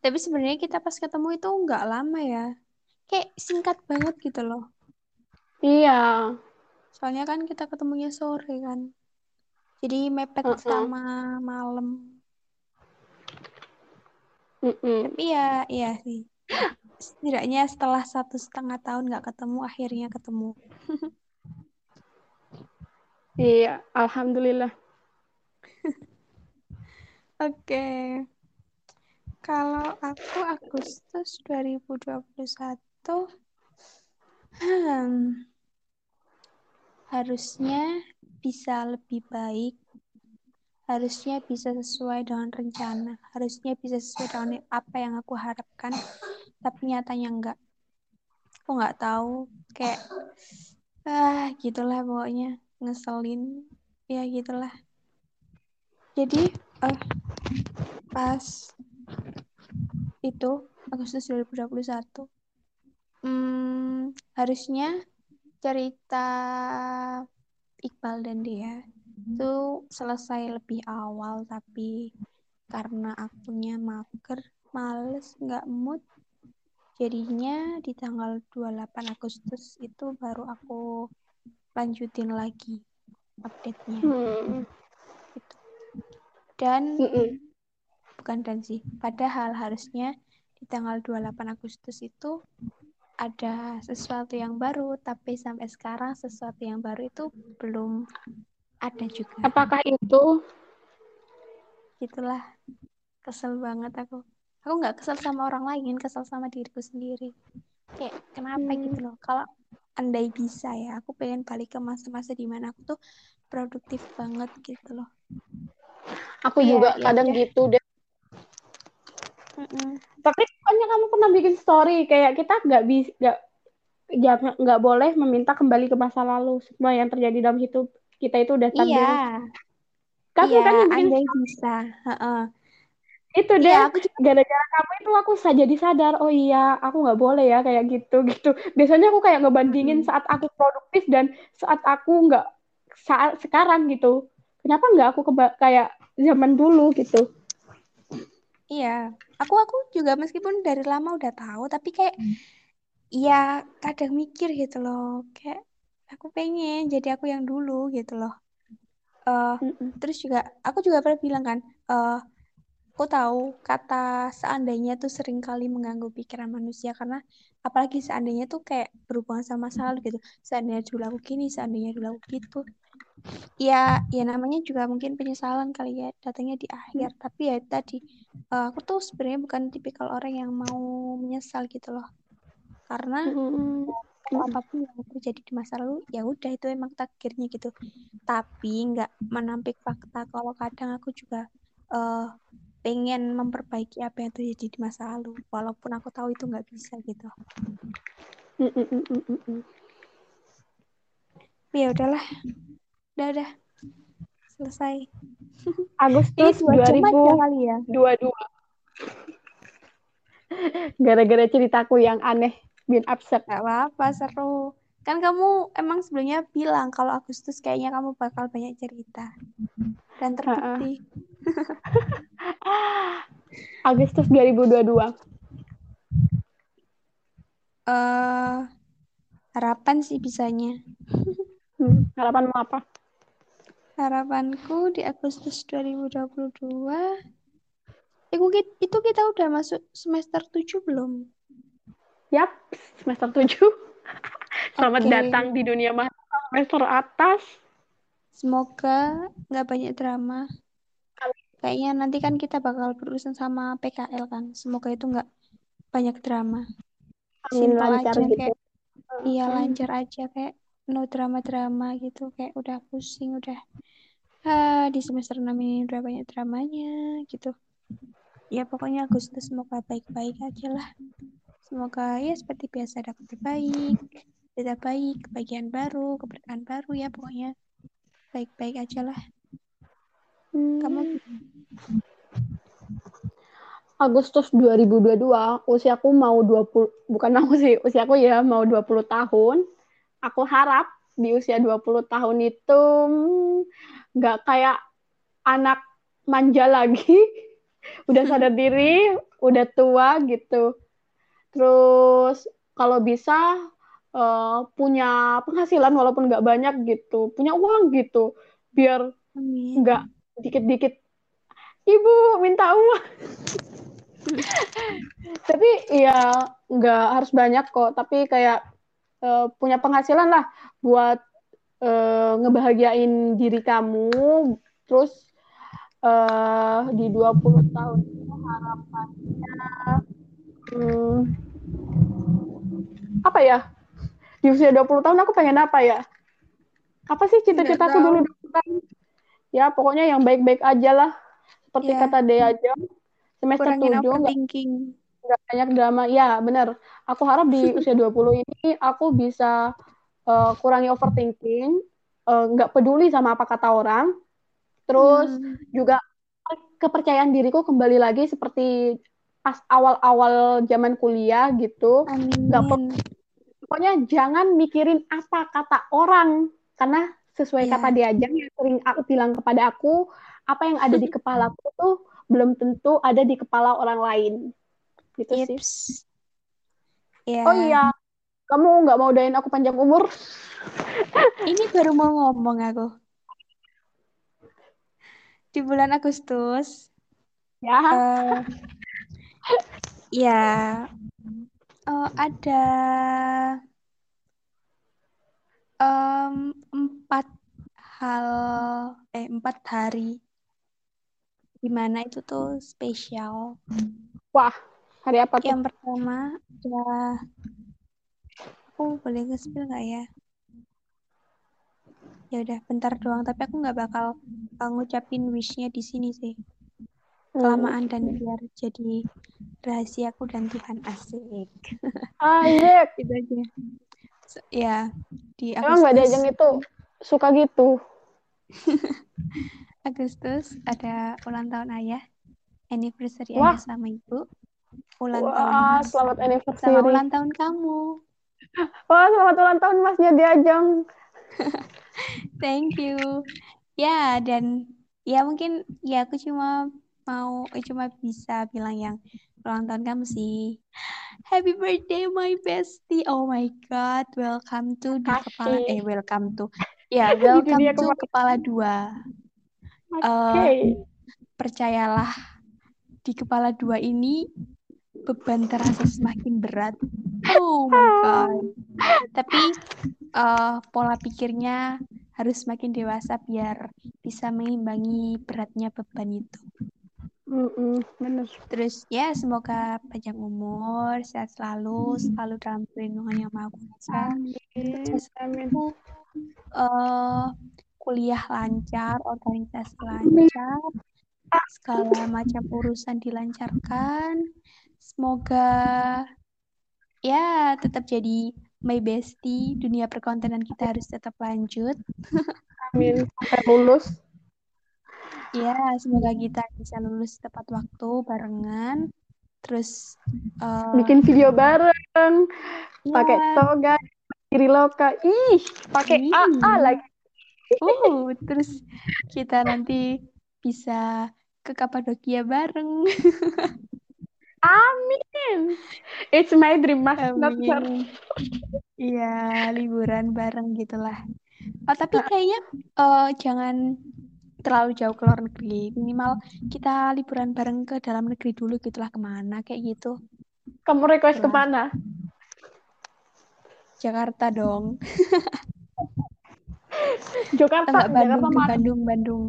tapi sebenarnya kita pas ketemu itu nggak lama ya kayak singkat banget gitu loh iya soalnya kan kita ketemunya sore kan jadi mepet uh -uh. sama malam Mm-mm. Tapi ya, iya sih. Setidaknya setelah satu setengah tahun nggak ketemu, akhirnya ketemu. iya, alhamdulillah. [laughs] Oke. Okay. Kalau aku Agustus 2021, hmm, harusnya bisa lebih baik harusnya bisa sesuai dengan rencana, harusnya bisa sesuai dengan apa yang aku harapkan, tapi nyatanya enggak. Aku nggak tahu, kayak ah gitulah pokoknya ngeselin, ya gitulah. Jadi uh, pas itu Agustus 2021, hmm, harusnya cerita Iqbal dan dia itu selesai lebih awal tapi karena akunya mager males nggak mood jadinya di tanggal 28 Agustus itu baru aku lanjutin lagi update-nya hmm. gitu. dan hmm. Bukan dan sih padahal harusnya di tanggal 28 Agustus itu ada sesuatu yang baru tapi sampai sekarang sesuatu yang baru itu belum ada juga. Apakah itu? Itulah kesel banget aku. Aku nggak kesel sama orang lain, kesel sama diriku sendiri. Kayak kenapa hmm. gitu loh? Kalau andai bisa ya, aku pengen balik ke masa-masa di mana aku tuh produktif banget gitu loh. Aku Tapi juga ya, kadang ya. gitu deh. Mm-mm. Tapi pokoknya kamu pernah bikin story kayak kita nggak bisa nggak nggak boleh meminta kembali ke masa lalu semua yang terjadi dalam hidup kita itu udah takdir. Iya. Kamu iya, kan andai bisa. Uh-uh. Itu deh, iya, aku gara-gara kamu itu aku saja jadi sadar, oh iya, aku nggak boleh ya kayak gitu gitu. Biasanya aku kayak ngebandingin hmm. saat aku produktif dan saat aku nggak saat sekarang gitu. Kenapa nggak aku keba- kayak zaman dulu gitu? Iya, aku aku juga meskipun dari lama udah tahu, tapi kayak ya kadang mikir gitu loh, kayak aku pengen jadi aku yang dulu gitu loh. Mm-mm. terus juga aku juga pernah bilang kan, eh aku tahu kata seandainya tuh sering kali mengganggu pikiran manusia karena apalagi seandainya tuh kayak berhubungan sama masa lalu gitu. Seandainya dulu aku gini, seandainya dulu aku gitu. Ya, ya namanya juga mungkin penyesalan kali ya datangnya di akhir. Tapi ya tadi eh, aku tuh sebenarnya bukan tipikal orang yang mau menyesal gitu loh. Karena kalau apa pun yang terjadi di masa lalu ya udah itu emang takdirnya gitu. Tapi nggak menampik fakta kalau kadang aku juga eh, pengen memperbaiki apa yang terjadi di masa lalu, walaupun aku tahu itu nggak bisa gitu. Mm-mm. Mm-mm. Ya udahlah, udah udah selesai. [laughs] Agustus dua kali ya. 2022 [laughs] gara-gara ceritaku yang aneh bin absurd Gak apa-apa, seru. Kan kamu emang sebelumnya bilang kalau Agustus kayaknya kamu bakal banyak cerita. Dan terbukti. [laughs] Agustus 2022 eh harapan sih bisanya. hmm, harapanmu apa Harapanku di Agustus 2022 itu, ki- itu kita udah masuk semester 7 belum? Yap, semester 7 [laughs] selamat Oke. datang di dunia mahasiswa semester atas Semoga nggak banyak drama. Kayaknya nanti kan kita bakal berurusan sama PKL kan. Semoga itu nggak banyak drama. Amin, lancar aja gitu. kayak iya lancar aja kayak no drama-drama gitu kayak udah pusing udah ah di semester 6 ini udah banyak dramanya gitu. Ya pokoknya Agustus semoga baik-baik aja lah. Semoga ya seperti biasa kabar baik, berita baik, kebahagiaan baru, keberkahan baru ya pokoknya baik-baik aja lah. Kamu Hmm? Agustus 2022 usiaku mau 20 bukan aku sih usiaku ya mau 20 tahun. Aku harap di usia 20 tahun itu nggak kayak anak manja lagi. [laughs] Udah sadar diri udah tua gitu. Terus kalau bisa eh, punya penghasilan walaupun nggak banyak gitu punya uang gitu biar nggak dikit-dikit. Ibu minta uang. [laughs] Tapi ya nggak harus banyak kok. Tapi kayak eh, punya penghasilan lah buat eh, ngebahagiain diri kamu. Terus eh, di 20 tahun itu harapannya hmm, apa ya? Di usia 20 tahun aku pengen apa ya? Apa sih cita-citaku dulu 20 tahun ya pokoknya yang baik-baik aja lah seperti Ya. kata Dea aja semester 7 nggak banyak drama. Ya, benar. Aku harap di [laughs] usia 20 ini aku bisa eh, kurangi overthinking, eh, nggak peduli sama apa kata orang. Terus Hmm. juga kepercayaan diriku kembali lagi seperti pas awal-awal zaman kuliah gitu. Nggak pokoknya jangan mikirin apa kata orang karena sesuai Iya. kata diajang yang sering aku bilang kepada aku, apa yang ada di [laughs] kepalaku tuh belum tentu ada di kepala orang lain. Gitu sih. Ips. Ya. Oh iya, kamu nggak mau doain aku panjang umur? [laughs] Ini baru mau ngomong aku. Di bulan Agustus, Ya, eh ya, eh, ada em, empat hal, eh empat hari di mana itu tuh spesial. wah, hari apa tuh? Yang pertama adalah aku boleh nge-spill nggak ya? Ya udah, bentar doang. Tapi aku nggak bakal uh, ngucapin wish-nya di sini sih. Hmm. Kelamaan dan biar jadi rahasiaku dan Tuhan asik. Ayek, [laughs] Itu aja. Ya, di emang nggak Agustus, diajeng itu suka gitu. [laughs] Agustus ada ulang tahun ayah, anniversary Wah. ayah sama ibu, ulang tahun Wah, mas, selamat sama anniversary. ulang tahun kamu. [laughs] Wah, selamat ulang tahun masnya diajeng. [laughs] Thank you. Ya, dan ya mungkin ya aku cuma mau eh, cuma bisa bilang yang ulang tahun kamu sih. Happy birthday my bestie. Oh my god, welcome to di kepala eh welcome to. Ya, [laughs] welcome dunia to kepala- kepala dua. Oke. Eh, percayalah di kepala dua ini beban terasa semakin berat. Oh my god. Tapi eh, pola pikirnya harus semakin dewasa biar bisa mengimbangi beratnya beban itu. Mm-mm, bener. Terus ya semoga panjang umur, sehat selalu, selalu dalam perlindungan yang maha kuasa. Amin. Amin. eh, kuliah lancar, organisasi lancar, segala macam urusan dilancarkan. Semoga ya tetap jadi my bestie. Dunia perkontenan kita harus tetap lanjut. Amin. Sampai lulus. Ya, semoga kita bisa lulus tepat waktu barengan. Terus eh, Bikin video bareng. Pakai ya, toga. Kiri loka. Ih, pakai. AA lagi. uh, terus kita nanti bisa ke Kapadokia bareng. [laughs] Amin. It's my dream, Mas. Iya, liburan bareng gitulah. Oh, tapi kayaknya eh, jangan terlalu jauh ke luar negeri. Minimal kita liburan bareng ke dalam negeri dulu gitulah ke mana kayak gitu. Kamu request Wah. ke mana? Jakarta dong. [laughs] Jakarta. Enggak Bandung, Jakarta ke? Bandung, Bandung.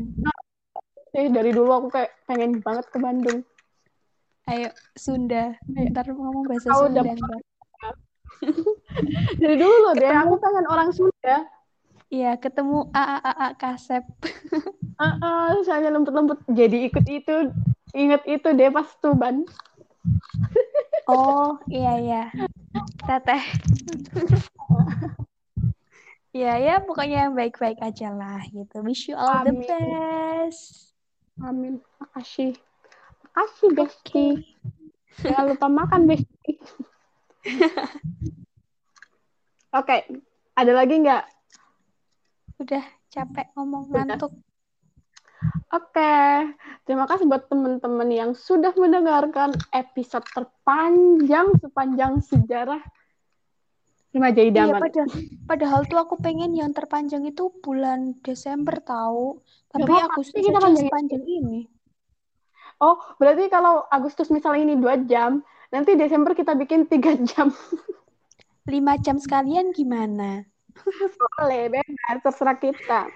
Eh, dari dulu aku kayak pengen banget ke Bandung. Ayo, Sunda. Ayo. Ntar ngomong bahasa Tahu Sunda. [laughs] Dari dulu deh, aku pengen orang Sunda. Iya, ketemu AAAA Kasep. [laughs] Ah, ah, misalnya lembut-lembut jadi ikut itu, inget itu deh pas Tuban. Oh, iya, iya. Teteh. Iya, ya, pokoknya yang baik-baik aja lah gitu. Wish you all the Amin. best. Amin. Makasih. Makasih. Besti. Jangan lupa makan, Besti. [laughs] Oke, ada lagi nggak? Udah capek ngomong Udah. ngantuk. Oke, terima kasih buat teman-teman yang sudah mendengarkan episode terpanjang sepanjang sejarah remaja Iya, idaman. padahal, padahal tuh aku pengen yang terpanjang itu bulan Desember tahu. Tapi Gak apa-apa, Agustus kita sepanjang ini. Oh, berarti kalau Agustus misalnya ini dua jam, nanti Desember kita bikin tiga [laughs] jam. Lima jam sekalian gimana? Boleh, bebas, terserah kita.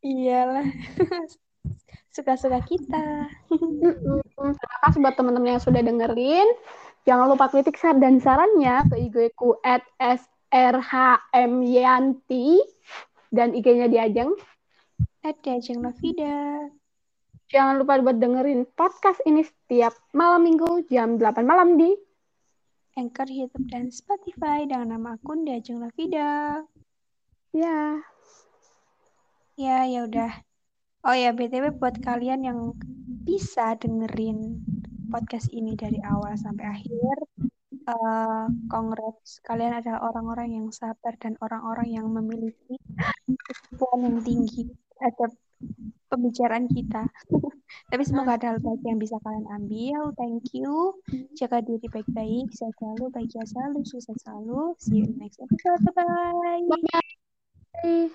Iyalah. [laughs] Suka-suka kita. Terima kasih buat teman-teman yang sudah dengerin. Jangan lupa kritik dan sarannya ke IG ku at srhmyanti dan IG-nya di Ajeng. Ada Jeng Novida. Jangan lupa buat dengerin podcast ini setiap malam minggu jam 8 malam di Anchor, YouTube, dan Spotify dengan nama akun Diajeng Novida. ya. Ya, ya udah. Oh ya, BTW buat kalian yang bisa dengerin podcast ini dari awal sampai akhir, congrats. Kalian adalah orang-orang yang sabar dan orang-orang yang memiliki kemampuan yang tinggi terhadap pembicaraan kita. [laughs] Tapi semoga ada hal baik yang bisa kalian ambil. Thank you. Jaga diri baik-baik. Sehat selalu, bahagia selalu, sukses selalu. See you in next episode. Bye-bye. Bye.